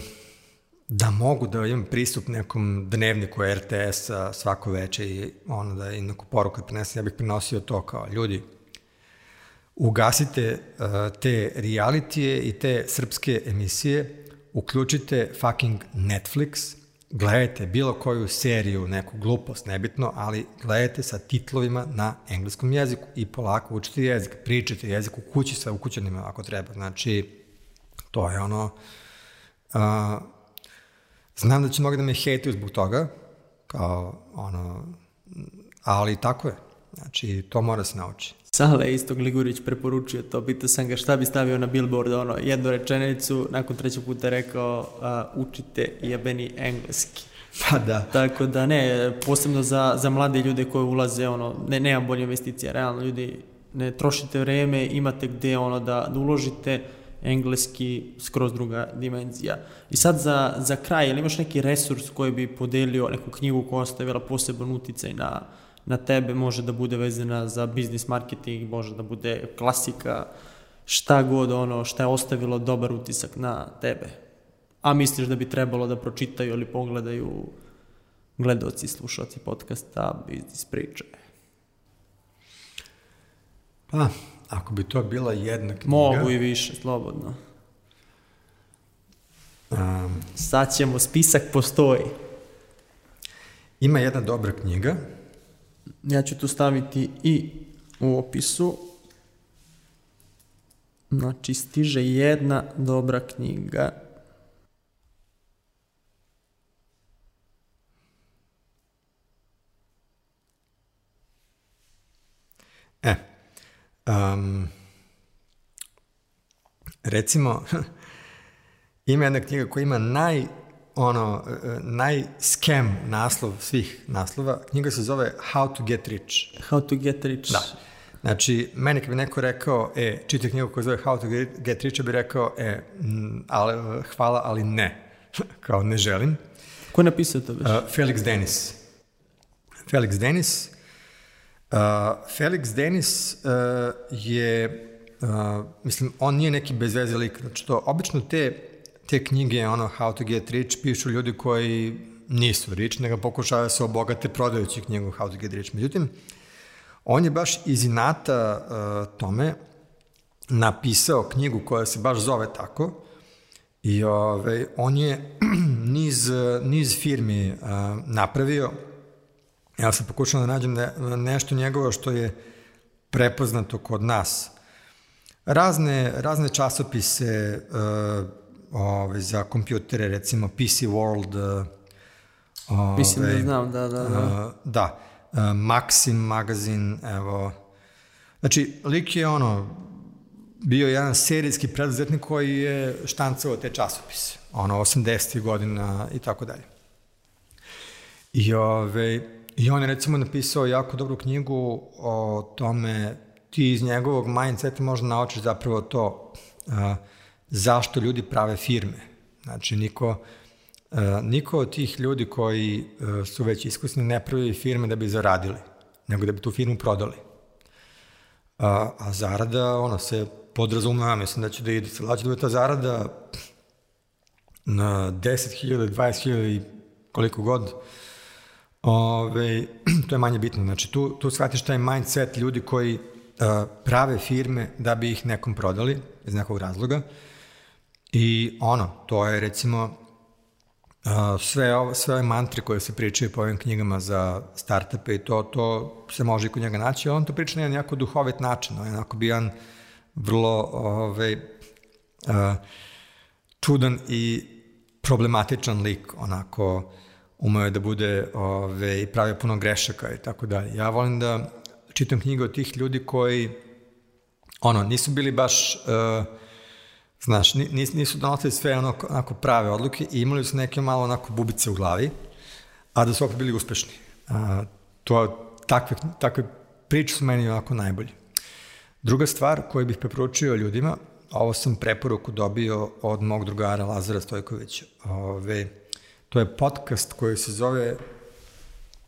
da mogu da imam pristup nekom dnevniku RTS-a svako veče i ono da i neku poruku prenesem, ja bih prenosio to kao ljudi, ugasite uh, te realitije i te srpske emisije, uključite fucking Netflix, gledajte bilo koju seriju, neku glupost, nebitno, ali gledajte sa titlovima na engleskom jeziku i polako učite jezik, pričajte jezik u kući sa ukućanima ako treba. Znači, to je ono... Uh, znam da će mnogo da me hejtuju zbog toga, kao ono, ali tako je. Znači, to mora se nauči. Sale Istog Ligurić preporučio to, pitao sam ga šta bi stavio na billboard, ono, jednu rečenicu, nakon trećeg puta rekao uh, učite jebeni engleski. Pa da. Tako da ne, posebno za, za mlade ljude koji ulaze, ono, ne, nema bolje investicija, realno ljudi, ne trošite vreme, imate gde ono da, da uložite, engleski skroz druga dimenzija. I sad za, za kraj, ili imaš neki resurs koji bi podelio neku knjigu koja ostavila poseban uticaj na, na tebe, može da bude vezana za biznis marketing, može da bude klasika, šta god ono, šta je ostavilo dobar utisak na tebe. A misliš da bi trebalo da pročitaju ili pogledaju gledoci, slušalci podcasta Biznis priče? Pa, ako bi to bila jedna knjiga... Mogu i više, slobodno. Um, Sad ćemo, spisak postoji. Ima jedna dobra knjiga. Ja ću tu staviti i u opisu. Znači, stiže jedna dobra knjiga. E, um, recimo, ima jedna knjiga koja ima naj ono, naj-scam naslov svih naslova, knjiga se zove How to get rich. How to get rich. Da. Znači, meni kad bi neko rekao, e, čita knjigu koja zove How to get, get rich, bi rekao, e, m, ali, hvala, ali ne. Kao, ne želim. Ko je napisao to već? Uh, Felix Denis. Felix Denis. Felix Denis uh, je, uh, mislim, on nije neki bezveze lik. Znači, to, obično te te knjige, ono, How to get rich, pišu ljudi koji nisu rich, nego pokušavaju da se obogate prodajući knjigu How to get rich. Međutim, on je baš iz inata uh, tome napisao knjigu koja se baš zove tako i ove, ovaj, on je niz, niz firmi uh, napravio. Ja sam pokušao da nađem ne, nešto njegovo što je prepoznato kod nas. Razne, razne časopise, uh, ove, za kompjutere, recimo PC World. Ove, Mislim da znam, da, da. Da, uh, da. Uh, Maxim magazin, evo. Znači, lik je ono, bio jedan serijski preduzetnik koji je štancao te časopise, ono, 80. godina i tako dalje. I, ove, I on je recimo napisao jako dobru knjigu o tome, ti iz njegovog mindseta možda naučiš zapravo to, uh, zašto ljudi prave firme. Znači, niko, uh, niko od tih ljudi koji uh, su već iskusni ne pravi firme da bi zaradili, nego da bi tu firmu prodali. Uh, a zarada, ono, se podrazumeva, mislim da će da ide, da će da ta zarada na 10.000, 20.000 i koliko god, Ove, to je manje bitno. Znači, tu, tu shvatiš taj mindset ljudi koji uh, prave firme da bi ih nekom prodali iz nekog razloga. I ono, to je recimo uh, sve, ovo, sve ove mantre koje se pričaju po ovim knjigama za startupe i to, to se može i kod njega naći, on to priča na jedan jako duhovit način, on je onako bio vrlo ovaj, uh, čudan i problematičan lik, onako umeo je da bude ove, i pravio puno grešaka i tako dalje. Ja volim da čitam knjige od tih ljudi koji ono, nisu bili baš uh, Znaš, nisu donosili sve ono, onako prave odluke i imali su neke malo onako bubice u glavi, a da su opet bili uspešni. A, to, takve, takve priče su meni onako najbolji. Druga stvar koju bih preporučio ljudima, ovo sam preporuku dobio od mog drugara Lazara Stojkovića. Ove, to je podcast koji se zove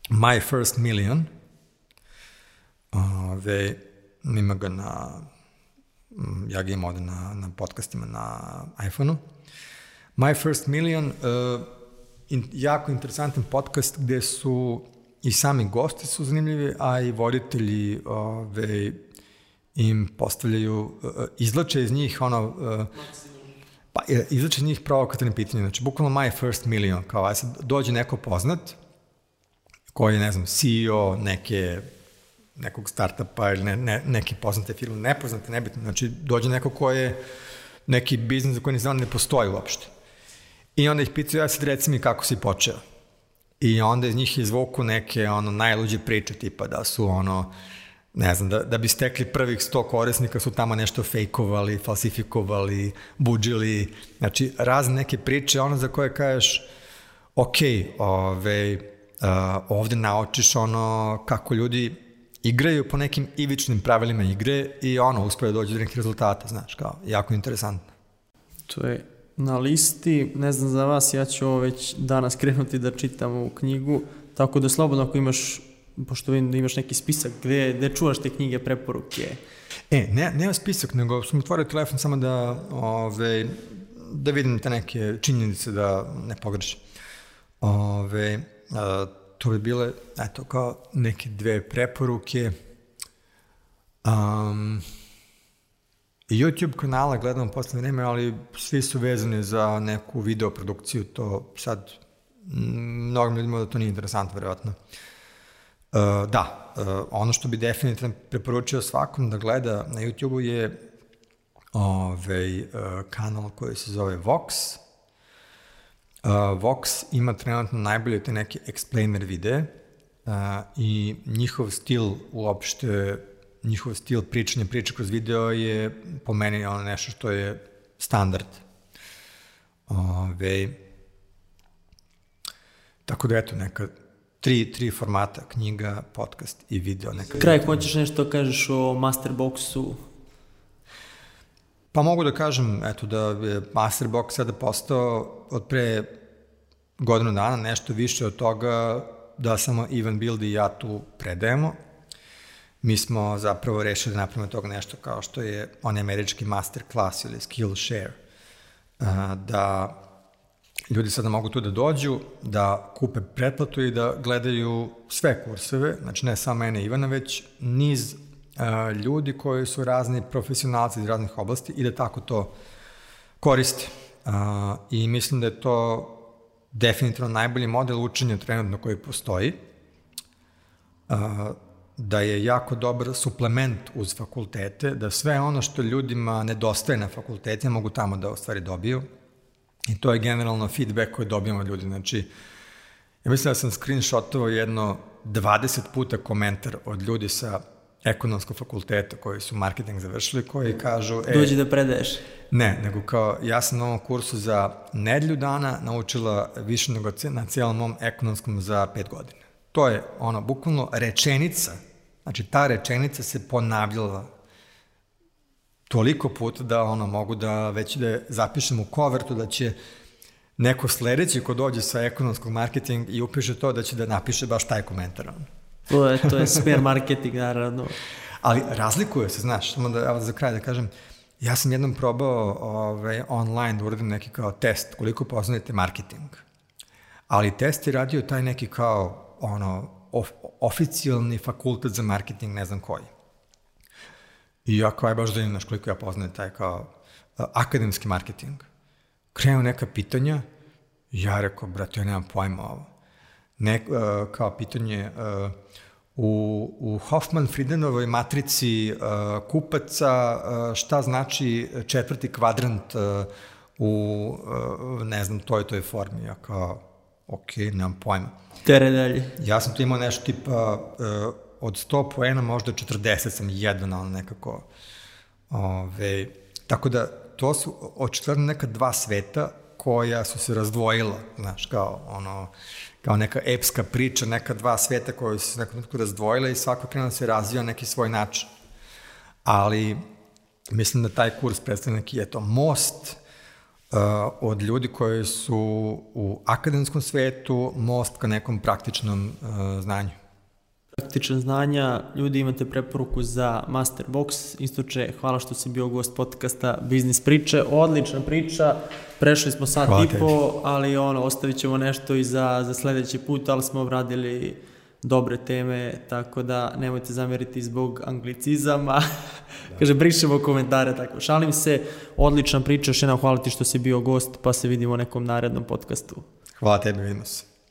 My First Million. Ove, ima ga na, ja ga imam ovde na, na podcastima na iPhone-u. My First Million, uh, in, jako interesantan podcast gde su i sami gosti su zanimljivi, a i voditelji ove, im postavljaju, uh, izlače iz njih ono, uh, pa izlače iz njih provokativne pitanje, znači bukvalno my first million, kao aj sad dođe neko poznat, koji je, ne znam, CEO neke nekog startupa ili ne, ne, neke poznate firme, nepoznate, nebitno, znači dođe neko ko je neki biznis za koji ne znam ne postoji uopšte. I onda ih pitaju, ja sad reci mi kako si počeo. I onda iz njih izvuku neke ono najluđe priče tipa da su ono ne znam, da, da bi stekli prvih 100 korisnika su tamo nešto fejkovali, falsifikovali, buđili, znači razne neke priče, ono za koje kažeš ok, ove, uh, ovde naučiš ono kako ljudi igraju po nekim ivičnim pravilima igre i ono, uspeju da dođe do nekih rezultata, znaš, kao, jako interesantno. To je na listi, ne znam za vas, ja ću ovo već danas krenuti da čitam ovu knjigu, tako da slobodno ako imaš, pošto vidim da imaš neki spisak, gde, gde čuvaš te knjige, preporuke? E, ne, nema spisak, nego sam otvorio telefon samo da, ove, da vidim te neke činjenice da ne pogrešim. Ove, a, to bi bile, eto, kao neke dve preporuke. Um, YouTube kanala gledam posle vreme, ali svi su vezani za neku video produkciju, to sad mnogim ljudima da to nije interesantno, verovatno. Uh, da, uh, ono što bi definitivno preporučio svakom da gleda na YouTube-u je ovaj, uh, kanal koji se zove Vox. Uh, Vox ima trenutno najbolje te neke explainer videe uh, i njihov stil uopšte njihov stil pričanja priče kroz video je po meni ono nešto što je standard. Ove, tako da eto, neka tri, tri formata, knjiga, podcast i video. Neka Kraj, hoćeš nešto da kažeš o Masterboxu? Pa mogu da kažem, eto, da je Masterbox sada postao od pre godinu dana nešto više od toga da samo Ivan Build i ja tu predajemo mi smo zapravo rešili da napravimo toga nešto kao što je on američki master class ili Skillshare, da ljudi sada mogu tu da dođu, da kupe pretplatu i da gledaju sve kurseve, znači ne samo mene Ivana, već niz ljudi koji su razni profesionalci iz raznih oblasti i da tako to koriste. I mislim da je to definitivno najbolji model učenja trenutno koji postoji da je jako dobar suplement uz fakultete, da sve ono što ljudima nedostaje na fakultete mogu tamo da ostvari dobiju. I to je generalno feedback koji dobijamo od ljudi. Znači, ja mislim da sam screenshotovao jedno 20 puta komentar od ljudi sa ekonomskog fakulteta koji su marketing završili, koji kažu... E, Dođi da predaješ. Ne, nego kao ja sam na ovom kursu za nedlju dana naučila više nego na cijelom mom ekonomskom za pet godina. To je ono, bukvalno rečenica, znači ta rečenica se ponavljala toliko puta da ono mogu da već da zapišem u kovertu da će neko sledeći ko dođe sa ekonomskog marketing i upiše to da će da napiše baš taj komentar. To je, to je smer marketing, naravno. Ali razlikuje se, znaš, samo da, evo za kraj da kažem, ja sam jednom probao ovaj, online da uradim neki kao test koliko poznajete marketing. Ali test je radio taj neki kao ono, of, oficijalni fakultet za marketing, ne znam koji. I ja kao je baš da znaš koliko ja poznajem taj kao uh, akademski marketing. Krenu neka pitanja, ja rekao, brate, ja nemam pojma ovo. Ne, uh, kao pitanje, uh, u, u Hoffman-Friedenovoj matrici uh, kupaca uh, šta znači četvrti kvadrant uh, u, uh, ne znam, toj toj formi. Ja kao, ok, nemam pojma. Tere dalje. Ja sam tu imao nešto tipa uh, od 100 poena možda 40 sam jedan, ali nekako ove, tako da to su očigledno neka dva sveta koja su se razdvojila, znaš, kao ono, kao neka epska priča, neka dva sveta koja su se nekom trenutku razdvojila i svako krenuo da se razvija neki svoj način. Ali mislim da taj kurs predstavlja neki, eto, most uh, od ljudi koji su u akademskom svetu, most ka nekom praktičnom uh, znanju praktičan znanja, ljudi imate preporuku za Masterbox. Istoče, hvala što si bio gost podcasta Biznis priče. Odlična priča, prešli smo sat hvala i po, ali ono, ostavit ćemo nešto i za, za sledeći put, ali smo obradili dobre teme, tako da nemojte zameriti zbog anglicizama. Kaže, brišemo komentare, tako. Šalim se, odlična priča, još jednom hvala ti što si bio gost, pa se vidimo u nekom narednom podcastu. Hvala tebi, vidimo se.